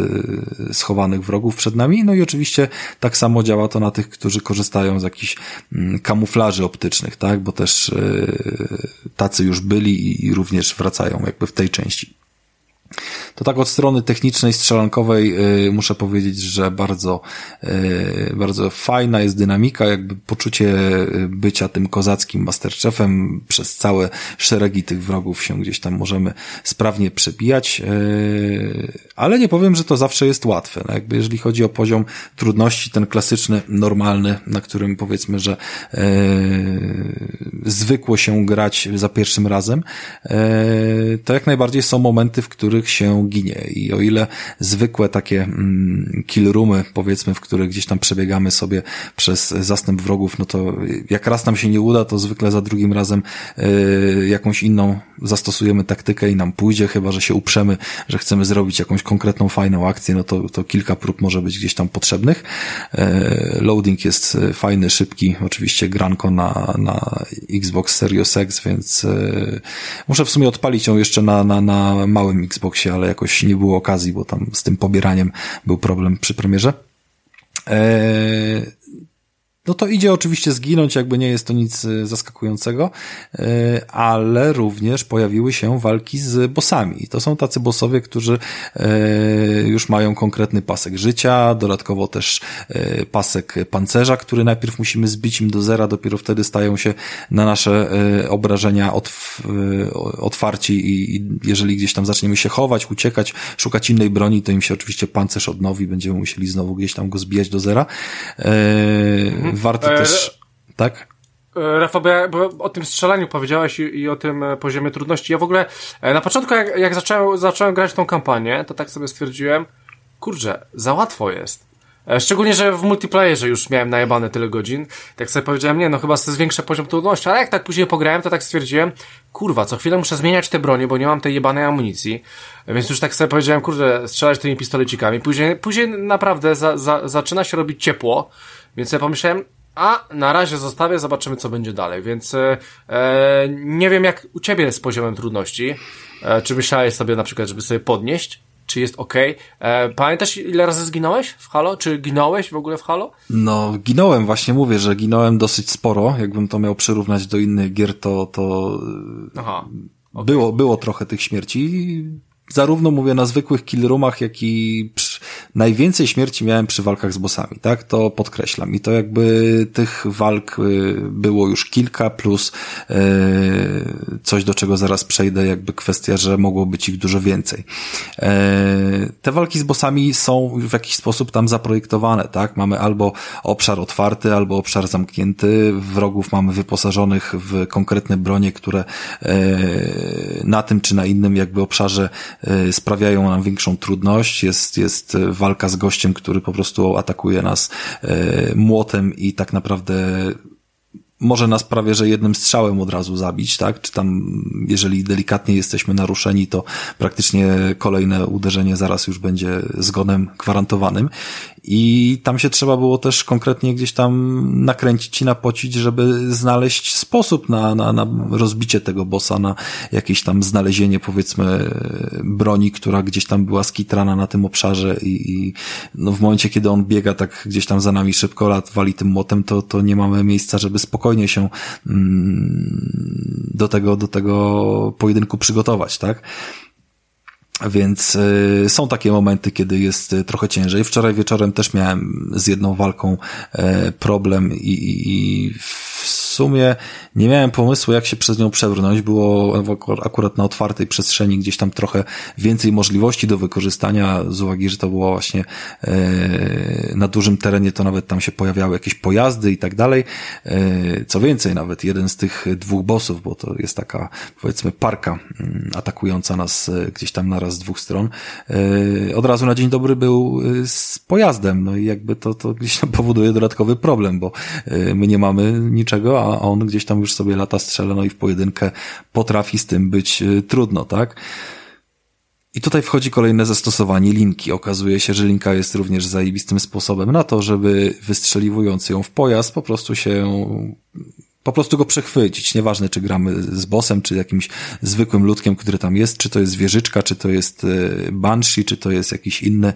schowany schowanych wrogów przed nami. No i oczywiście tak samo działa to na tych, którzy korzystają z jakichś mm, kamuflaży optycznych, tak? Bo też e, tacy już byli i również wracają jakby w tej części. To tak od strony technicznej, strzelankowej yy, muszę powiedzieć, że bardzo, yy, bardzo fajna jest dynamika, jakby poczucie bycia tym kozackim Masterchefem przez całe szeregi tych wrogów się gdzieś tam możemy sprawnie przebijać, yy, ale nie powiem, że to zawsze jest łatwe. No jakby jeżeli chodzi o poziom trudności, ten klasyczny, normalny, na którym powiedzmy, że yy, zwykło się grać za pierwszym razem, to jak najbardziej są momenty, w których się ginie i o ile zwykłe takie mm, kill roomy, powiedzmy, w których gdzieś tam przebiegamy sobie przez zastęp wrogów, no to jak raz nam się nie uda, to zwykle za drugim razem yy, jakąś inną zastosujemy taktykę i nam pójdzie, chyba że się uprzemy, że chcemy zrobić jakąś konkretną, fajną akcję, no to, to kilka prób może być gdzieś tam potrzebnych. Yy, loading jest fajny, szybki, oczywiście granko na, na Xbox Series X, więc yy, muszę w sumie odpalić ją jeszcze na, na, na małym Xboxie, ale jakoś nie było okazji, bo tam z tym pobieraniem był problem przy premierze. Eee, no to idzie oczywiście zginąć, jakby nie jest to nic e, zaskakującego, e, ale również pojawiły się walki z bossami. To są tacy bossowie, którzy e, już mają konkretny pasek życia, dodatkowo też pasek pancerza, który najpierw musimy zbić im do zera, dopiero wtedy stają się na nasze obrażenia otwarci i jeżeli gdzieś tam zaczniemy się chować, uciekać, szukać innej broni, to im się oczywiście pancerz odnowi, będziemy musieli znowu gdzieś tam go zbijać do zera. Mhm warto e, też, tak?
E, Rafa, bo, ja, bo o tym strzelaniu powiedziałeś i, i, o tym e, poziomie trudności. Ja w ogóle na początku, jak, jak zacząłem, zacząłem grać tą kampanię, to tak sobie stwierdziłem, kurczę, za łatwo jest. Szczególnie, że w multiplayerze już miałem najebane tyle godzin. Tak sobie powiedziałem, nie, no chyba to zwiększa poziom trudności, ale jak tak później pograłem, to tak stwierdziłem, kurwa, co chwilę muszę zmieniać te bronie, bo nie mam tej jebanej amunicji. Więc już tak sobie powiedziałem, kurde, strzelać tymi pistolecikami. Później, później naprawdę za, za, zaczyna się robić ciepło, więc ja pomyślałem, a na razie zostawię, zobaczymy co będzie dalej. Więc e, e, nie wiem jak u ciebie z poziomem trudności. E, czy myślałeś sobie na przykład, żeby sobie podnieść? Czy jest ok? E, pamiętasz ile razy zginąłeś w Halo? Czy ginąłeś w ogóle w Halo?
No, ginąłem, właśnie mówię, że ginąłem dosyć sporo. Jakbym to miał przyrównać do innych gier, to, to Aha, okay. było, było trochę tych śmierci. Zarówno mówię na zwykłych killroomach, jak i przy najwięcej śmierci miałem przy walkach z bossami, tak? To podkreślam. I to jakby tych walk y, było już kilka, plus yy, coś, do czego zaraz przejdę, jakby kwestia, że mogło być ich dużo więcej. Yy, te walki z bossami są w jakiś sposób tam zaprojektowane, tak? Mamy albo obszar otwarty, albo obszar zamknięty. Wrogów mamy wyposażonych w konkretne bronie, które yy, na tym czy na innym jakby obszarze sprawiają nam większą trudność. Jest, jest walka z gościem, który po prostu atakuje nas e, młotem i tak naprawdę może nas prawie, że jednym strzałem od razu zabić, tak? Czy tam, jeżeli delikatnie jesteśmy naruszeni, to praktycznie kolejne uderzenie zaraz już będzie zgonem gwarantowanym. I tam się trzeba było też konkretnie gdzieś tam nakręcić i napocić, żeby znaleźć sposób na, na, na rozbicie tego bossa, na jakieś tam znalezienie, powiedzmy, broni, która gdzieś tam była skitrana na tym obszarze i, i no w momencie, kiedy on biega tak gdzieś tam za nami szybko, lat wali tym młotem, to, to nie mamy miejsca, żeby spokojnie się mm, do tego, do tego pojedynku przygotować, tak? Więc y, są takie momenty, kiedy jest y, trochę ciężej. Wczoraj wieczorem też miałem z jedną walką y, problem i, i w sumie nie miałem pomysłu, jak się przez nią przebrnąć. Było akurat na otwartej przestrzeni gdzieś tam trochę więcej możliwości do wykorzystania, z uwagi, że to było właśnie e, na dużym terenie, to nawet tam się pojawiały jakieś pojazdy i tak dalej. E, co więcej, nawet jeden z tych dwóch bossów, bo to jest taka, powiedzmy, parka mm, atakująca nas e, gdzieś tam naraz z dwóch stron, od razu na dzień dobry był z pojazdem, no i jakby to, to gdzieś tam powoduje dodatkowy problem, bo my nie mamy niczego, a on gdzieś tam już sobie lata strzela, no i w pojedynkę potrafi z tym być y, trudno, tak? I tutaj wchodzi kolejne zastosowanie linki. Okazuje się, że linka jest również zajebistym sposobem na to, żeby wystrzeliwując ją w pojazd po prostu się po prostu go przechwycić. Nieważne, czy gramy z bossem, czy jakimś zwykłym ludkiem, który tam jest, czy to jest wieżyczka, czy to jest y, Banshee, czy to jest jakiś inny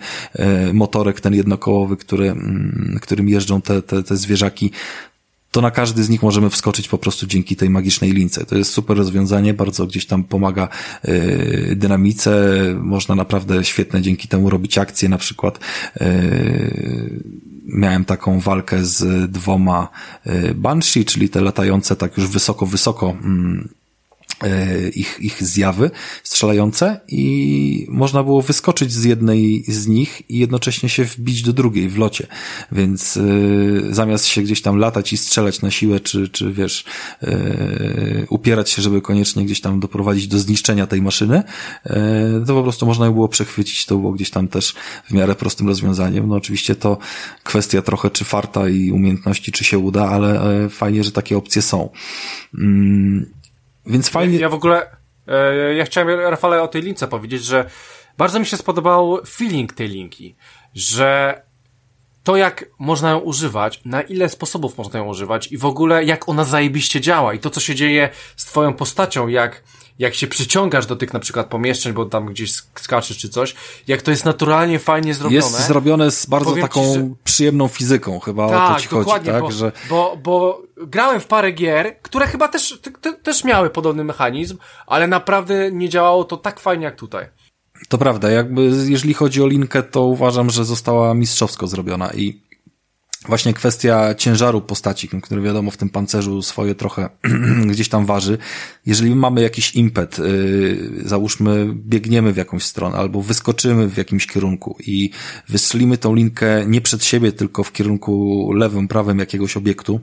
y, motorek, ten jednokołowy, który, mm, którym jeżdżą te, te, te zwierzaki to na każdy z nich możemy wskoczyć po prostu dzięki tej magicznej lince. To jest super rozwiązanie, bardzo gdzieś tam pomaga yy, dynamice, można naprawdę świetne dzięki temu robić akcje, na przykład yy, miałem taką walkę z dwoma yy, Banshee, czyli te latające tak już wysoko, wysoko mm, E, ich, ich zjawy strzelające i można było wyskoczyć z jednej z nich i jednocześnie się wbić do drugiej w locie. Więc y, zamiast się gdzieś tam latać i strzelać na siłę, czy, czy wiesz, y, upierać się, żeby koniecznie gdzieś tam doprowadzić do zniszczenia tej maszyny, y, to po prostu można było przechwycić. To było gdzieś tam też w miarę prostym rozwiązaniem. No oczywiście to kwestia trochę czy farta i umiejętności, czy się uda, ale fajnie, że takie opcje są. Więc fajnie.
Ja w ogóle, e, ja chciałem Rafale o tej lince powiedzieć, że bardzo mi się spodobał feeling tej linki, że to jak można ją używać, na ile sposobów można ją używać i w ogóle jak ona zajebiście działa i to co się dzieje z twoją postacią, jak jak się przyciągasz do tych na przykład pomieszczeń, bo tam gdzieś skaczesz czy coś, jak to jest naturalnie fajnie zrobione.
Jest zrobione z bardzo Powiem taką ci, że... przyjemną fizyką, chyba tak, o to ci chodzi, tak?
Bo,
że...
bo, bo grałem w parę gier, które chyba też, te, też miały podobny mechanizm, ale naprawdę nie działało to tak fajnie jak tutaj.
To prawda, jakby jeżeli chodzi o linkę, to uważam, że została mistrzowsko zrobiona i właśnie kwestia ciężaru postaci, który wiadomo w tym pancerzu swoje trochę gdzieś tam waży. Jeżeli mamy jakiś impet, yy, załóżmy biegniemy w jakąś stronę albo wyskoczymy w jakimś kierunku i wystrzelimy tą linkę nie przed siebie, tylko w kierunku lewym, prawym jakiegoś obiektu,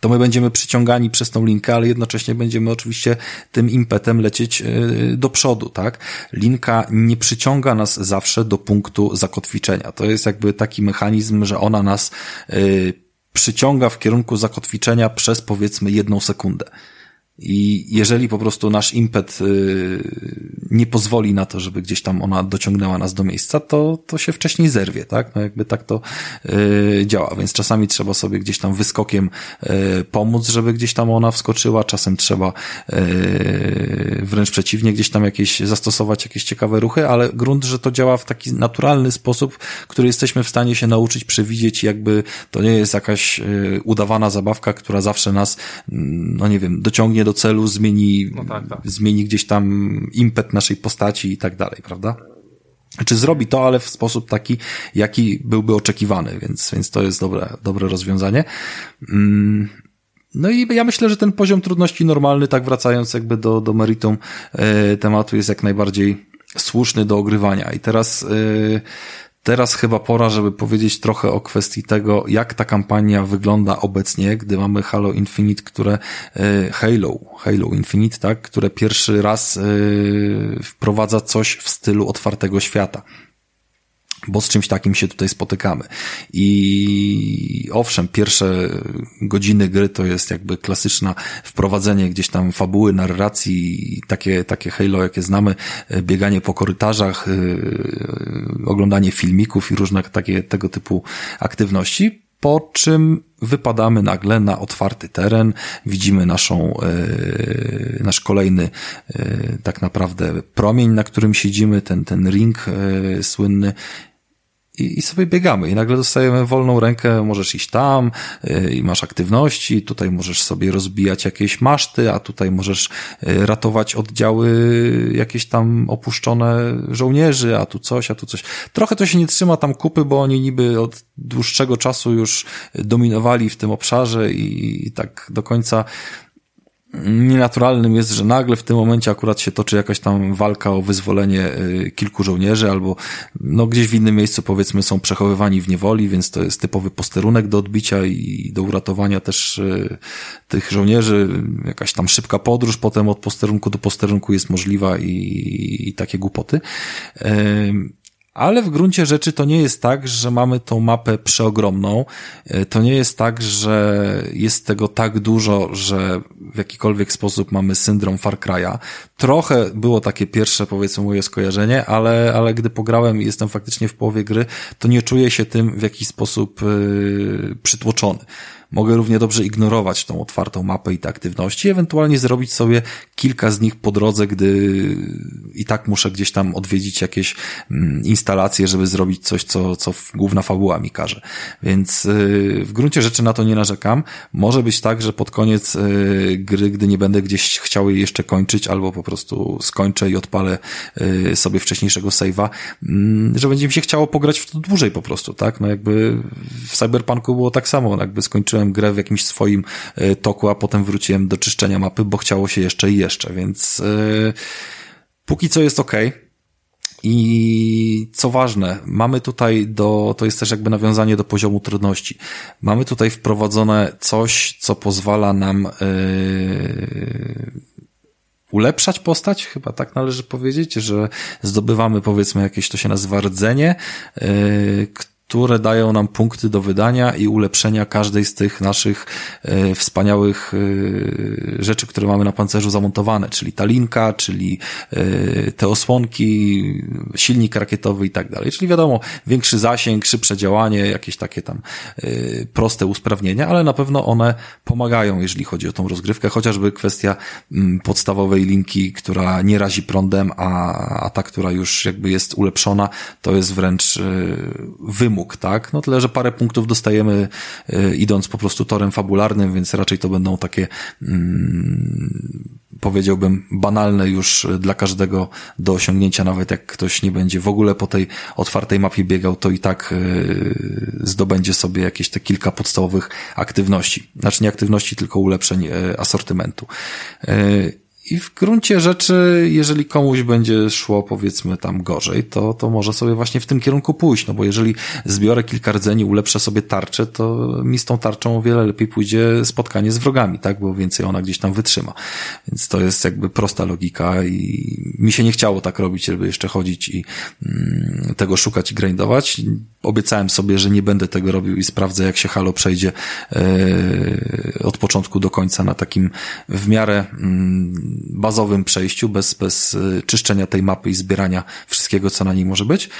to my będziemy przyciągani przez tą linkę, ale jednocześnie będziemy oczywiście tym impetem lecieć e, do przodu, tak? Linka nie przyciąga nas zawsze do punktu zakotwiczenia. To jest jakby taki mechanizm, że ona nas e, przyciąga w kierunku zakotwiczenia przez powiedzmy jedną sekundę. I jeżeli po prostu nasz impet y, nie pozwoli na to, żeby gdzieś tam ona dociągnęła nas do miejsca, to, to się wcześniej zerwie, tak? No jakby tak to y, działa, więc czasami trzeba sobie gdzieś tam wyskokiem y, pomóc, żeby gdzieś tam ona wskoczyła, czasem trzeba wręcz przeciwnie, gdzieś tam jakieś zastosować jakieś ciekawe ruchy, ale grunt, że to działa w taki naturalny sposób, który jesteśmy w stanie się nauczyć przewidzieć, jakby to nie jest jakaś udawana zabawka, która zawsze nas, mm, no nie wiem, dociągnie do celu, zmieni, no tak, tak. zmieni gdzieś tam impet naszej postaci i tak dalej, prawda? Czy zrobi to, ale w sposób taki, jaki byłby oczekiwany, więc, więc to jest dobre, dobre rozwiązanie. Mm. No i ja myślę, że ten poziom trudności normalny, tak wracając jakby do, do meritum e, tematu, jest jak najbardziej słuszny do ogrywania. I teraz e, Teraz chyba pora, żeby powiedzieć trochę o kwestii tego, jak ta kampania wygląda obecnie, gdy mamy Halo Infinite, które e, Halo, Halo Infinite, tak, które pierwszy raz e, wprowadza coś w stylu otwartego świata bo z czymś takim się tutaj spotykamy. I owszem, pierwsze godziny gry to jest jakby klasyczne wprowadzenie gdzieś tam fabuły, narracji, takie, takie Halo, jakie znamy, bieganie po korytarzach, yy, oglądanie filmików i różne takie tego typu aktywności, po czym wypadamy nagle na otwarty teren, widzimy naszą, yy, nasz kolejny yy, tak naprawdę promień, na którym siedzimy, ten, ten ring yy, słynny i, i sobie biegamy i nagle dostajemy wolną rękę, możesz iść tam yy, i masz aktywności, tutaj możesz sobie rozbijać jakieś maszty, a tutaj możesz yy, ratować oddziały jakieś tam opuszczone żołnierzy, a tu coś, a tu coś. Trochę to się nie trzyma tam kupy, bo oni niby od dłuższego czasu już dominowali w tym obszarze i, i tak do końca nienaturalnym jest, że nagle w tym momencie akurat się toczy jakaś tam walka o wyzwolenie y, kilku żołnierzy, albo no gdzieś w innym miejscu powiedzmy są przechowywani w niewoli, więc to jest typowy posterunek do odbicia i do uratowania też y, tych żołnierzy. Jakaś tam szybka podróż potem od posterunku do posterunku jest możliwa i, i takie głupoty. Ale w gruncie rzeczy to nie jest tak, że mamy tą mapę przeogromną. E, to nie jest tak, że jest tego tak dużo, że w jakikolwiek sposób mamy syndrom Far Cry'a. Trochę było takie pierwsze, powiedzmy, moje skojarzenie, ale, ale gdy pograłem i jestem faktycznie w połowie gry, to nie czuję się tym w jakiś sposób yy, przytłoczony mogę równie dobrze ignorować tą otwartą mapę i te aktywności, ewentualnie zrobić sobie kilka z nich po drodze, gdy i tak muszę gdzieś tam odwiedzić jakieś mm, instalacje, żeby zrobić coś, co, co główna fabuła mi każe. Więc y, w gruncie rzeczy na to nie narzekam. Może być tak, że pod koniec y, gry, gdy nie będę gdzieś chciał jej jeszcze kończyć, albo po prostu skończę i odpalę y, sobie wcześniejszego save'a, mm, że będzie mi się chciało pograć w to dłużej po prostu, tak? No jakby w Cyberpunku było tak samo, jakby skończyłem grę w jakimś swoim toku, a potem wróciłem do czyszczenia mapy, bo chciało się jeszcze i jeszcze, więc póki co jest ok. I co ważne, mamy tutaj do, to jest też jakby nawiązanie do poziomu trudności. Mamy tutaj wprowadzone coś, co pozwala nam yy, ulepszać postać, chyba tak należy powiedzieć, że zdobywamy powiedzmy jakieś, to się nazywa rdzenie, yy, które dają nam punkty do wydania i ulepszenia każdej z tych naszych e, wspaniałych e, rzeczy, które mamy na pancerzu zamontowane, czyli ta linka, czyli e, te osłonki, silnik rakietowy i tak dalej. Czyli wiadomo, większy zasięg, szybsze działanie, jakieś takie tam proste usprawnienia, ale na pewno one pomagają, jeżeli chodzi o tą rozgrywkę, chociażby kwestia mm, podstawowej linki, która nie razi prądem, a, a ta, która już jakby jest ulepszona, to jest wręcz wymóg mógł, tak? No tyle, że parę punktów dostajemy y, idąc po prostu torem fabularnym, więc raczej to będą takie mm, powiedziałbym banalne już dla każdego do osiągnięcia, nawet jak ktoś nie będzie w ogóle po tej otwartej mapie biegał, to i tak y, zdobędzie sobie jakieś te kilka podstawowych aktywności. Znaczy nie aktywności, tylko ulepszeń y, asortymentu. I w gruncie rzeczy, jeżeli komuś będzie szło powiedzmy tam gorzej, to, to może sobie właśnie w tym kierunku pójść, no bo jeżeli zbiorę kilka rdzeni, ulepszę sobie tarczę, to mi z tą tarczą o wiele lepiej pójdzie spotkanie z wrogami, tak, bo więcej ona gdzieś tam wytrzyma. Więc to jest jakby prosta logika i mi się nie chciało tak robić, żeby jeszcze chodzić i mm, tego szukać i grindować. Obiecałem sobie, że nie będę tego robił i sprawdzę, jak się Halo przejdzie yy, od początku do końca na takim w miarę yy, bazowym przejściu, bez, bez y, czyszczenia tej mapy i zbierania wszystkiego, co na niej może być.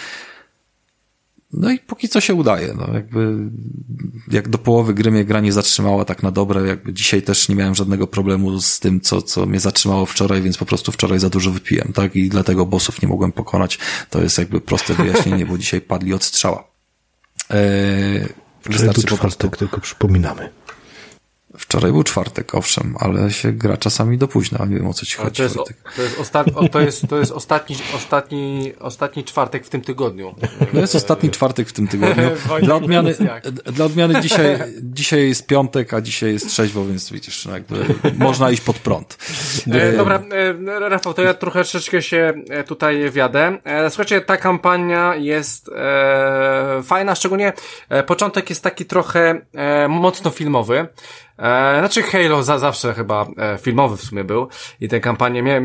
No i póki co się udaje, no jakby jak do połowy gry mnie gra nie zatrzymała tak na dobre, jakby dzisiaj też nie miałem żadnego problemu z tym, co, co mnie zatrzymało wczoraj, więc po prostu wczoraj za dużo wypiłem, tak? I dlatego bossów nie mogłem pokonać. To jest jakby proste wyjaśnienie, bo dzisiaj padli od strzała.
Eee, wystarczy po prostu... tylko przypominamy.
Wczoraj był czwartek, owszem, ale się gra czasami do późna, nie wiem o co ci chodzi.
To jest, to jest, osta to jest, to jest ostatni, ostatni, ostatni czwartek w tym tygodniu.
To jest ostatni czwartek w tym tygodniu. Dla odmiany, dla odmiany dzisiaj, dzisiaj jest piątek, a dzisiaj jest trzeźwo, więc widzisz, no jakby można iść pod prąd.
E, dobra, e, Rafał, to ja troszeczkę się e, tutaj wiadę. E, słuchajcie, ta kampania jest fajna, szczególnie początek jest taki trochę mocno filmowy. E, znaczy Halo za, zawsze chyba e, filmowy w sumie był i te kampanie mia, e,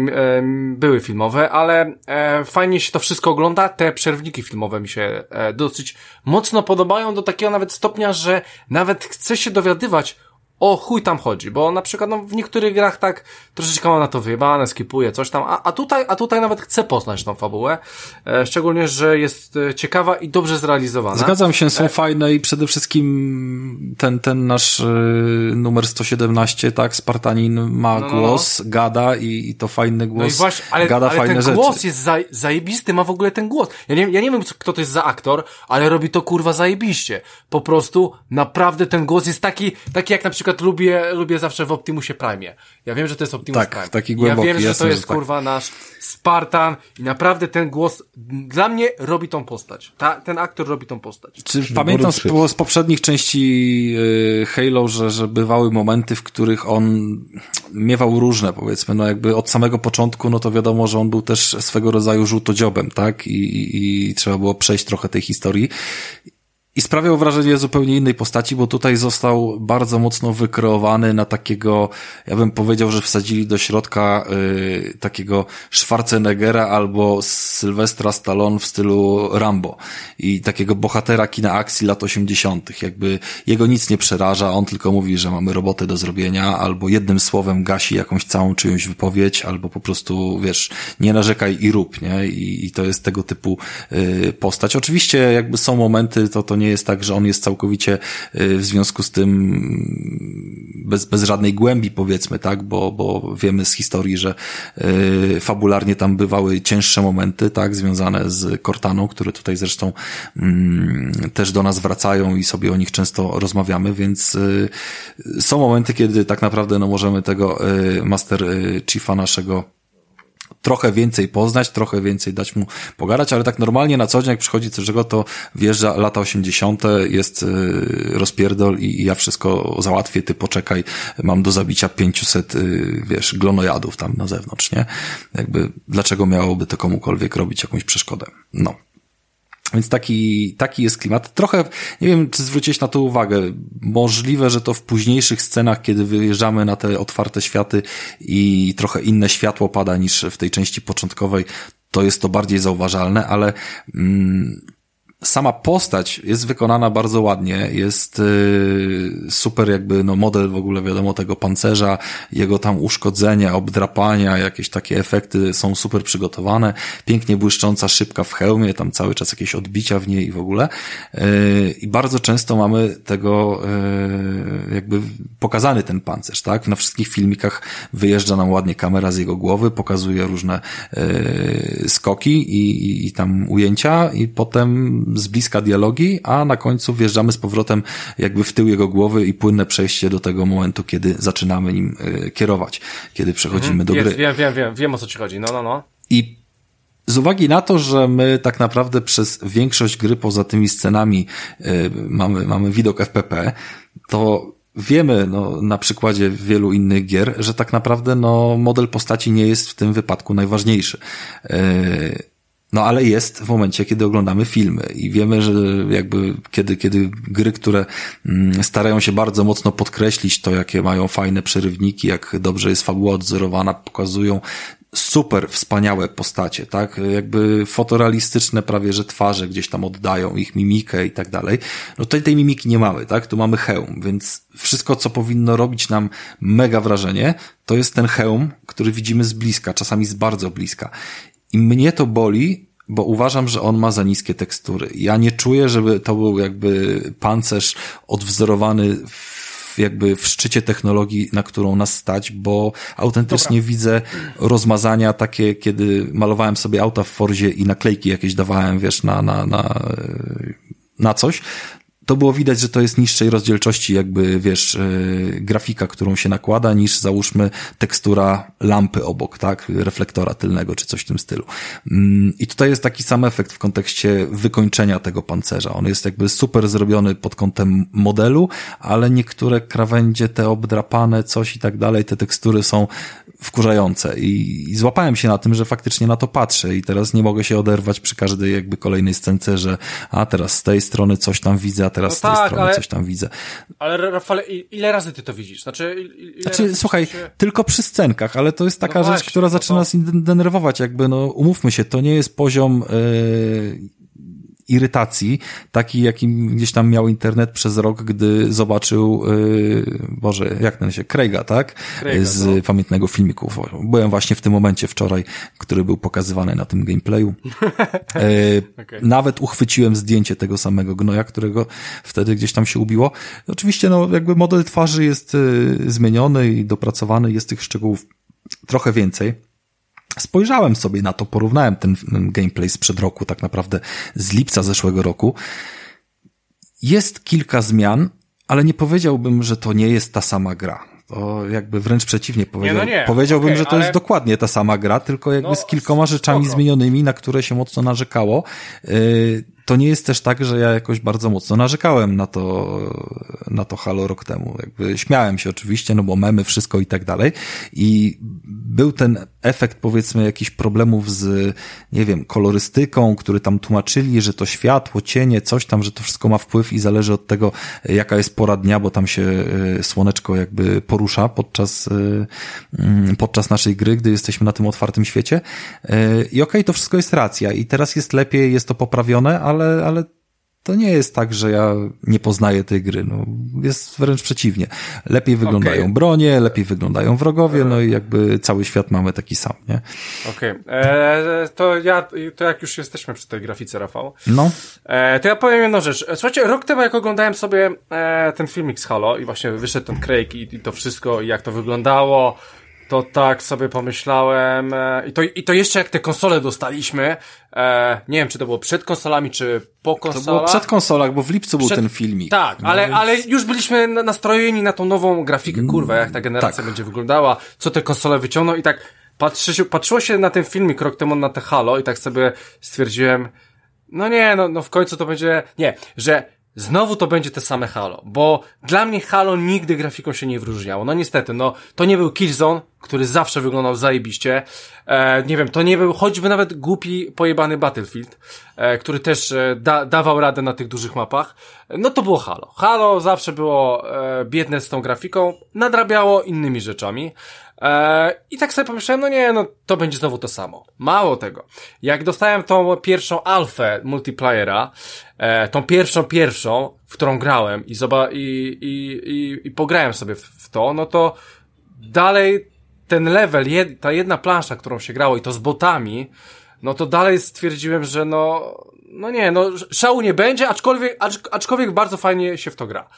były filmowe, ale e, fajnie się to wszystko ogląda. Te przerwniki filmowe mi się e, dosyć mocno podobają do takiego nawet stopnia, że nawet chcę się dowiadywać o chuj tam chodzi, bo na przykład no, w niektórych grach tak troszeczkę mam na to wyjebane, skipuję coś tam, a, a tutaj, a tutaj nawet chcę poznać tą fabułę, e, szczególnie, że jest e, ciekawa i dobrze zrealizowana.
Zgadzam się, są e... fajne i przede wszystkim ten, ten nasz e, numer 117, tak, Spartanin ma no, no, no. głos, gada i, i to fajny głos, no i właśnie, ale, gada ale fajne
ten
rzeczy.
głos jest za, zajebisty, ma w ogóle ten głos. Ja nie, ja nie wiem, kto to jest za aktor, ale robi to kurwa zajebiście. Po prostu naprawdę ten głos jest taki, taki jak na przykład przykład lubię, lubię zawsze w Optimusie Prime. Ja wiem, że to jest Optimus
tak,
Prime.
taki głęboki.
Ja wiem, że
jasne,
to jest
tak.
kurwa nasz Spartan i naprawdę ten głos dla mnie robi tą postać. Ta, ten aktor robi tą postać.
Czy pamiętam z, z, poprzednich części y, Halo, że, że bywały momenty, w których on miewał różne, powiedzmy, no jakby od samego początku, no to wiadomo, że on był też swego rodzaju żółtodziobem, tak? I, i, i trzeba było przejść trochę tej historii i sprawiał wrażenie zupełnie innej postaci, bo tutaj został bardzo mocno wykreowany na takiego, ja bym powiedział, że wsadzili do środka y, takiego Schwarzeneggera albo Sylwestra Stallone w stylu Rambo i takiego bohatera kina akcji lat 80. Jakby jego nic nie przeraża, on tylko mówi, że mamy robotę do zrobienia, albo jednym słowem gasi jakąś całą czyjąś wypowiedź, albo po prostu, wiesz, nie narzekaj i rób, nie? I, i to jest tego typu y, postać. Oczywiście jakby są momenty, to to nie nie jest tak, że on jest całkowicie w związku z tym bez, bez żadnej głębi, powiedzmy, tak, bo, bo wiemy z historii, że fabularnie tam bywały cięższe momenty, tak, związane z Cortaną, które tutaj zresztą mm, też do nas wracają i sobie o nich często rozmawiamy, więc są momenty, kiedy tak naprawdę no, możemy tego Master Chiefa naszego trochę więcej poznać, trochę więcej dać mu pogadać, ale tak normalnie na co dzień, jak przychodzi czego, to wjeżdża lata 80., jest y, rozpierdol i ja wszystko załatwię, ty poczekaj, mam do zabicia 500, y, wiesz, glonojadów tam na zewnątrz, nie? Jakby, dlaczego miałoby to komukolwiek robić jakąś przeszkodę? No. Więc taki, taki jest klimat. Trochę, nie wiem, czy zwrócić na to uwagę. Możliwe, że to w późniejszych scenach, kiedy wyjeżdżamy na te otwarte światy i trochę inne światło pada niż w tej części początkowej, to jest to bardziej zauważalne, ale mm, sama postać jest wykonana bardzo ładnie, jest y, super jakby no model w ogóle wiadomo tego pancerza, jego tam uszkodzenia, obdrapania, jakieś takie efekty są super przygotowane, pięknie błyszcząca szybka w hełmie, tam cały czas jakieś odbicia w niej i w ogóle y, i bardzo często mamy tego y, jakby pokazany ten pancerz, tak? Na wszystkich filmikach wyjeżdża nam ładnie kamera z jego głowy, pokazuje różne skoki i, i, i tam ujęcia i potem z bliska dialogi, a na końcu wjeżdżamy z powrotem jakby w tył jego głowy i płynne przejście do tego momentu, kiedy zaczynamy nim y, kierować, kiedy przechodzimy mhm, do gry.
Wiem, wiem, wiem, wiem o co ci chodzi, no, no, no.
I z uwagi na to, że my tak naprawdę przez większość gry poza tymi scenami y, mamy, mamy widok FPP, to wiemy no, na przykładzie wielu innych gier, że tak naprawdę no, model postaci nie jest w tym wypadku najważniejszy. Y, no ale jest w momencie, kiedy oglądamy filmy i wiemy, że jakby kiedy, kiedy gry, które mm, starają się bardzo mocno podkreślić to, jakie mają fajne przerywniki, jak dobrze jest fabuła odzorowana, pokazują super wspaniałe postacie, tak? Jakby fotorealistyczne prawie, że twarze gdzieś tam oddają ich mimikę i tak dalej. No tutaj tej mimiki nie mamy, tak? Tu mamy hełm, więc wszystko, co powinno robić nam mega wrażenie, to jest ten hełm, który widzimy z bliska, czasami z bardzo bliska. I mnie to boli, bo uważam, że on ma za niskie tekstury. Ja nie czuję, żeby to był jakby pancerz odwzorowany w jakby w szczycie technologii, na którą nas stać, bo autentycznie Dobra. widzę rozmazania takie, kiedy malowałem sobie auta w Forzie i naklejki jakieś dawałem, wiesz, na, na, na, na coś, to było widać, że to jest niższej rozdzielczości jakby, wiesz, yy, grafika, którą się nakłada, niż załóżmy tekstura lampy obok, tak, reflektora tylnego, czy coś w tym stylu. Yy, I tutaj jest taki sam efekt w kontekście wykończenia tego pancerza. On jest jakby super zrobiony pod kątem modelu, ale niektóre krawędzie, te obdrapane, coś i tak dalej, te tekstury są wkurzające i, i złapałem się na tym, że faktycznie na to patrzę i teraz nie mogę się oderwać przy każdej jakby kolejnej scence, że a teraz z tej strony coś tam widzę, a teraz no z tej tak, strony ale, coś tam widzę.
Ale Rafale, ile razy ty to widzisz? Znaczy,
znaczy słuchaj, się... tylko przy scenkach, ale to jest taka no rzecz, właśnie, która no zaczyna to... nas denerwować, jakby no umówmy się, to nie jest poziom yy, irytacji, taki jakim gdzieś tam miał internet przez rok, gdy zobaczył, yy, Boże, jak ten się, Craiga, tak? Craiga, Z no. pamiętnego filmiku. Byłem właśnie w tym momencie wczoraj, który był pokazywany na tym gameplayu. Yy, okay. Nawet uchwyciłem zdjęcie tego samego gnoja, którego wtedy gdzieś tam się ubiło. Oczywiście, no, jakby model twarzy jest yy, zmieniony i dopracowany, jest tych szczegółów trochę więcej. Spojrzałem sobie na to, porównałem ten, gameplay sprzed roku, tak naprawdę z lipca zeszłego roku. Jest kilka zmian, ale nie powiedziałbym, że to nie jest ta sama gra. To jakby wręcz przeciwnie powiedział, nie, no nie. powiedziałbym, okay, że to ale... jest dokładnie ta sama gra, tylko jakby no, z kilkoma rzeczami spoko. zmienionymi, na które się mocno narzekało. Yy, to nie jest też tak, że ja jakoś bardzo mocno narzekałem na to, na to Halo rok temu. Jakby śmiałem się oczywiście, no bo memy, wszystko i tak dalej. I był ten efekt, powiedzmy, jakichś problemów z, nie wiem, kolorystyką, który tam tłumaczyli, że to światło, cienie, coś tam, że to wszystko ma wpływ i zależy od tego, jaka jest pora dnia, bo tam się e, słoneczko jakby porusza podczas, e, mm, podczas naszej gry, gdy jesteśmy na tym otwartym świecie. E, I okej, okay, to wszystko jest racja i teraz jest lepiej, jest to poprawione, ale ale, ale to nie jest tak, że ja nie poznaję tej gry. No, jest wręcz przeciwnie. Lepiej wyglądają okay. bronie, lepiej wyglądają wrogowie, no i jakby cały świat mamy taki sam, nie?
Okej. Okay. E, to ja, to jak już jesteśmy przy tej grafice, Rafał.
No.
E, to ja powiem jedną rzecz. Słuchajcie, rok temu jak oglądałem sobie e, ten filmik z Halo i właśnie wyszedł ten Craig i, i to wszystko i jak to wyglądało, to tak sobie pomyślałem e, i, to, i to jeszcze jak te konsole dostaliśmy, e, nie wiem czy to było przed konsolami, czy po konsolach. To było
przed konsolach, bo w lipcu przed, był ten filmik.
Tak, no ale, więc... ale już byliśmy nastrojeni na tą nową grafikę, kurwa, jak ta generacja tak. będzie wyglądała, co te konsole wyciągną i tak patrzy się, patrzyło się na ten filmik rok temu na te Halo i tak sobie stwierdziłem, no nie, no, no w końcu to będzie, nie, że Znowu to będzie te same Halo, bo dla mnie Halo nigdy grafiką się nie wyróżniało. No niestety, no to nie był Killzone, który zawsze wyglądał zajebiście. E, nie wiem, to nie był choćby nawet głupi, pojebany Battlefield, e, który też e, da, dawał radę na tych dużych mapach. No to było Halo. Halo zawsze było e, biedne z tą grafiką, nadrabiało innymi rzeczami. E, I tak sobie pomyślałem, no nie, no to będzie znowu to samo. Mało tego. Jak dostałem tą pierwszą alfę multiplayera, e, tą pierwszą, pierwszą, w którą grałem i, zoba i, i, i, i pograłem sobie w, w to, no to dalej ten level, jed, ta jedna plansza, którą się grało i to z botami, no to dalej stwierdziłem, że no, no nie, no szału nie będzie, aczkolwiek, acz, aczkolwiek bardzo fajnie się w to gra.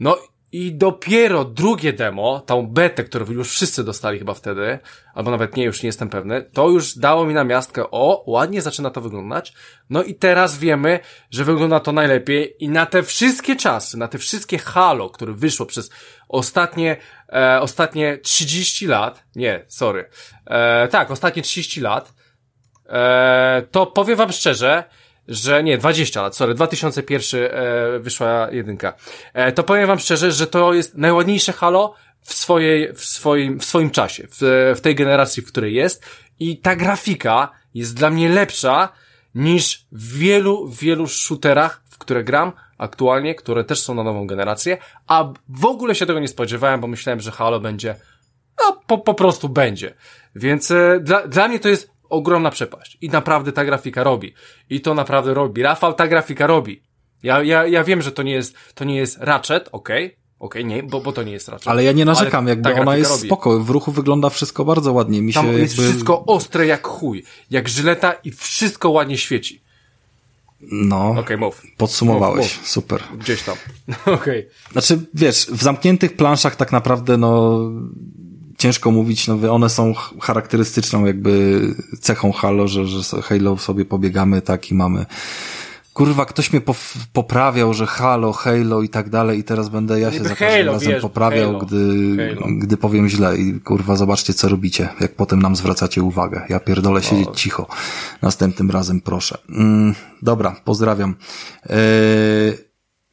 No i dopiero drugie demo, tą betę, którą już wszyscy dostali chyba wtedy, albo nawet nie, już nie jestem pewny, to już dało mi na miastkę, o, ładnie zaczyna to wyglądać. No i teraz wiemy, że wygląda to najlepiej i na te wszystkie czasy, na te wszystkie halo, które wyszło przez ostatnie, e, ostatnie 30 lat, nie, sorry, e, tak, ostatnie 30 lat, e, to powiem wam szczerze, że nie, 20 lat, sorry, 2001 e, wyszła jedynka. E, to powiem wam szczerze, że to jest najładniejsze Halo w swojej, w swoim, w swoim czasie, w, w tej generacji, w której jest i ta grafika jest dla mnie lepsza niż w wielu, wielu shooterach, w które gram aktualnie, które też są na nową generację, a w ogóle się tego nie spodziewałem, bo myślałem, że Halo będzie, no po, po prostu będzie. Więc e, dla, dla mnie to jest ogromna przepaść. I naprawdę ta grafika robi. I to naprawdę robi. Rafał ta grafika robi. Ja, ja, ja wiem, że to nie jest, to nie jest Ratchet, okej, okay. Okej, okay, nie, bo, bo to nie jest Ratchet.
Ale ja nie narzekam, jakby ona jest robi. spoko, w ruchu wygląda wszystko bardzo ładnie. Mi
Tam
się
jest jakby... wszystko ostre jak chuj, jak żyleta i wszystko ładnie świeci.
No,
okay, mów.
podsumowałeś, mów, mów. super.
Gdzieś tam, okej. Okay.
Znaczy, wiesz, w zamkniętych planszach tak naprawdę, no, ciężko mówić, no one są charakterystyczną jakby cechą Halo, że, że Halo sobie pobiegamy tak i mamy kurwa, ktoś mnie poprawiał, że Halo, Halo i tak dalej i teraz będę ja się za każdym Halo, razem wiesz, poprawiał, Halo, gdy, Halo. gdy powiem źle i kurwa, zobaczcie co robicie, jak potem nam zwracacie uwagę. Ja pierdolę siedzieć o. cicho. Następnym razem proszę. Mm, dobra, pozdrawiam. Yy,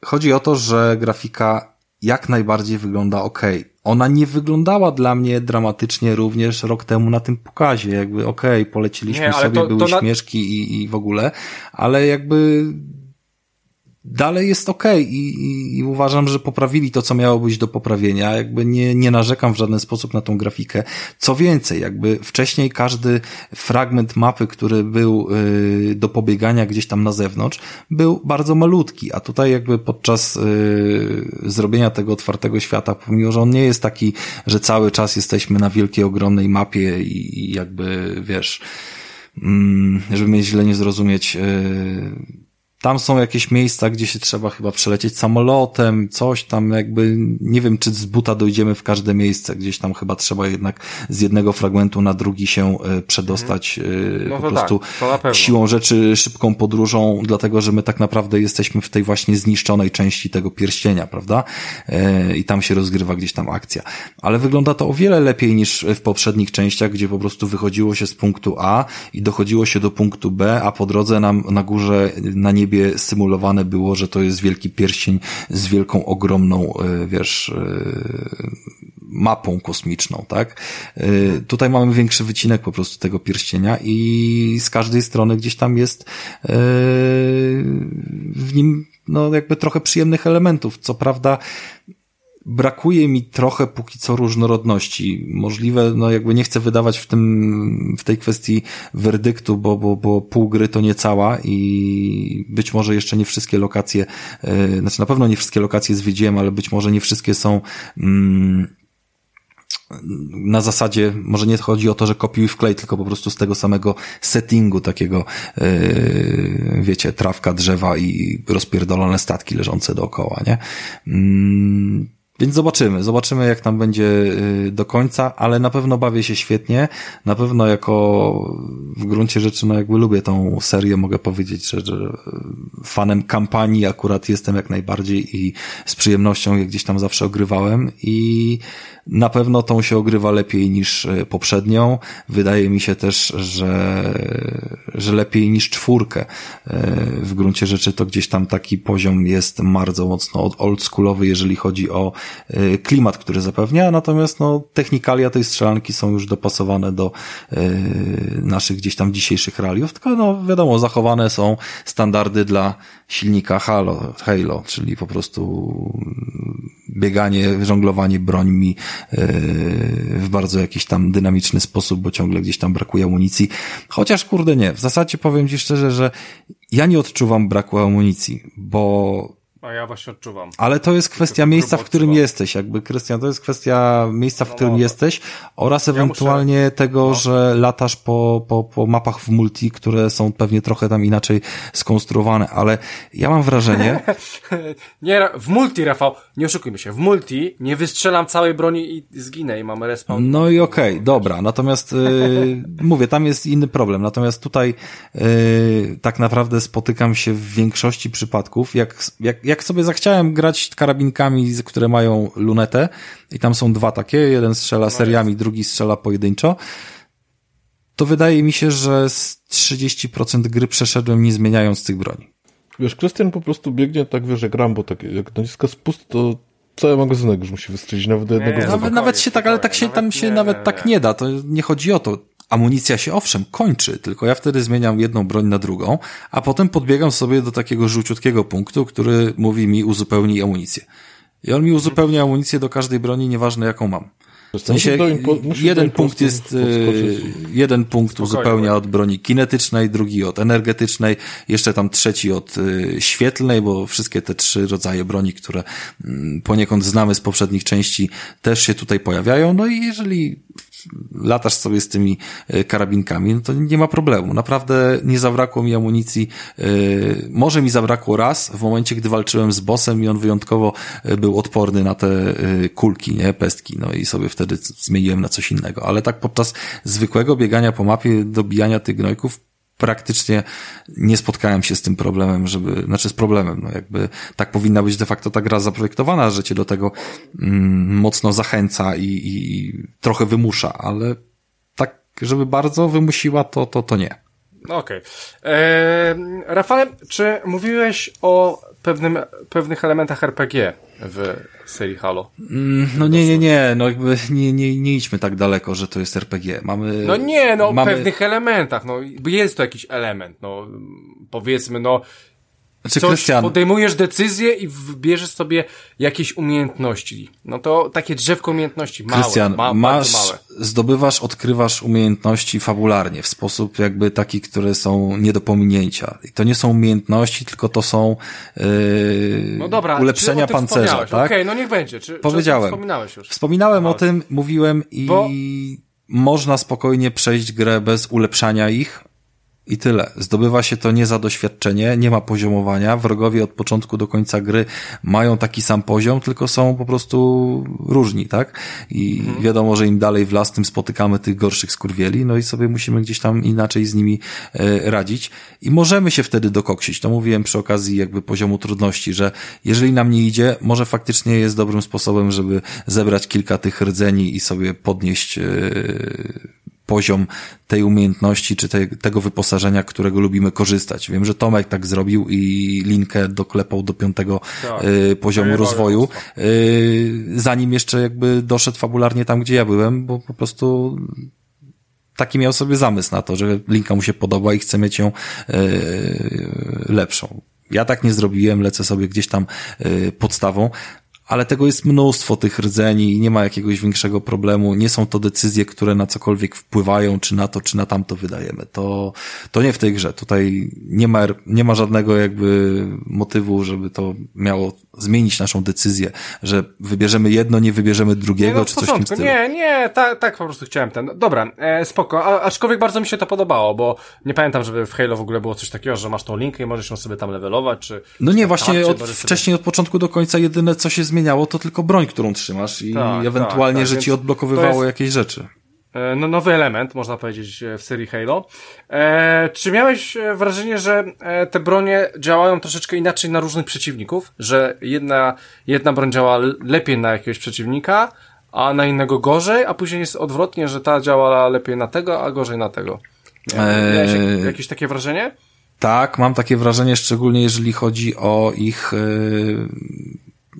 chodzi o to, że grafika jak najbardziej wygląda ok ona nie wyglądała dla mnie dramatycznie również rok temu na tym pokazie, jakby okej, okay, poleciliśmy nie, sobie, to, były to śmieszki na... i, i w ogóle, ale jakby dalej jest ok I, i, i, uważam, że poprawili to, co miało być do poprawienia. Jakby nie, nie narzekam w żaden sposób na tą grafikę. Co więcej, jakby wcześniej każdy fragment mapy, który był y, do pobiegania gdzieś tam na zewnątrz, był bardzo malutki, a tutaj jakby podczas y, zrobienia tego otwartego świata, pomimo, że on nie jest taki, że cały czas jesteśmy na wielkiej, ogromnej mapie i, i jakby, wiesz, mm, żeby mnie źle nie zrozumieć, y, tam są jakieś miejsca, gdzie się trzeba chyba przelecieć samolotem, coś tam jakby, nie wiem, czy z buta dojdziemy w każde miejsce, gdzieś tam chyba trzeba jednak z jednego fragmentu na drugi się e, przedostać mhm. no po prostu tak, siłą rzeczy, szybką podróżą, dlatego, że my tak naprawdę jesteśmy w tej właśnie zniszczonej części tego pierścienia, prawda? E, I tam się rozgrywa gdzieś tam akcja. Ale wygląda to o wiele lepiej niż w poprzednich częściach, gdzie po prostu wychodziło się z punktu A i dochodziło się do punktu B, a po drodze nam na górze, na niebie niebie symulowane było, że to jest wielki pierścień z wielką, ogromną, e, wiesz, e, mapą kosmiczną, tak? E, tutaj mamy większy wycinek po prostu tego pierścienia i z każdej strony gdzieś tam jest w nim, no jakby trochę przyjemnych elementów. Co prawda, brakuje mi trochę póki co różnorodności. Możliwe, no jakby nie chcę wydawać w tym, w tej kwestii werdyktu, bo, bo, bo pół gry to nie cała i być może jeszcze nie wszystkie lokacje, yy, znaczy na pewno nie wszystkie lokacje zwiedziłem, ale być może nie wszystkie są, yy, na zasadzie, może nie chodzi o to, że kopiuj wklej, tylko po prostu z tego samego settingu takiego, yy, wiecie, trawka, drzewa i rozpierdolone statki leżące dookoła, nie? Yy, więc zobaczymy, zobaczymy jak tam będzie y, do końca, ale na pewno bawię się świetnie. Na pewno jako w gruncie rzeczy, no jakby lubię tą serię, mogę powiedzieć, że, że fanem kampanii akurat jestem jak najbardziej i z przyjemnością je gdzieś tam zawsze ogrywałem i na pewno tą się ogrywa lepiej niż y, poprzednią. Wydaje mi się też, że, że lepiej niż czwórkę. Y, w gruncie rzeczy to gdzieś tam taki poziom jest bardzo mocno oldschoolowy, jeżeli chodzi o Y, klimat, który zapewnia, natomiast no, technikalia tej strzelanki są już dopasowane do naszych gdzieś tam dzisiejszych realiów, tylko no wiadomo, zachowane są standardy dla silnika Halo, Halo, czyli po prostu bieganie, żonglowanie brońmi w bardzo jakiś tam dynamiczny sposób, bo ciągle gdzieś tam brakuje amunicji. Chociaż kurde nie, w zasadzie powiem Ci szczerze, że ja nie odczuwam braku amunicji, bo
a ja właśnie odczuwam.
Ale to jest kwestia miejsca, w którym jesteś, jakby, Krystian, to jest kwestia miejsca, w no, którym no, jesteś oraz ewentualnie muszę... tego, no. że latasz po, po, po mapach w multi, które są pewnie trochę tam inaczej skonstruowane, ale ja mam wrażenie...
nie, w multi, Rafał, nie oszukujmy się, w multi nie wystrzelam całej broni i zginę i mamy respawn.
No i okej, okay, dobra, natomiast yy, mówię, tam jest inny problem, natomiast tutaj yy, tak naprawdę spotykam się w większości przypadków, jak, jak, jak jak sobie zachciałem grać karabinkami, które mają lunetę i tam są dwa takie, jeden strzela no seriami, drugi strzela pojedynczo, to wydaje mi się, że z 30% gry przeszedłem nie zmieniając tych broni.
Wiesz, Krystian po prostu biegnie tak, wiesz, jak Rambo, tak, jak naciska spust, to cały magazynek już musi wystrzelić, nawet do jednego.
Nie, nawet, nawet się tak, ale tak się, tam się nie, nawet nie, tak nie da, to nie chodzi o to amunicja się owszem kończy, tylko ja wtedy zmieniam jedną broń na drugą, a potem podbiegam sobie do takiego żółciutkiego punktu, który mówi mi uzupełnij amunicję. I on mi uzupełnia amunicję do każdej broni, nieważne jaką mam. W sensie jeden punkt jest, e, jeden punkt uzupełnia od broni kinetycznej, drugi od energetycznej, jeszcze tam trzeci od e, świetlnej, bo wszystkie te trzy rodzaje broni, które mm, poniekąd znamy z poprzednich części, też się tutaj pojawiają. No i jeżeli latasz sobie z tymi e, karabinkami, no to nie ma problemu. Naprawdę nie zabrakło mi amunicji. E, może mi zabrakło raz w momencie, gdy walczyłem z bossem i on wyjątkowo e, był odporny na te kulki, nie, pestki, no i sobie wtedy zmieniłem na coś innego. Ale tak podczas zwykłego biegania po mapie, dobijania tych gnojków, praktycznie nie spotkałem się z tym problemem, żeby, znaczy z problemem, no jakby tak powinna być de facto ta gra zaprojektowana, że cię do tego mm, mocno zachęca i, i trochę wymusza, ale tak, żeby bardzo wymusiła, to, to, to nie.
Okej. Okay. Eee, Rafale, czy mówiłeś o pewnym, pewnych elementach RPG w serii Halo?
Mm, no nie, nie, nie, no jakby nie, nie, nie idźmy tak daleko, że to jest RPG. Mamy...
No nie, no mamy... pewnych elementach, no jest to jakiś element, no powiedzmy, no znaczy, coś Christian... podejmujesz decyzję i wybierzesz sobie jakieś umiejętności. No to takie drzewko umiejętności małe, Christian, ma, masz, małe.
zdobywasz, odkrywasz umiejętności fabularnie, w sposób jakby taki, które są nie do pominięcia. I to nie są umiejętności, tylko to są yy, no dobra, ulepszenia pancerza, tak? Okej,
okay, no niech będzie. Czy, Powiedziałem. Czy wspominałeś już?
Wspominałem o tym, mówiłem i Bo... można spokojnie przejść grę bez ulepszania ich, i tyle. Zdobywa się to nie za doświadczenie, nie ma poziomowania. Wrogowie od początku do końca gry mają taki sam poziom, tylko są po prostu różni, tak? I mhm. wiadomo, że im dalej w las, tym spotykamy tych gorszych skurwieli, no i sobie musimy gdzieś tam inaczej z nimi e, radzić. I możemy się wtedy dokoksić. To mówiłem przy okazji jakby poziomu trudności, że jeżeli nam nie idzie, może faktycznie jest dobrym sposobem, żeby zebrać kilka tych rdzeni i sobie podnieść e, poziom tej umiejętności, czy te, tego wyposażenia, którego lubimy korzystać. Wiem, że Tomek tak zrobił i linkę doklepał do piątego tak, y, poziomu rozwoju, y, zanim jeszcze jakby doszedł fabularnie tam, gdzie ja byłem, bo po prostu taki miał sobie zamysł na to, że linka mu się podoba i chce mieć ją y, lepszą. Ja tak nie zrobiłem, lecę sobie gdzieś tam y, podstawą, ale tego jest mnóstwo tych rdzeni i nie ma jakiegoś większego problemu. Nie są to decyzje, które na cokolwiek wpływają, czy na to, czy na tamto wydajemy. To, to nie w tej grze. Tutaj nie ma, nie ma żadnego jakby motywu, żeby to miało zmienić naszą decyzję, że wybierzemy jedno, nie wybierzemy drugiego, nie, no, czy coś w tym stylu.
Nie, nie, tak, tak po prostu chciałem ten. Dobra, e, spoko, A, aczkolwiek bardzo mi się to podobało, bo nie pamiętam, żeby w Halo w ogóle było coś takiego, że masz tą linkę i możesz ją sobie tam levelować, czy...
No nie, właśnie od, wcześniej od początku do końca jedyne, co się zmieniało, to tylko broń, którą trzymasz i tak, ewentualnie, tak, tak, że ci odblokowywało jakieś rzeczy.
E, no, nowy element, można powiedzieć, e, w serii Halo. E, czy miałeś e, wrażenie, że te bronie działają troszeczkę inaczej na różnych przeciwników? Że jedna, jedna broń działa lepiej na jakiegoś przeciwnika, a na innego gorzej, a później jest odwrotnie, że ta działa lepiej na tego, a gorzej na tego. Miałeś eee... jakieś takie wrażenie?
Tak, mam takie wrażenie, szczególnie jeżeli chodzi o ich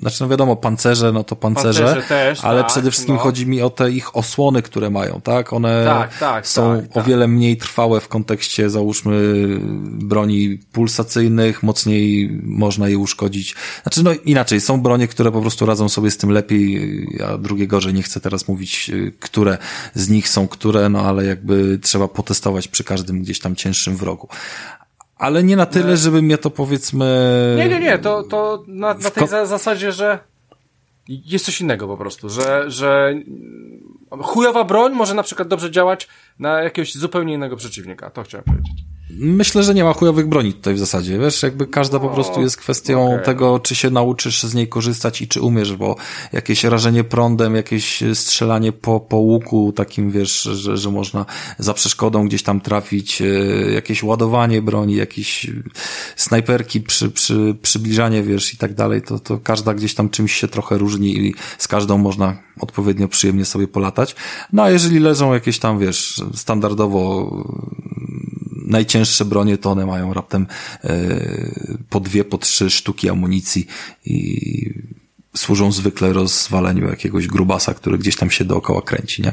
znaczy no wiadomo, pancerze, no to pancerze, pancerze też, ale tak, przede wszystkim no. chodzi mi o te ich osłony, które mają, tak? One tak, tak, są tak, o tak. wiele mniej trwałe w kontekście, załóżmy, broni pulsacyjnych, mocniej można je uszkodzić. Znaczy, no inaczej, są bronie, które po prostu radzą sobie z tym lepiej, a drugie gorzej, nie chcę teraz mówić, które z nich są które, no ale jakby trzeba potestować przy każdym gdzieś tam cięższym wrogu ale nie na tyle, żeby mnie to powiedzmy...
Nie, nie, nie, to, to na, na tej zasadzie, że jest coś innego po prostu, że, że chujowa broń może na przykład dobrze działać na jakiegoś zupełnie innego przeciwnika, to chciałem powiedzieć.
Myślę, że nie ma chujowych broni tutaj w zasadzie, wiesz, jakby każda po prostu jest kwestią okay. tego, czy się nauczysz z niej korzystać i czy umiesz, bo jakieś rażenie prądem, jakieś strzelanie po, po łuku takim, wiesz, że, że można za przeszkodą gdzieś tam trafić, e, jakieś ładowanie broni, jakieś snajperki, przy, przy, przybliżanie, wiesz, i tak dalej, to, to każda gdzieś tam czymś się trochę różni i z każdą można odpowiednio przyjemnie sobie polatać. No a jeżeli leżą jakieś tam, wiesz, standardowo najcięższe bronie to one mają raptem e, po dwie, po trzy sztuki amunicji i służą zwykle rozwaleniu jakiegoś grubasa, który gdzieś tam się dookoła kręci, nie?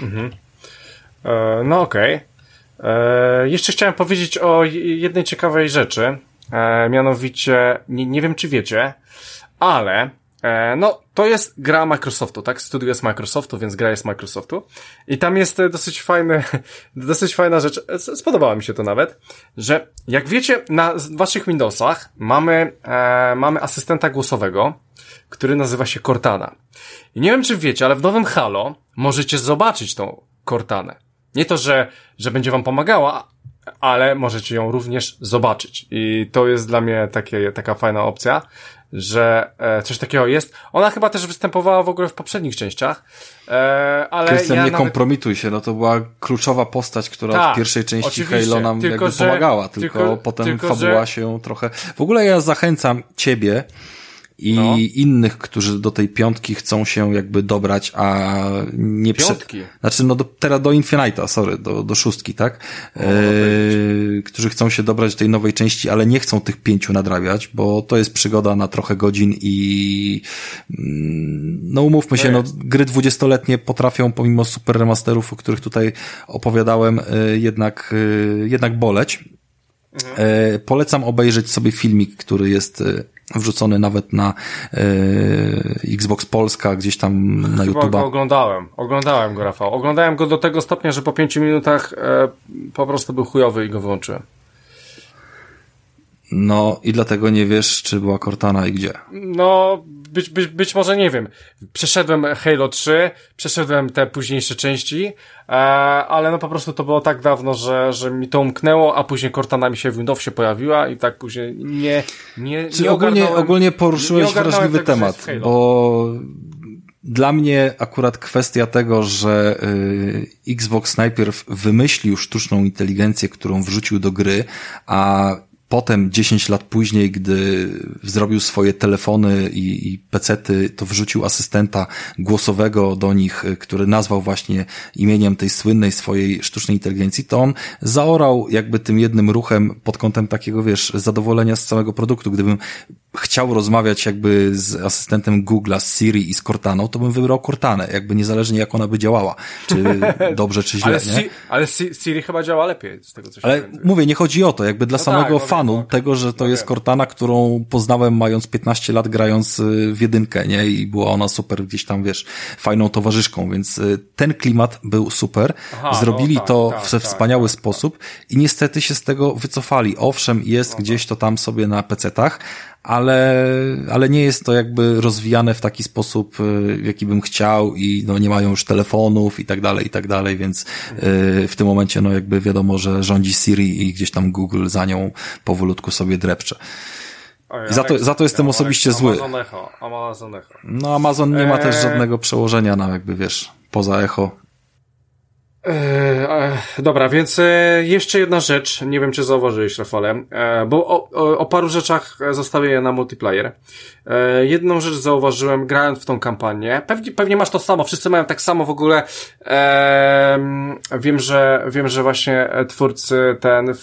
Mhm.
E, no okej. Okay. E, jeszcze chciałem powiedzieć o jednej ciekawej rzeczy. E, mianowicie, nie, nie wiem czy wiecie, ale no, to jest gra Microsoftu, tak? Studio jest Microsoftu, więc gra jest Microsoftu. I tam jest e, dosyć fajny, dosyć fajna rzecz, e, spodobała mi się to nawet, że jak wiecie, na waszych Windowsach mamy, e, mamy asystenta głosowego, który nazywa się Cortana. I nie wiem, czy wiecie, ale w nowym Halo możecie zobaczyć tą Cortanę. Nie to, że, że będzie wam pomagała, ale możecie ją również zobaczyć. I to jest dla mnie takie, taka fajna opcja, że e, coś takiego jest. Ona chyba też występowała w ogóle w poprzednich częściach, e, ale
Krystian, ja nie nawet... kompromituj się, no to była kluczowa postać, która Ta, w pierwszej części Halo nam tylko, jakby że, pomagała, tylko, tylko potem tylko, fabuła że... się trochę... W ogóle ja zachęcam ciebie, i no. innych, którzy do tej piątki chcą się jakby dobrać, a nie
Piątki?
Prze... Znaczy, no do, teraz do Infinite'a, sorry, do, do szóstki, tak? O, e, którzy chcą się dobrać do tej nowej części, ale nie chcą tych pięciu nadrabiać, bo to jest przygoda na trochę godzin i mm, no umówmy się, no gry dwudziestoletnie potrafią pomimo super remasterów, o których tutaj opowiadałem, e, jednak, e, jednak boleć. Mhm. E, polecam obejrzeć sobie filmik, który jest e, wrzucony nawet na e, Xbox Polska, gdzieś tam na YouTube.
oglądałem, oglądałem go, Rafał. Oglądałem go do tego stopnia, że po pięciu minutach e, po prostu był chujowy i go wyłączyłem.
No i dlatego nie wiesz, czy była Cortana i gdzie.
No, być, być, być może nie wiem. Przeszedłem Halo 3, przeszedłem te późniejsze części, e, ale no po prostu to było tak dawno, że, że mi to umknęło, a później Cortana mi się w Windowsie pojawiła i tak później nie, nie,
Czy nie ogólnie, ogólnie poruszyłeś wrażliwy tego, temat, bo dla mnie akurat kwestia tego, że y, Xbox najpierw wymyślił sztuczną inteligencję, którą wrzucił do gry, a Potem, 10 lat później, gdy zrobił swoje telefony i, i pecety, to wrzucił asystenta głosowego do nich, który nazwał właśnie imieniem tej słynnej swojej sztucznej inteligencji, to on zaorał jakby tym jednym ruchem pod kątem takiego, wiesz, zadowolenia z całego produktu. Gdybym chciał rozmawiać jakby z asystentem Google'a, z Siri i z Cortaną, to bym wybrał Cortanę, jakby niezależnie jak ona by działała, czy dobrze, czy źle,
ale?
Si
ale Siri chyba działa lepiej z tego, co się
Ale mówię, nie chodzi o to, jakby dla no samego tak, fanu no, tego, że to no jest Cortana, którą poznałem mając 15 lat grając y, w jedynkę, nie? I była ona super gdzieś tam, wiesz, fajną towarzyszką, więc y, ten klimat był super. Aha, Zrobili no, tak, to tak, w tak, wspaniały tak, sposób i niestety się z tego wycofali. Owszem, jest no, gdzieś to tam sobie na pecetach, ale, ale nie jest to jakby rozwijane w taki sposób, y, w jaki bym chciał i no nie mają już telefonów i tak dalej, i tak dalej, więc y, w tym momencie no jakby wiadomo, że rządzi Siri i gdzieś tam Google za nią powolutku sobie drepcze. I za to, za to jestem osobiście zły.
Amazon Echo, Amazon Echo.
No Amazon nie ma też eee. żadnego przełożenia na jakby wiesz, poza Echo.
E, dobra, więc e, jeszcze jedna rzecz, nie wiem czy zauważyłeś Rafale, e, bo o, o, o, paru rzeczach zostawię je na multiplayer. E, jedną rzecz zauważyłem grając w tą kampanię, pewnie, pewnie masz to samo, wszyscy mają tak samo w ogóle, e, wiem, że wiem, że właśnie twórcy ten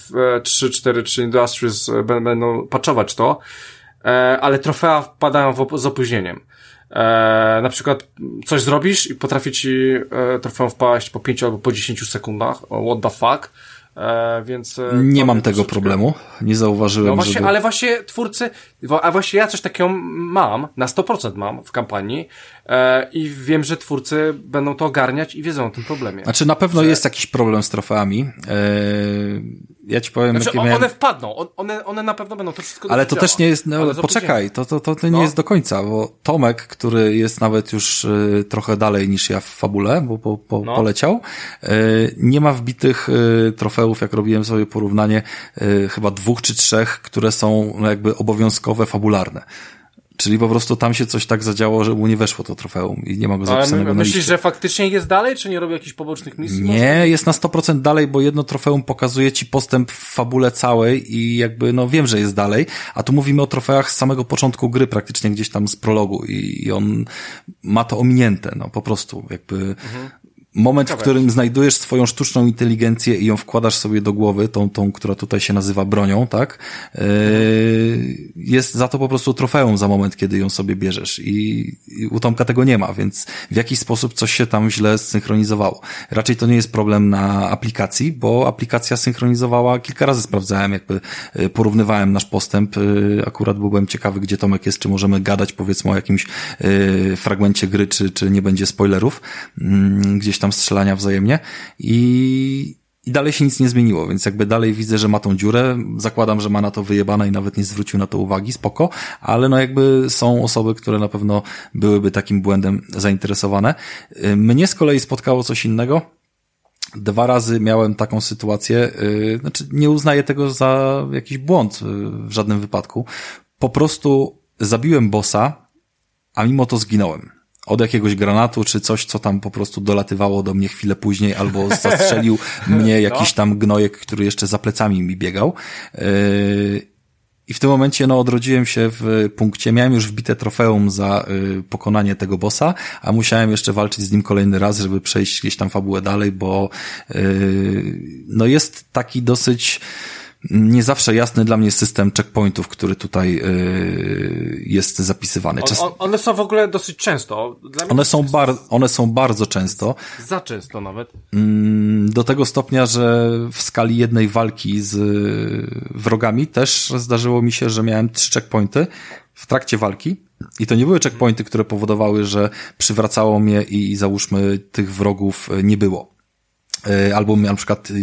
343 Industries będą patchować to, ale trofea wpadają z opóźnieniem. E, na przykład coś zrobisz i potrafi ci e, trofeum wpaść po 5 albo po 10 sekundach. What the fuck? E, więc. E,
nie mam tego problemu. Nie zauważyłem.
No właśnie,
żeby...
ale właśnie twórcy, a właśnie ja coś takiego mam, na 100% mam w kampanii e, i wiem, że twórcy będą to ogarniać i wiedzą o tym problemie.
Znaczy na pewno że... jest jakiś problem z trofeami. E, ja ci powiem,
znaczy, miałem... One wpadną, one, one na pewno będą to wszystko
Ale to działa. też nie jest, no, poczekaj, to, to, to, to nie no. jest do końca, bo Tomek, który jest nawet już y, trochę dalej niż ja w fabule, bo po, po, no. poleciał, y, nie ma wbitych y, trofeów, jak robiłem sobie porównanie, chyba dwóch czy trzech, które są no, jakby obowiązkowe, fabularne. Czyli po prostu tam się coś tak zadziało, że mu nie weszło to trofeum i nie ma go zapisanego
Ale myślisz, że faktycznie jest dalej, czy nie robi jakichś pobocznych misji?
Nie, jest na 100% dalej, bo jedno trofeum pokazuje ci postęp w fabule całej i jakby, no wiem, że jest dalej, a tu mówimy o trofeach z samego początku gry, praktycznie gdzieś tam z prologu i, i on ma to ominięte, no po prostu, jakby mhm moment, w którym znajdujesz swoją sztuczną inteligencję i ją wkładasz sobie do głowy, tą, tą, która tutaj się nazywa bronią, tak? Yy, jest za to po prostu trofeum za moment, kiedy ją sobie bierzesz. I, i u Tomka tego nie ma, więc w jakiś sposób coś się tam źle zsynchronizowało. Raczej to nie jest problem na aplikacji, bo aplikacja synchronizowała, kilka razy sprawdzałem, jakby yy, porównywałem nasz postęp, yy, akurat byłem ciekawy, gdzie Tomek jest, czy możemy gadać powiedzmy o jakimś fragmencie gry, czy, czy nie będzie spoilerów, mm, gdzieś tam tam strzelania wzajemnie. I, i dalej się nic nie zmieniło, więc jakby dalej widzę, że ma tą dziurę, zakładam, że ma na to wyjebane i nawet nie zwrócił na to uwagi, spoko, ale no jakby są osoby, które na pewno byłyby takim błędem zainteresowane. Mnie z kolei spotkało coś innego, Dwa razy miałem taką sytuację, yy, znaczy nie uznaję tego za jakiś błąd yy, w żadnym wypadku. Po prostu zabiłem bossa, a mimo to zginąłem od jakiegoś granatu, czy coś, co tam po prostu dolatywało do mnie chwilę później, albo zastrzelił mnie no. jakiś tam gnojek, który jeszcze za plecami mi biegał. Yy, I w tym momencie, no, odrodziłem się w punkcie. Miałem już wbite trofeum za y, pokonanie tego bossa, a musiałem jeszcze walczyć z nim kolejny raz, żeby przejść gdzieś tam fabułę dalej, bo y, no jest taki dosyć nie zawsze jasny dla mnie system checkpointów, który tutaj yy, jest zapisywany.
Czas... one są w ogóle dosyć często.
one, są bar one są bardzo często.
Za często nawet.
Mm, do tego stopnia, że w skali jednej walki z y, wrogami też zdarzyło mi się, że miałem trzy checkpointy w trakcie walki. I to nie były checkpointy, które powodowały, że przywracało mnie i załóżmy tych wrogów nie było E, albo na przykład, y,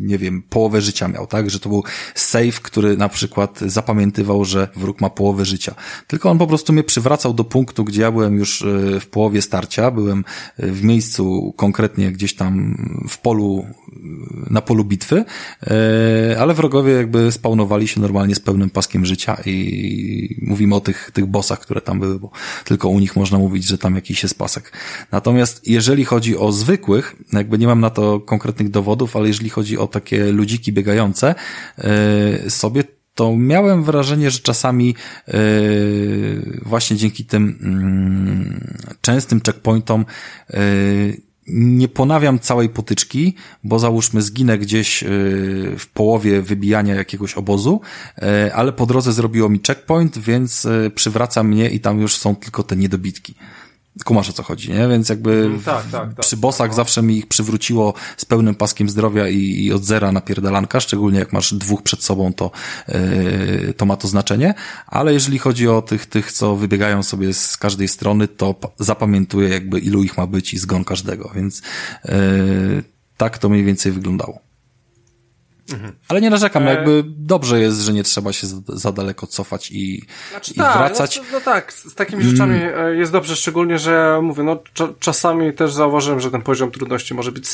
nie wiem, połowę życia miał, tak? Że to był save, który na przykład zapamiętywał, że wróg ma połowę życia. Tylko on po prostu mnie przywracał do punktu, gdzie ja byłem już e, w połowie starcia, byłem e, w miejscu konkretnie gdzieś tam w polu, na polu bitwy, ale wrogowie jakby spawnowali się normalnie z pełnym paskiem życia i mówimy o tych, tych bossach, które tam były, bo tylko u nich można mówić, że tam jakiś jest pasek. Natomiast jeżeli chodzi o zwykłych, jakby nie mam na to konkretnych dowodów, ale jeżeli chodzi o takie ludziki biegające yy, sobie, to miałem wrażenie, że czasami yy, właśnie dzięki tym yy, częstym checkpointom yy, nie ponawiam całej potyczki, bo załóżmy zginę gdzieś w połowie wybijania jakiegoś obozu, ale po drodze zrobiło mi checkpoint, więc przywraca mnie i tam już są tylko te niedobitki. Kumasz o co chodzi, nie? Więc jakby mm, tak, tak, tak, przy bossach zawsze mi ich przywróciło z pełnym paskiem zdrowia i, i od zera napierdalanka, szczególnie jak masz dwóch przed sobą, to, yy, to ma to znaczenie, ale jeżeli chodzi o tych, tych, co wybiegają sobie z każdej strony, to zapamiętuję jakby ilu ich ma być i zgon każdego, więc yy, tak to mniej więcej wyglądało. Mhm. Ale nie narzekam, e... jakby dobrze jest, że nie trzeba się za, daleko cofać i, znaczy, i tak, wracać.
No, no, tak, z takimi rzeczami mm. jest dobrze, szczególnie, że mówię, no czasami też zauważyłem, że ten poziom trudności może być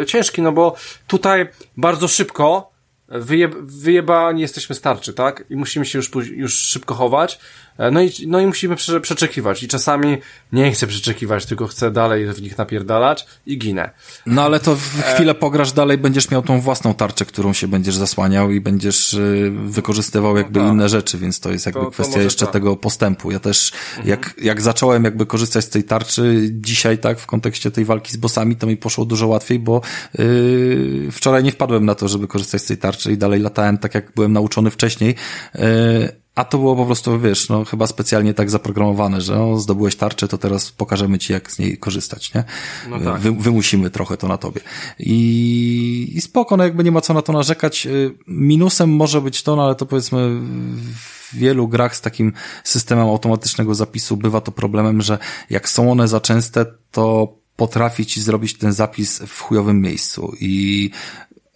e, ciężki, no bo tutaj bardzo szybko wyjeb, wyjebani jesteśmy starczy, tak? I musimy się już, już szybko chować. E, no i, no i musimy prze, przeczekiwać. I czasami nie chcę przeczekiwać, tylko chcę dalej w nich napierdalać i ginę.
No ale to w e, chwilę pograsz dalej, będziesz miał tą własną tarczę, którą się będziesz zasłaniał i będziesz y, wykorzystywał jakby no inne rzeczy, więc to jest jakby to, kwestia to jeszcze tak. tego postępu. Ja też, mhm. jak, jak zacząłem jakby korzystać z tej tarczy dzisiaj, tak, w kontekście tej walki z bossami, to mi poszło dużo łatwiej, bo yy, wczoraj nie wpadłem na to, żeby korzystać z tej tarczy i dalej latałem tak, jak byłem nauczony wcześniej. Yy, a to było po prostu, wiesz, no chyba specjalnie tak zaprogramowane, że o, zdobyłeś tarczę, to teraz pokażemy ci, jak z niej korzystać, nie? No tak. Wy, wymusimy trochę to na tobie. I, I spoko, no jakby nie ma co na to narzekać. Y, minusem może być to, no ale to powiedzmy w wielu grach z takim systemem automatycznego zapisu bywa to problemem, że jak są one za częste, to potrafi ci zrobić ten zapis w chujowym miejscu i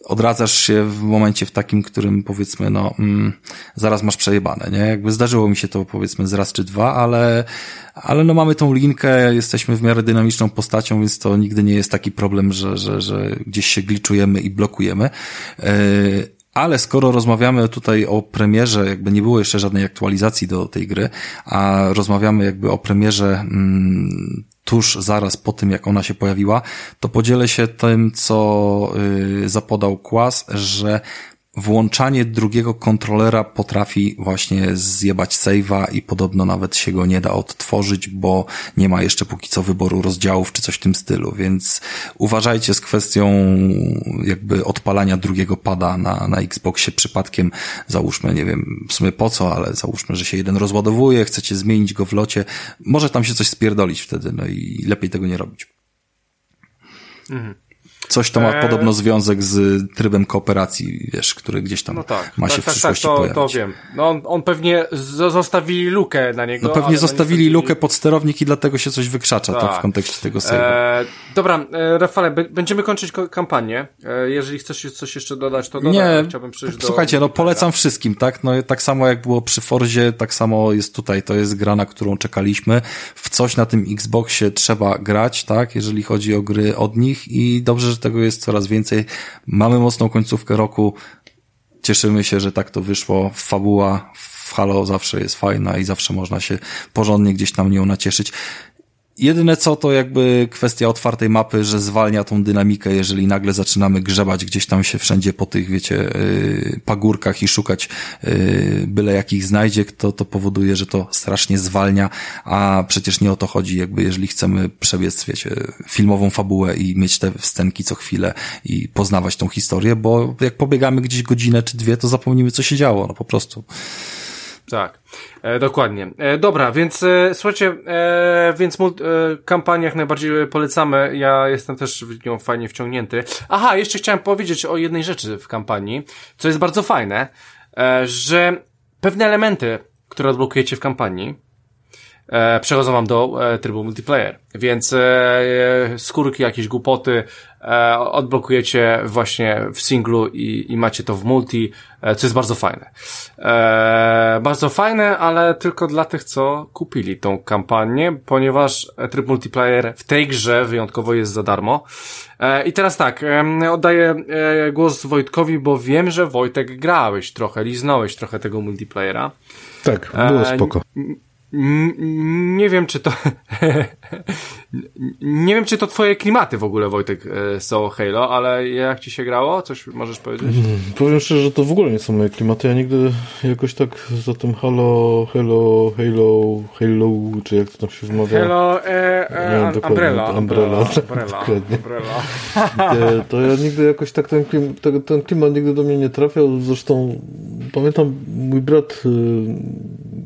odradzasz się w momencie w takim, którym powiedzmy, no, mm, zaraz masz przejebane, nie? Jakby zdarzyło mi się to powiedzmy z raz czy dwa, ale, ale no mamy tą linkę, jesteśmy w miarę dynamiczną postacią, więc to nigdy nie jest taki problem, że, że, że gdzieś się gliczujemy i blokujemy. Yy, ale skoro rozmawiamy tutaj o premierze, jakby nie było jeszcze żadnej aktualizacji do tej gry, a rozmawiamy jakby o premierze mm, tuż zaraz po tym, jak ona się pojawiła, to podzielę się tym, co yy, zapodał Kłas, że włączanie drugiego kontrolera potrafi właśnie zjebać save'a i podobno nawet się go nie da odtworzyć, bo nie ma jeszcze póki co wyboru rozdziałów czy coś w tym stylu, więc uważajcie z kwestią jakby odpalania drugiego pada na, na Xboxie przypadkiem, załóżmy, nie wiem w sumie po co, ale załóżmy, że się jeden rozładowuje, chcecie zmienić go w locie, może tam się coś spierdolić wtedy, no i lepiej tego nie robić. Mhm. Coś to ma e... podobno związek z trybem kooperacji, wiesz, który gdzieś tam no tak, ma się tak, w tak, przyszłości tak, to, pojawić.
to wiem. No on, on pewnie zostawili lukę na niego.
No pewnie zostawili niestety... lukę pod sterownik i dlatego się coś wykrzacza tak. tak w kontekście tego save'a. E,
dobra, e, Rafale, będziemy kończyć kampanię. E, jeżeli chcesz coś jeszcze dodać, to dodaj. Nie, chciałbym przejść
do... Słuchajcie, no polecam wszystkim, tak? No tak samo jak było przy Forzie, tak samo jest tutaj. To jest gra, na którą czekaliśmy. W coś na tym Xboxie trzeba grać, tak? Jeżeli chodzi o gry od nich i dobrze, że tego jest coraz więcej. Mamy mocną końcówkę roku. Cieszymy się, że tak to wyszło. Fabuła w Halo zawsze jest fajna i zawsze można się porządnie gdzieś tam nią nacieszyć. Jedyne co to jakby kwestia otwartej mapy, że zwalnia tą dynamikę, jeżeli nagle zaczynamy grzebać gdzieś tam się wszędzie po tych, wiecie, y, pagórkach i szukać y, byle jakich znajdzie, to, to powoduje, że to strasznie zwalnia, a przecież nie o to chodzi, jakby jeżeli chcemy przebiec, wiecie, filmową fabułę i mieć te wstenki co chwilę i poznawać tą historię, bo jak pobiegamy gdzieś godzinę czy dwie, to zapomnimy co się działo, no po prostu.
Tak, e, dokładnie. E, dobra, więc e, słuchajcie, e, więc e, kampanię jak najbardziej polecamy. Ja jestem też w nią fajnie wciągnięty. Aha, jeszcze chciałem powiedzieć o jednej rzeczy w kampanii, co jest bardzo fajne, e, że pewne elementy, które odblokujecie w kampanii, e, przechodzą wam do e, trybu multiplayer. Więc e, skórki, jakieś głupoty e, odblokujecie właśnie w singlu i, i macie to w multi, e, co jest bardzo fajne. E, bardzo fajne, ale tylko dla tych, co kupili tą kampanię, ponieważ tryb multiplayer w tej grze wyjątkowo jest za darmo. E, I teraz tak, e, oddaję e, głos Wojtkowi, bo wiem, że Wojtek grałeś trochę, liznąłeś trochę tego multiplayera.
Tak, było spoko
nie wiem, czy to nie wiem, czy to twoje klimaty w ogóle, Wojtek, e, są Halo, ale jak ci się grało? Coś możesz powiedzieć? Hmm,
powiem szczerze, że to w ogóle nie są moje klimaty. Ja nigdy jakoś tak za tym Halo, Halo, Halo, Halo, czy jak to tam się wymawia?
Halo, e, e,
nie, Umbrella. Umbrella, Umbrella, Umbrella. E, to ja nigdy jakoś tak ten, klim, ten, ten klimat nigdy do mnie nie trafiał. Zresztą pamiętam, mój brat y,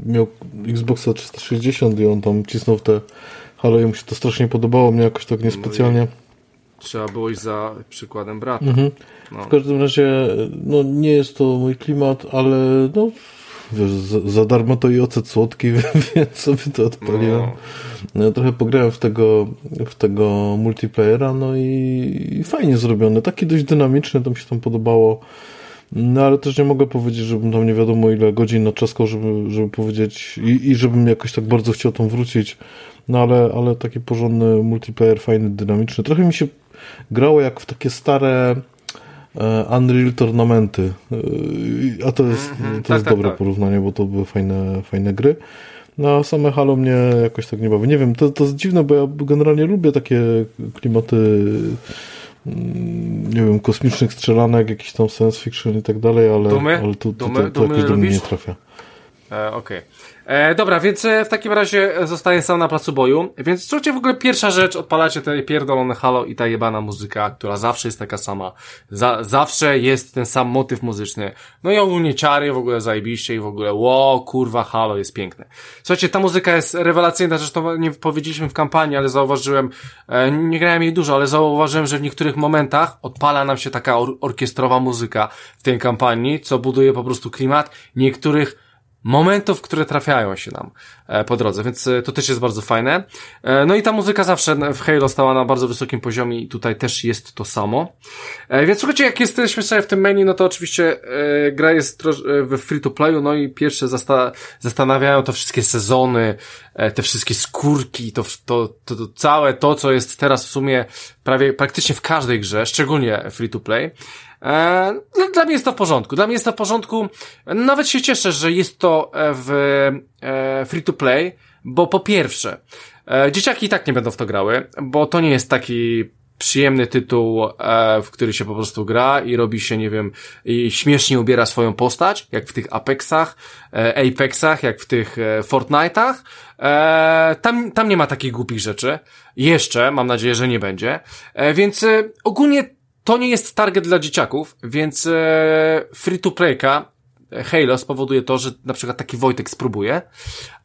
miał Xboxa 360 i on tam cisnął te Halo i mu się to strasznie podobało, mnie jakoś tak niespecjalnie. No
trzeba było iść za przykładem brata. Mhm.
No. W każdym razie, no nie jest to mój klimat, ale no wiesz, za, za darmo to i ocet słodki, więc sobie to odpaliłem. No. no. Trochę pograłem w tego, w tego multiplayera, no i, i fajnie zrobiony, taki dość dynamiczny, to mi się tam podobało. No ale też nie mogę powiedzieć, żebym tam nie wiadomo ile godzin naczaskał, żeby, żeby powiedzieć i, i żebym jakoś tak bardzo chciał tam wrócić. No ale, ale taki porządny multiplayer, fajny, dynamiczny. Trochę mi się grało jak w takie stare e, Unreal Tournamenty. E, a to jest, -hmm, to tak, jest tak, dobre tak. porównanie, bo to były fajne, fajne gry. No a same Halo mnie jakoś tak nie bawi. Nie wiem, to, to jest dziwne, bo ja generalnie lubię takie klimaty nie wiem, kosmicznych strzelanek, jakiś tam science fiction i tak dalej, ale,
dumy?
ale tu, jakoś do mnie nie trafia.
E, Okej. Okay. E, dobra, więc e, w takim razie zostaje sam na placu boju. Więc słuchajcie, w ogóle pierwsza rzecz, odpalacie te pierdolone halo i ta jebana muzyka, która zawsze jest taka sama. Za, zawsze jest ten sam motyw muzyczny. No i ogólnie ciary w ogóle zajebiście i w ogóle ło, kurwa, halo jest piękne. Słuchajcie, ta muzyka jest rewelacyjna, zresztą nie powiedzieliśmy w kampanii, ale zauważyłem, e, nie grałem jej dużo, ale zauważyłem, że w niektórych momentach odpala nam się taka or orkiestrowa muzyka w tej kampanii, co buduje po prostu klimat. Niektórych momentów, które trafiają się nam e, po drodze, więc e, to też jest bardzo fajne. E, no i ta muzyka zawsze w Halo stała na bardzo wysokim poziomie i tutaj też jest to samo. Więc słuchajcie, jak jesteśmy sobie w tym menu, no to oczywiście gra jest w free to playu, no i pierwsze zasta zastanawiają to wszystkie sezony, te wszystkie skórki, to, to, to, to całe to, co jest teraz w sumie prawie praktycznie w każdej grze, szczególnie free to play. E, no, dla mnie jest to w porządku. Dla mnie jest to w porządku. Nawet się cieszę, że jest to e, w e, free to play, bo po pierwsze, dzieciaki i tak nie będą w to grały, bo to nie jest taki przyjemny tytuł, w który się po prostu gra i robi się, nie wiem, i śmiesznie ubiera swoją postać, jak w tych Apexach, Apexach, jak w tych Fortnite'ach. Tam, tam nie ma takich głupich rzeczy. Jeszcze, mam nadzieję, że nie będzie. Więc ogólnie to nie jest target dla dzieciaków, więc e, free to playka e, Halo spowoduje to, że na przykład taki Wojtek spróbuje,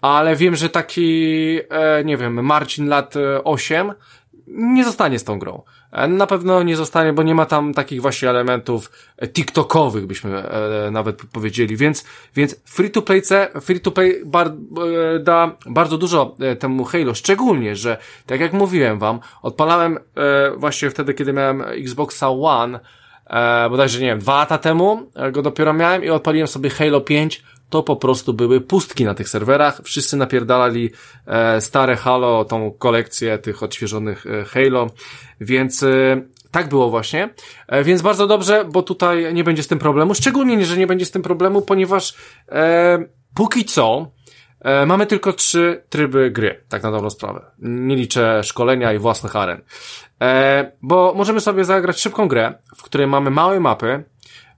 ale wiem, że taki, e, nie wiem, Marcin lat 8 nie zostanie z tą grą. E, na pewno nie zostanie, bo nie ma tam takich właśnie elementów e, TikTokowych, byśmy e, nawet powiedzieli, więc, więc free to play, free to play bar, da bardzo dużo temu Halo, szczególnie, że tak jak mówiłem wam, odpalałem właśnie wtedy, kiedy miałem Xboxa One, bodajże nie wiem, dwa lata temu go dopiero miałem i odpaliłem sobie Halo 5 to po prostu były pustki na tych serwerach. Wszyscy napierdalali e, stare Halo, tą kolekcję tych odświeżonych e, Halo, więc e, tak było właśnie. E, więc bardzo dobrze, bo tutaj nie będzie z tym problemu. Szczególnie, że nie będzie z tym problemu, ponieważ e, póki co e, mamy tylko trzy tryby gry, tak na dobrą sprawę. Nie liczę szkolenia i własnych aren. E, bo możemy sobie zagrać szybką grę, w której mamy małe mapy,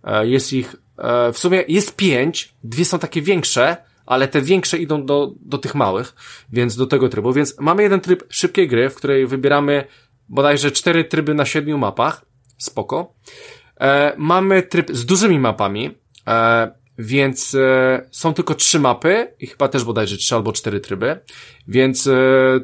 e, jest ich E, w sumie jest pięć, dwie są takie większe, ale te większe idą do, do tych małych, więc do tego trybu. Więc mamy jeden tryb szybkiej gry, w której wybieramy bodajże cztery tryby na siedmiu mapach. Spoko. E, mamy tryb z dużymi mapami, e, więc e, są tylko trzy mapy i chyba też bodajże trzy albo cztery tryby, więc e,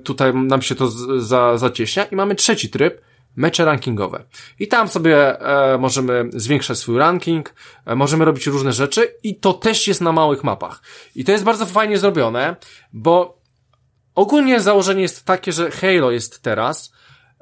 tutaj nam się to z, za, zacieśnia i mamy trzeci tryb, mecze rankingowe. I tam sobie e, możemy zwiększać swój ranking, e, możemy robić różne rzeczy i to też jest na małych mapach. I to jest bardzo fajnie zrobione, bo ogólnie założenie jest takie, że Halo jest teraz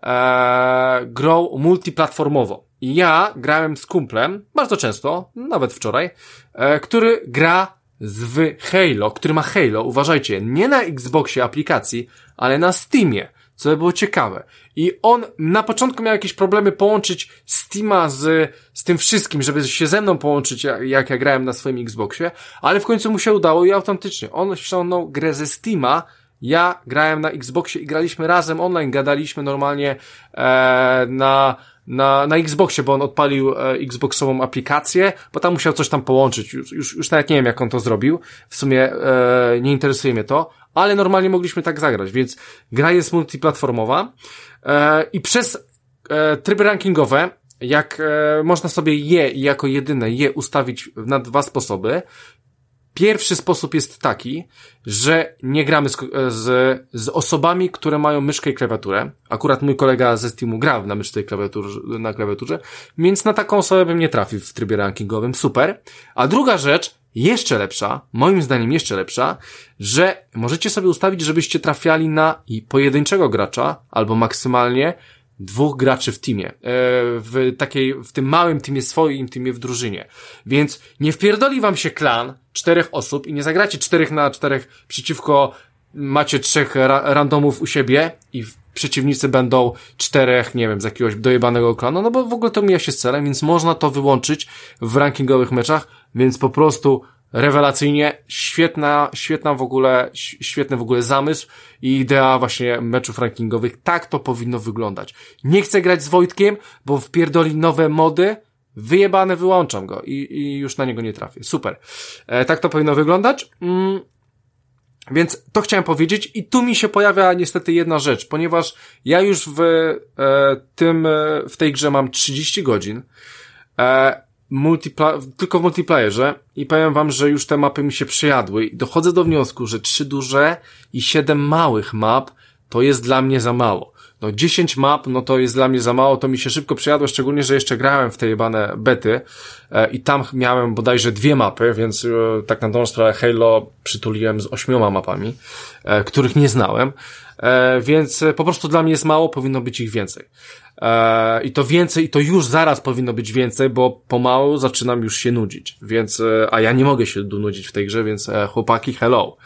e, grą multiplatformowo. I ja grałem z kumplem, bardzo często, nawet wczoraj, e, który gra w Halo, który ma Halo, uważajcie, nie na Xboxie aplikacji, ale na Steamie co by było ciekawe. I on na początku miał jakieś problemy połączyć Steama z, z tym wszystkim, żeby się ze mną połączyć, jak, jak ja grałem na swoim Xboxie, ale w końcu mu się udało i autentycznie. On ściągnął grę ze Steama, ja grałem na Xboxie i graliśmy razem online, gadaliśmy normalnie e, na, na, na Xboxie, bo on odpalił e, Xboxową aplikację, bo tam musiał coś tam połączyć. Już, już, już nawet nie wiem, jak on to zrobił. W sumie e, nie interesuje mnie to, ale normalnie mogliśmy tak zagrać, więc gra jest multiplatformowa e, i przez e, tryby rankingowe, jak e, można sobie je jako jedyne je ustawić na dwa sposoby, Pierwszy sposób jest taki, że nie gramy z, z, z, osobami, które mają myszkę i klawiaturę. Akurat mój kolega ze Steamu gra na myszce i klawiaturze, na klawiaturze, więc na taką osobę bym nie trafił w trybie rankingowym. Super. A druga rzecz, jeszcze lepsza, moim zdaniem jeszcze lepsza, że możecie sobie ustawić, żebyście trafiali na pojedynczego gracza, albo maksymalnie dwóch graczy w teamie, e, w takiej, w tym małym teamie swoim, teamie w drużynie. Więc nie wpierdoli wam się klan czterech osób i nie zagracie czterech na czterech przeciwko macie trzech ra randomów u siebie i przeciwnicy będą czterech, nie wiem, z jakiegoś dojebanego klanu, no bo w ogóle to mija się z celem, więc można to wyłączyć w rankingowych meczach, więc po prostu rewelacyjnie, świetna, świetna w ogóle, świetny w ogóle zamysł i idea właśnie meczów rankingowych. Tak to powinno wyglądać. Nie chcę grać z Wojtkiem, bo wpierdoli nowe mody, wyjebane wyłączam go i, i już na niego nie trafię. Super. E, tak to powinno wyglądać. Mm. Więc to chciałem powiedzieć i tu mi się pojawia niestety jedna rzecz, ponieważ ja już w e, tym, e, w tej grze mam 30 godzin, e, tylko w multiplayerze i powiem wam, że już te mapy mi się przyjadły i dochodzę do wniosku, że trzy duże i siedem małych map to jest dla mnie za mało. No 10 map, no to jest dla mnie za mało, to mi się szybko przyjadło, szczególnie, że jeszcze grałem w te jebane bety e, i tam miałem bodajże dwie mapy, więc e, tak na dobrą sprawę Halo przytuliłem z ośmioma mapami, e, których nie znałem, e, więc po prostu dla mnie jest mało, powinno być ich więcej. E, I to więcej, i to już zaraz powinno być więcej, bo pomału zaczynam już się nudzić, więc, e, a ja nie mogę się nudzić w tej grze, więc e, chłopaki, hello.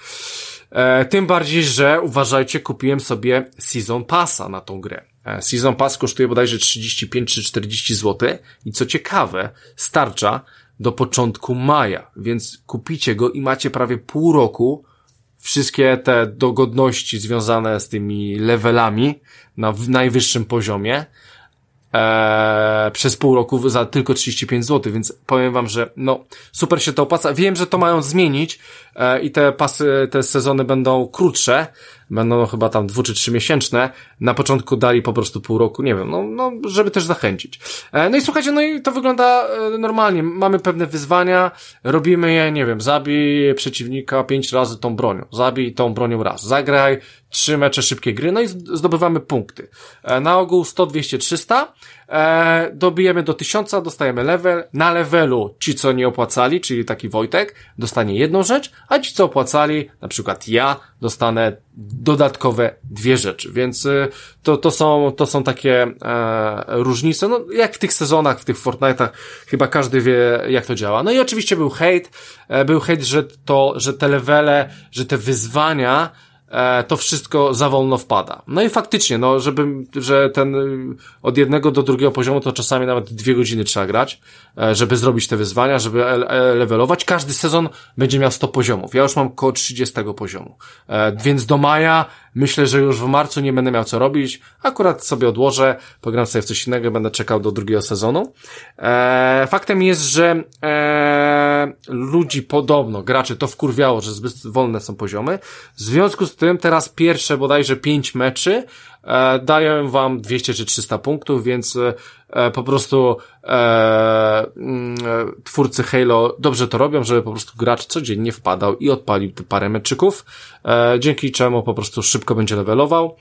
Tym bardziej, że uważajcie, kupiłem sobie Season Passa na tą grę. Season Pass kosztuje bodajże 35 czy 40 zł i co ciekawe, starcza do początku maja, więc kupicie go i macie prawie pół roku wszystkie te dogodności związane z tymi levelami na najwyższym poziomie e, przez pół roku za tylko 35 zł, więc powiem wam, że no super się to opłaca. Wiem, że to mają zmienić e, i te pasy, te sezony będą krótsze, będą chyba tam dwu czy trzy miesięczne. Na początku dali po prostu pół roku, nie wiem, no, no żeby też zachęcić. E, no i słuchajcie, no i to wygląda e, normalnie. Mamy pewne wyzwania, robimy je, nie wiem, zabij przeciwnika pięć razy tą bronią, zabij tą bronią raz, zagraj trzy mecze szybkie gry, no i zdobywamy punkty. E, na ogół 100, 200, 300. E, dobijemy do 1000, dostajemy level. Na levelu ci, co nie opłacali, czyli taki Wojtek, dostanie jedną rzecz, a ci, co opłacali, na przykład ja, dostanę dodatkowe dwie rzeczy. Więc y, to, to, są, to są takie e, różnice. No, jak w tych sezonach, w tych Fortnite'ach, chyba każdy wie, jak to działa. No i oczywiście był hejt. E, był hejt, że to, że te levele, że te wyzwania, to wszystko za wolno wpada. No i faktycznie, no, żeby, że ten y, od jednego do drugiego poziomu to czasami nawet dwie godziny trzeba grać, e, żeby zrobić te wyzwania, żeby levelować. Każdy sezon będzie miał 100 poziomów. Ja już mam około 30 poziomu. E, więc do maja myślę, że już w marcu nie będę miał co robić. Akurat sobie odłożę, pogram sobie w coś innego, będę czekał do drugiego sezonu. Faktem jest, że ludzi podobno, graczy to wkurwiało, że zbyt wolne są poziomy. W związku z tym teraz pierwsze bodajże pięć meczy e, dają wam 200 czy 300 punktów, więc e, po prostu e, mm, twórcy Halo dobrze to robią, żeby po prostu gracz codziennie wpadał i odpalił te parę meczyków, e, dzięki czemu po prostu szybko będzie levelował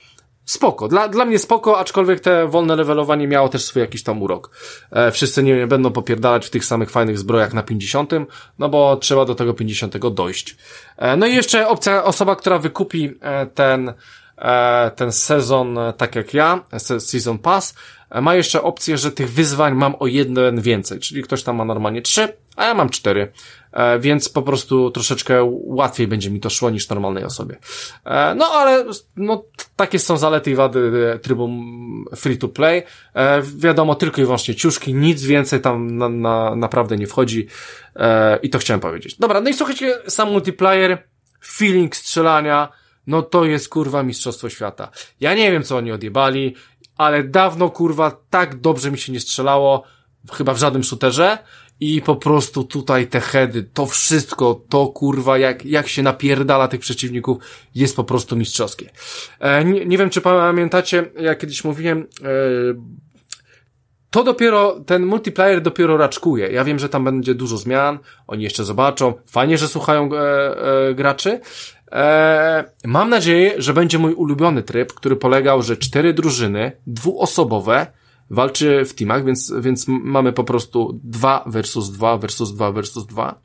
spoko. Dla, dla mnie spoko, aczkolwiek te wolne levelowanie miało też swój jakiś tam urok. E, wszyscy nie będą popierdalać w tych samych fajnych zbrojach na 50, no bo trzeba do tego 50 dojść. E, no i jeszcze opcja, osoba, która wykupi e, ten, e, ten sezon, e, tak jak ja, Season Pass, ma jeszcze opcję, że tych wyzwań mam o jeden więcej, czyli ktoś tam ma normalnie trzy, a ja mam cztery. E, więc po prostu troszeczkę łatwiej będzie mi to szło niż normalnej osobie. E, no ale no, takie są zalety i wady e, trybu free to play. Wiadomo, tylko i wyłącznie ciuszki, nic więcej tam na, na, naprawdę nie wchodzi i to chciałem powiedzieć. Dobra, no i słuchajcie, sam multiplayer, feeling strzelania, no to jest kurwa mistrzostwo świata. Ja nie wiem, co oni odjebali, ale dawno kurwa tak dobrze mi się nie strzelało, chyba w żadnym shooterze i po prostu tutaj te heady, to wszystko, to kurwa, jak, jak się napierdala tych przeciwników, jest po prostu mistrzowskie. E, nie, nie wiem, czy pamiętacie, jak kiedyś mówiłem, e, to dopiero, ten multiplayer dopiero raczkuje. Ja wiem, że tam będzie dużo zmian, oni jeszcze zobaczą. Fajnie, że słuchają e, e, graczy. E, mam nadzieję, że będzie mój ulubiony tryb, który polegał, że cztery drużyny, dwuosobowe, walczy w teamach, więc, więc mamy po prostu 2 versus 2 versus 2 versus 2.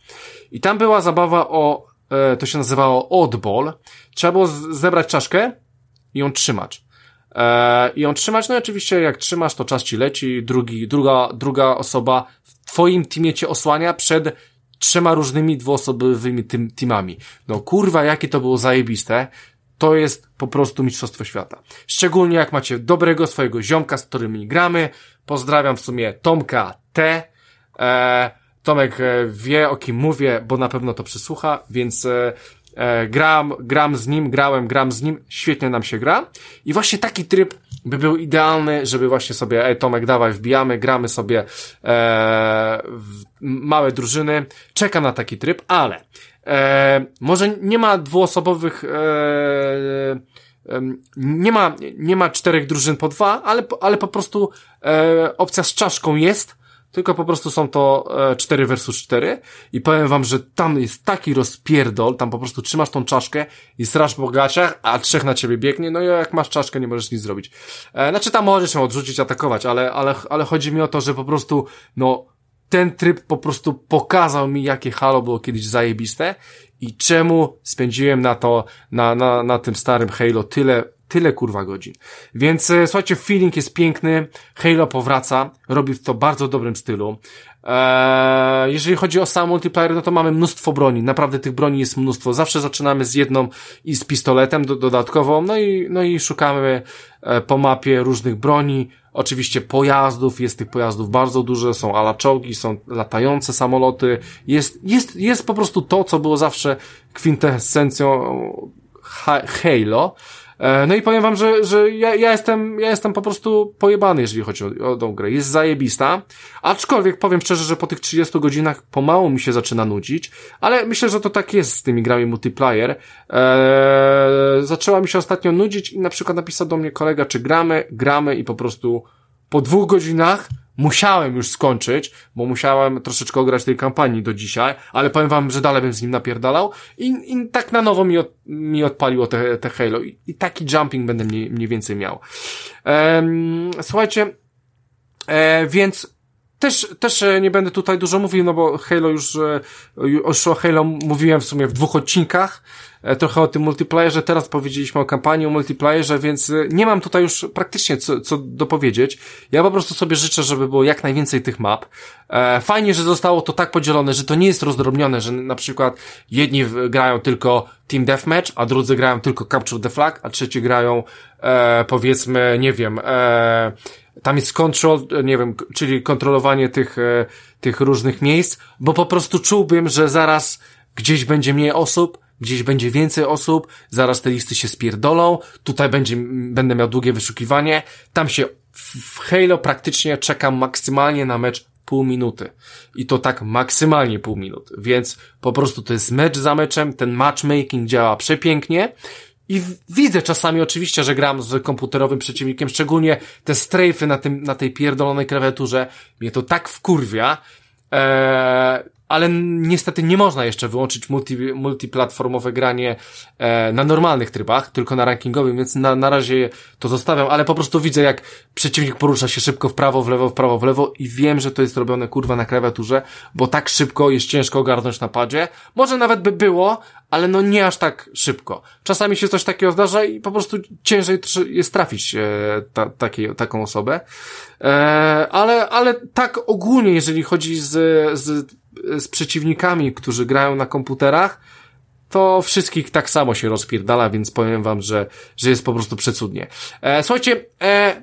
I tam była zabawa o, e, to się nazywało oddball. Trzeba było zebrać czaszkę i ją trzymać. E, I ją trzymać, no i oczywiście jak trzymasz, to czas ci leci, drugi, druga, druga osoba w twoim teamie cię osłania przed trzema różnymi dwuosobowymi teamami. No kurwa, jakie to było zajebiste to jest po prostu mistrzostwo świata. Szczególnie jak macie dobrego swojego ziomka, z którymi gramy. Pozdrawiam w sumie Tomka T. E, Tomek e, wie o kim mówię, bo na pewno to przysłucha, więc e, gram, gram z nim, grałem, gram z nim, świetnie nam się gra. I właśnie taki tryb by był idealny, żeby właśnie sobie, ej Tomek, dawaj, wbijamy, gramy sobie e, małe drużyny. Czekam na taki tryb, ale E, może nie ma dwuosobowych, e, nie ma, nie ma czterech drużyn po dwa, ale, ale po prostu e, opcja z czaszką jest, tylko po prostu są to e, 4 versus 4 i powiem wam, że tam jest taki rozpierdol, tam po prostu trzymasz tą czaszkę i strasz po gaciach, a trzech na ciebie biegnie, no i jak masz czaszkę, nie możesz nic zrobić. E, znaczy tam możesz się odrzucić, atakować, ale, ale, ale chodzi mi o to, że po prostu, no, ten tryb po prostu pokazał mi, jakie Halo było kiedyś zajebiste i czemu spędziłem na to, na, na, na tym starym Halo tyle, tyle kurwa godzin. Więc e, słuchajcie, feeling jest piękny, Halo powraca, robi w to bardzo dobrym stylu. Eee, jeżeli chodzi o sam multiplayer, no to mamy mnóstwo broni. Naprawdę tych broni jest mnóstwo. Zawsze zaczynamy z jedną i z pistoletem do, no i, no i szukamy e, po mapie różnych broni. Oczywiście pojazdów, jest tych pojazdów bardzo dużo, są alaczołgi, są latające samoloty. Jest, jest, jest po prostu to, co było zawsze kwintesencją Halo. E, no i powiem wam, że, że ja, ja, jestem, ja jestem po prostu pojebany, jeżeli chodzi o, o tą grę. Jest zajebista, aczkolwiek powiem szczerze, że po tych 30 godzinach pomału mi się zaczyna nudzić, ale myślę, że to tak jest z tymi grami multiplayer. Eee, zaczęła mi się ostatnio nudzić i na przykład napisał do mnie kolega, czy gramy, gramy i po prostu po dwóch godzinach musiałem już skończyć, bo musiałem troszeczkę ograć tej kampanii do dzisiaj, ale powiem wam, że dalej bym z nim napierdalał i, i tak na nowo mi, od, mi odpaliło te, te Halo I, i taki jumping będę mniej, mniej więcej miał. Ehm, słuchajcie, e, więc też, też e, nie będę tutaj dużo mówił, no bo Halo już, e, już o Halo mówiłem w sumie w dwóch odcinkach, trochę o tym multiplayerze, teraz powiedzieliśmy o kampanii, o multiplayerze, więc e, nie mam tutaj już praktycznie co, co dopowiedzieć. Ja po prostu sobie życzę, żeby było jak najwięcej tych map. E, fajnie, że zostało to tak podzielone, że to nie jest rozdrobnione, że na przykład jedni grają tylko Team Deathmatch, a drudzy grają tylko Capture the Flag, a trzeci grają e, powiedzmy, nie wiem, e, tam jest control, nie wiem, czyli kontrolowanie tych, e, tych różnych miejsc, bo po prostu czułbym, że zaraz gdzieś będzie mniej osób, gdzieś będzie więcej osób, zaraz te listy się spierdolą, tutaj będzie, będę miał długie wyszukiwanie, tam się w Halo praktycznie czekam maksymalnie na mecz pół minuty. I to tak maksymalnie pół minuty. Więc po prostu to jest mecz za meczem, ten matchmaking działa przepięknie. I widzę czasami oczywiście, że gram z komputerowym przeciwnikiem, szczególnie te strajfy na tym, na tej pierdolonej klawiaturze. Mnie to tak wkurwia, Eee, ale niestety nie można jeszcze wyłączyć multi, multiplatformowe granie e, na normalnych trybach, tylko na rankingowym, więc na, na razie to zostawiam, ale po prostu widzę, jak przeciwnik porusza się szybko w prawo, w lewo, w prawo, w lewo i wiem, że to jest robione kurwa na klawiaturze, bo tak szybko jest ciężko ogarnąć na padzie. Może nawet by było, ale no nie aż tak szybko. Czasami się coś takiego zdarza i po prostu ciężej jest trafić e, ta, taką osobę. E, ale, ale tak ogólnie, jeżeli chodzi z, z, z przeciwnikami, którzy grają na komputerach, to wszystkich tak samo się rozpierdala, więc powiem wam, że, że jest po prostu przecudnie. E, słuchajcie, e,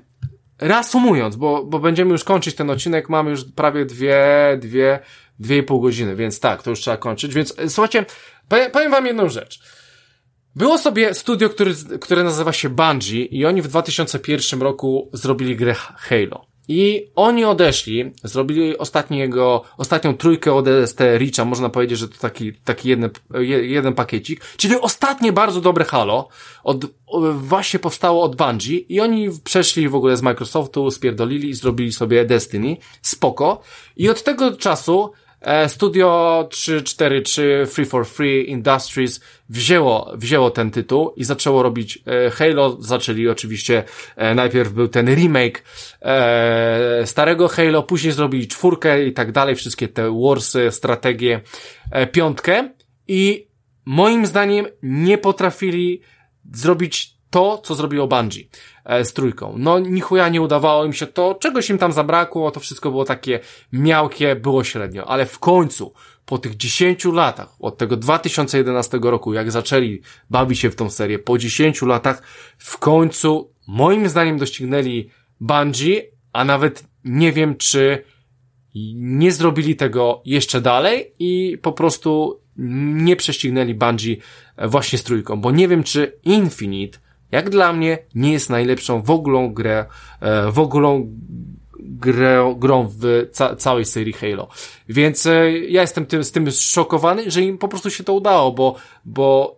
reasumując, bo, bo będziemy już kończyć ten odcinek, mamy już prawie dwie, dwie, dwie i pół godziny, więc tak, to już trzeba kończyć, więc e, słuchajcie, powiem wam jedną rzecz. Było sobie studio, który, które nazywa się Bungie i oni w 2001 roku zrobili grę Halo. I oni odeszli, zrobili ostatniego, ostatnią trójkę ODST Richa, można powiedzieć, że to taki, taki jeden, jeden pakiecik, czyli ostatnie bardzo dobre Halo, od, właśnie powstało od Bungie i oni przeszli w ogóle z Microsoftu, spierdolili i zrobili sobie Destiny, spoko. I od tego czasu studio 343 Free for Free Industries wzięło, wzięło ten tytuł i zaczęło robić e, Halo. Zaczęli oczywiście, e, najpierw był ten remake starego Halo, później zrobili czwórkę i tak dalej, wszystkie te warsy, strategie, piątkę i moim zdaniem nie potrafili zrobić to, co zrobiło Bungie e, z trójką. No, nichuja nie udawało im się to, czegoś im tam zabrakło, to wszystko było takie miałkie, było średnio, ale w końcu, po tych 10 latach, od tego 2011 roku, jak zaczęli bawić się w tą serię, po 10 latach, w końcu, moim zdaniem, doścignęli Bungie, a nawet nie wiem, czy nie zrobili tego jeszcze dalej i po prostu nie prześcignęli Bungie właśnie z trójką, bo nie wiem, czy Infinite jak dla mnie nie jest najlepszą w ogóle grę, e, w ogóle grę, grą w ca całej serii Halo. Więc e, ja jestem tym, z tym szokowany, że im po prostu się to udało, bo, bo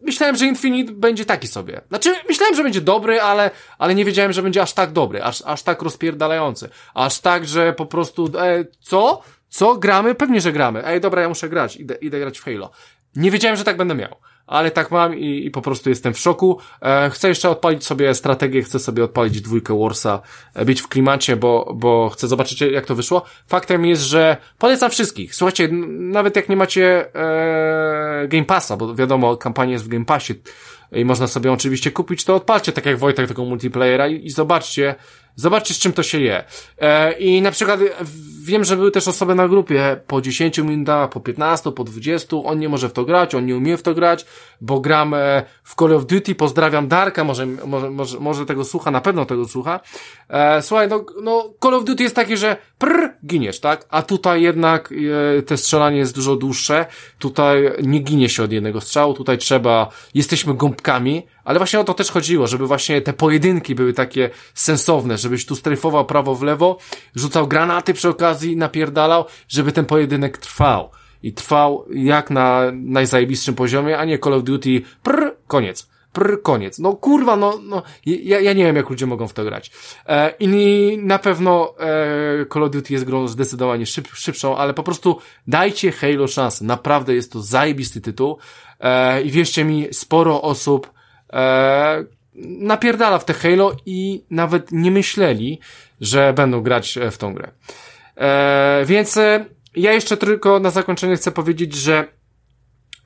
myślałem, że Infinite będzie taki sobie. Znaczy, myślałem, że będzie dobry, ale, ale nie wiedziałem, że będzie aż tak dobry, aż, aż tak rozpierdalający. Aż tak, że po prostu, e, co? Co? Gramy? Pewnie, że gramy. Ej, dobra, ja muszę grać. Idę, idę grać w Halo. Nie wiedziałem, że tak będę miał ale tak mam i, i po prostu jestem w szoku. E, chcę jeszcze odpalić sobie strategię, chcę sobie odpalić dwójkę Warsa, e, być w klimacie, bo, bo chcę zobaczyć jak to wyszło. Faktem jest, że polecam wszystkich. Słuchajcie, nawet jak nie macie e, Game Passa, bo wiadomo, kampania jest w Game Passie i można sobie oczywiście kupić, to odpalcie tak jak Wojtek tego multiplayera i, i zobaczcie, Zobaczcie, z czym to się je. E, I na przykład wiem, że były też osoby na grupie po 10 minutach, po 15, po 20. On nie może w to grać, on nie umie w to grać, bo gram e, w Call of Duty. Pozdrawiam Darka, może, może, może, może tego słucha, na pewno tego słucha. E, słuchaj, no, no Call of Duty jest takie, że prr, giniesz, tak? A tutaj jednak e, te strzelanie jest dużo dłuższe. Tutaj nie ginie się od jednego strzału, tutaj trzeba, jesteśmy gąbkami, ale właśnie o to też chodziło, żeby właśnie te pojedynki były takie sensowne, żebyś tu strajfował prawo w lewo, rzucał granaty przy okazji, napierdalał, żeby ten pojedynek trwał. I trwał jak na najzajebistszym poziomie, a nie Call of Duty prr, koniec. Prr, koniec. No kurwa, no, no ja, ja nie wiem, jak ludzie mogą w to grać. E, I na pewno e, Call of Duty jest grą zdecydowanie szyb, szybszą, ale po prostu dajcie Halo szansę. Naprawdę jest to zajebisty tytuł. E, I wierzcie mi, sporo osób e, napierdala w te Halo i nawet nie myśleli, że będą grać w tą grę. E, więc e, ja jeszcze tylko na zakończenie chcę powiedzieć, że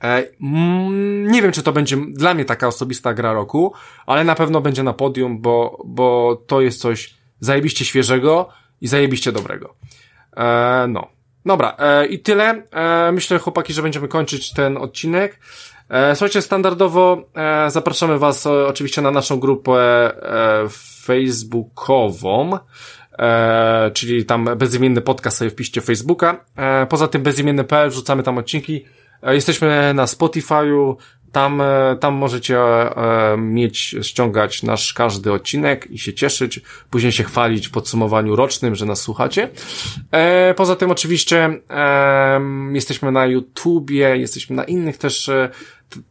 e, mm, nie wiem, czy to będzie dla mnie taka osobista gra roku, ale na pewno będzie na podium, bo, bo to jest coś zajebiście świeżego i zajebiście dobrego. E, no. Dobra, e, i tyle. E, myślę, chłopaki, że będziemy kończyć ten odcinek. E, słuchajcie, standardowo e, zapraszamy Was e, oczywiście na naszą grupę facebookową, czyli tam bezimienny podcast sobie wpiszcie Facebooka. Poza tym bezimienny.pl wrzucamy tam odcinki. Jesteśmy na Spotify'u, Tam, tam możecie mieć, ściągać nasz każdy odcinek i się cieszyć, później się chwalić w podsumowaniu rocznym, że nas słuchacie. Poza tym oczywiście jesteśmy na YouTubie, jesteśmy na innych też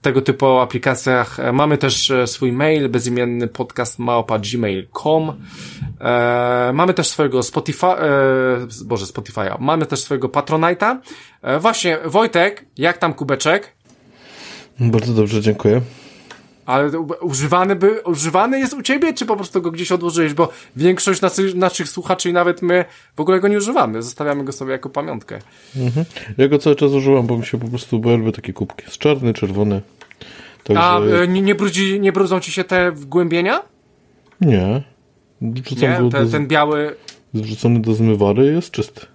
tego typu aplikacjach. Mamy też swój mail, bezimienny podcast małpa.gmail.com. mamy też swojego Spotify, boże Spotify'a, mamy też swojego Patronite'a. właśnie, Wojtek, jak tam kubeczek?
Bardzo dobrze, dziękuję.
Ale używany, by, używany jest u ciebie, czy po prostu go gdzieś odłożyłeś? Bo większość naszych, naszych słuchaczy i nawet my w ogóle go nie używamy. Zostawiamy go sobie jako pamiątkę.
Mhm. Ja go cały czas używam, bo mi się po prostu, bo ja lubię takie kubki. Jest czarny, czerwony.
Także... A nie, nie, brudzi, nie brudzą ci się te wgłębienia?
Nie.
Wrzucam nie? Te, do, ten biały...
Wrzucony do zmywary jest czysty.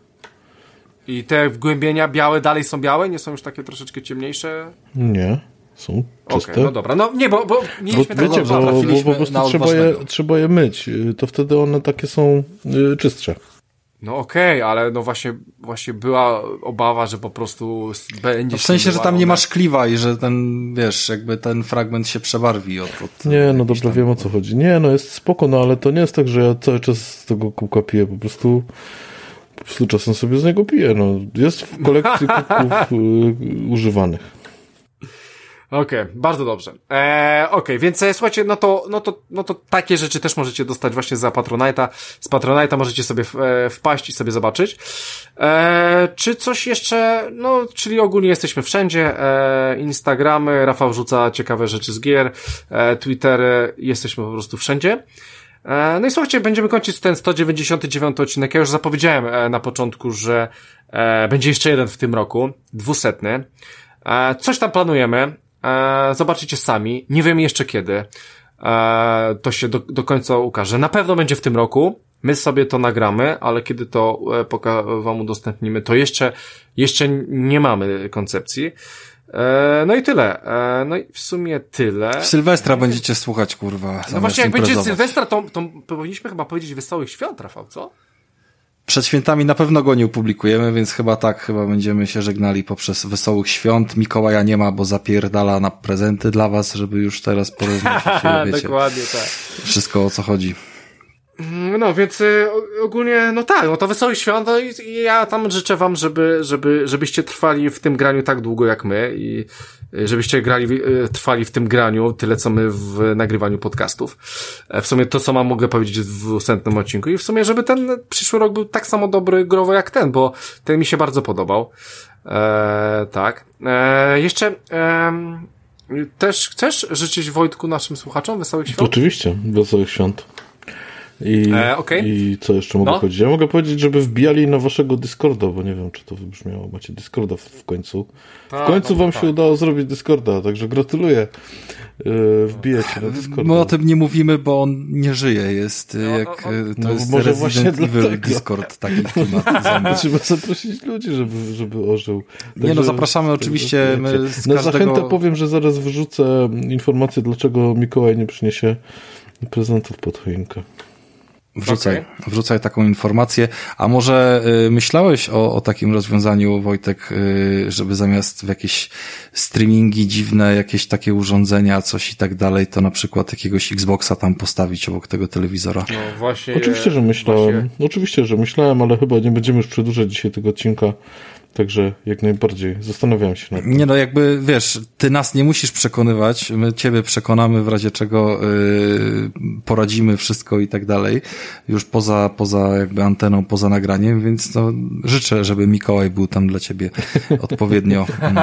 I te wgłębienia białe dalej są białe? Nie są już takie troszeczkę ciemniejsze?
Nie, są czyste.
Okay, no dobra, no nie, bo, bo mieliśmy
bo, wiecie, bo, bo, bo po prostu trzeba je, trzeba je myć, to wtedy one takie są y, czystsze.
No okej, okay, ale no właśnie, właśnie była obawa, że po prostu będzie...
No w sensie, że tam nie masz kliwa i że ten, wiesz, jakby ten fragment się przebarwi od... od
nie, no dobrze tam... wiem o co chodzi. Nie, no jest spoko, no ale to nie jest tak, że ja cały czas z tego kółka piję, po prostu po prostu czasem sobie z niego piję. No. Jest w kolekcji kubków y, używanych.
Okej, okay, bardzo dobrze. Eee, Okej, okay, więc e, słuchajcie, no to, no, to, no to takie rzeczy też możecie dostać właśnie za Patronite'a. Z Patronite'a możecie sobie e, wpaść i sobie zobaczyć. Eee, czy coś jeszcze, no, czyli ogólnie jesteśmy wszędzie. Eee, Instagramy, Rafał rzuca ciekawe rzeczy z gier, eee, Twittery, jesteśmy po prostu wszędzie. E, no i słuchajcie, będziemy kończyć ten 199 odcinek. Ja już zapowiedziałem e, na początku, że będzie jeszcze jeden w tym roku, dwusetny. Coś tam planujemy. Zobaczycie sami. Nie wiem jeszcze kiedy. To się do, do końca ukaże. Na pewno będzie w tym roku. My sobie to nagramy, ale kiedy to wam udostępnimy, to jeszcze, jeszcze nie mamy koncepcji. E, no i tyle. E, no i w sumie tyle.
W Sylwestra będziecie słuchać, kurwa.
No właśnie, jak będzie Sylwestra, to, to powinniśmy chyba powiedzieć Wesołych Świąt, Rafał, co?
Przed świętami na pewno go nie opublikujemy, więc chyba tak, chyba będziemy się żegnali poprzez Wesołych Świąt. Mikołaja nie ma, bo zapierdala na prezenty dla was, żeby już teraz porozmawiać.
Dokładnie tak.
Wszystko o co chodzi.
Mm, no, więc y, ogólnie, no tak, no to wesołych świąt no i ja tam życzę wam, żeby, żeby, żebyście trwali w tym graniu tak długo jak my i y, żebyście grali, y, trwali w tym graniu tyle, co my w nagrywaniu podcastów. E, w sumie to, co mam mogę powiedzieć w dwusetnym odcinku i w sumie, żeby ten przyszły rok był tak samo dobry growo jak ten, bo ten mi się bardzo podobał. E, tak. E, jeszcze, e, też chcesz życzyć Wojtku naszym słuchaczom wesołych świąt?
Oczywiście, wesołych świąt. I, e, okay. I co jeszcze mogę no. powiedzieć? Ja mogę powiedzieć, żeby wbijali na waszego Discorda, bo nie wiem, czy to wybrzmiało. Macie Discorda w, w końcu. w tak, końcu no, wam tak. się udało zrobić Discorda, także gratuluję. Yy, wbijecie na Discorda.
My o tym nie mówimy, bo on nie żyje. Jest no, jak no, no. to no, jest może Resident właśnie Evil Discord taki klimat.
Trzeba zaprosić ludzi, żeby, żeby ożył.
Także, nie no, zapraszamy oczywiście. My z
na każdego... zachętę powiem, że zaraz wrzucę informację, dlaczego Mikołaj nie przyniesie prezentów pod choinkę.
Wrzucaj, okay. wrzucaj taką informację. A może y, myślałeś o, o takim rozwiązaniu, Wojtek, y, żeby zamiast w jakieś streamingi dziwne, jakieś takie urządzenia, coś i tak dalej, to na przykład jakiegoś Xboxa tam postawić obok tego telewizora?
No właśnie.
Oczywiście, że myślałem. Właśnie. Oczywiście, że myślałem, ale chyba nie będziemy już przedłużać dzisiaj tego odcinka. Także jak najbardziej zastanawiam się nad tym.
Nie no, jakby wiesz, ty nas nie musisz przekonywać, my ciebie przekonamy w razie czego yy, poradzimy wszystko i tak dalej, już poza, poza jakby anteną, poza nagraniem, więc no życzę, żeby Mikołaj był tam dla ciebie odpowiednio. Mm,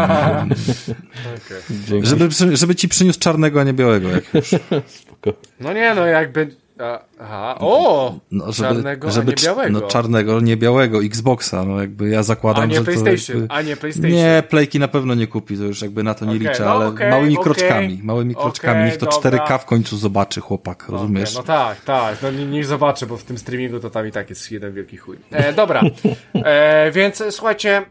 okay. żeby, żeby ci przyniósł czarnego, a nie białego, jak już.
Spoko. No nie, no jakby Aha, o! No, żeby, czarnego, żeby, a nie białego.
No, czarnego, nie białego, Xboxa, no jakby ja zakładam,
a nie
że
PlayStation,
jakby,
a nie PlayStation.
Nie, Playki na pewno nie kupi, to już jakby na to nie okay, liczę, no, ale okay, małymi okay, kroczkami, małymi kroczkami, niech to dobra. 4K w końcu zobaczy chłopak, rozumiesz?
no tak, tak, no niech zobaczy, bo w tym streamingu to tam i tak jest jeden wielki chuj. E, dobra, e, więc słuchajcie,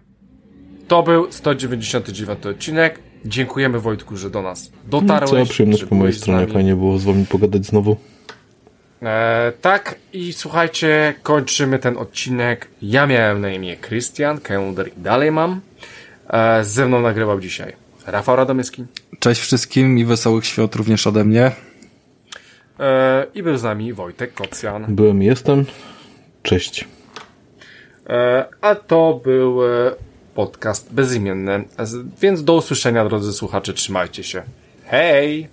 to był 199 odcinek. Dziękujemy Wojtku, że do nas dotarłeś.
Cała przyjemność po mojej stronie, fajnie było z wami pogadać znowu.
E, tak, i słuchajcie, kończymy ten odcinek. Ja miałem na imię Christian, Kender i dalej mam. E, ze mną nagrywał dzisiaj Rafał Radomyski.
Cześć wszystkim i wesołych świąt również ode mnie.
E, I był z nami Wojtek Kocjan.
Byłem, jestem. Cześć.
E, a to był e, podcast bezimienny. Więc do usłyszenia, drodzy słuchacze. Trzymajcie się. Hej!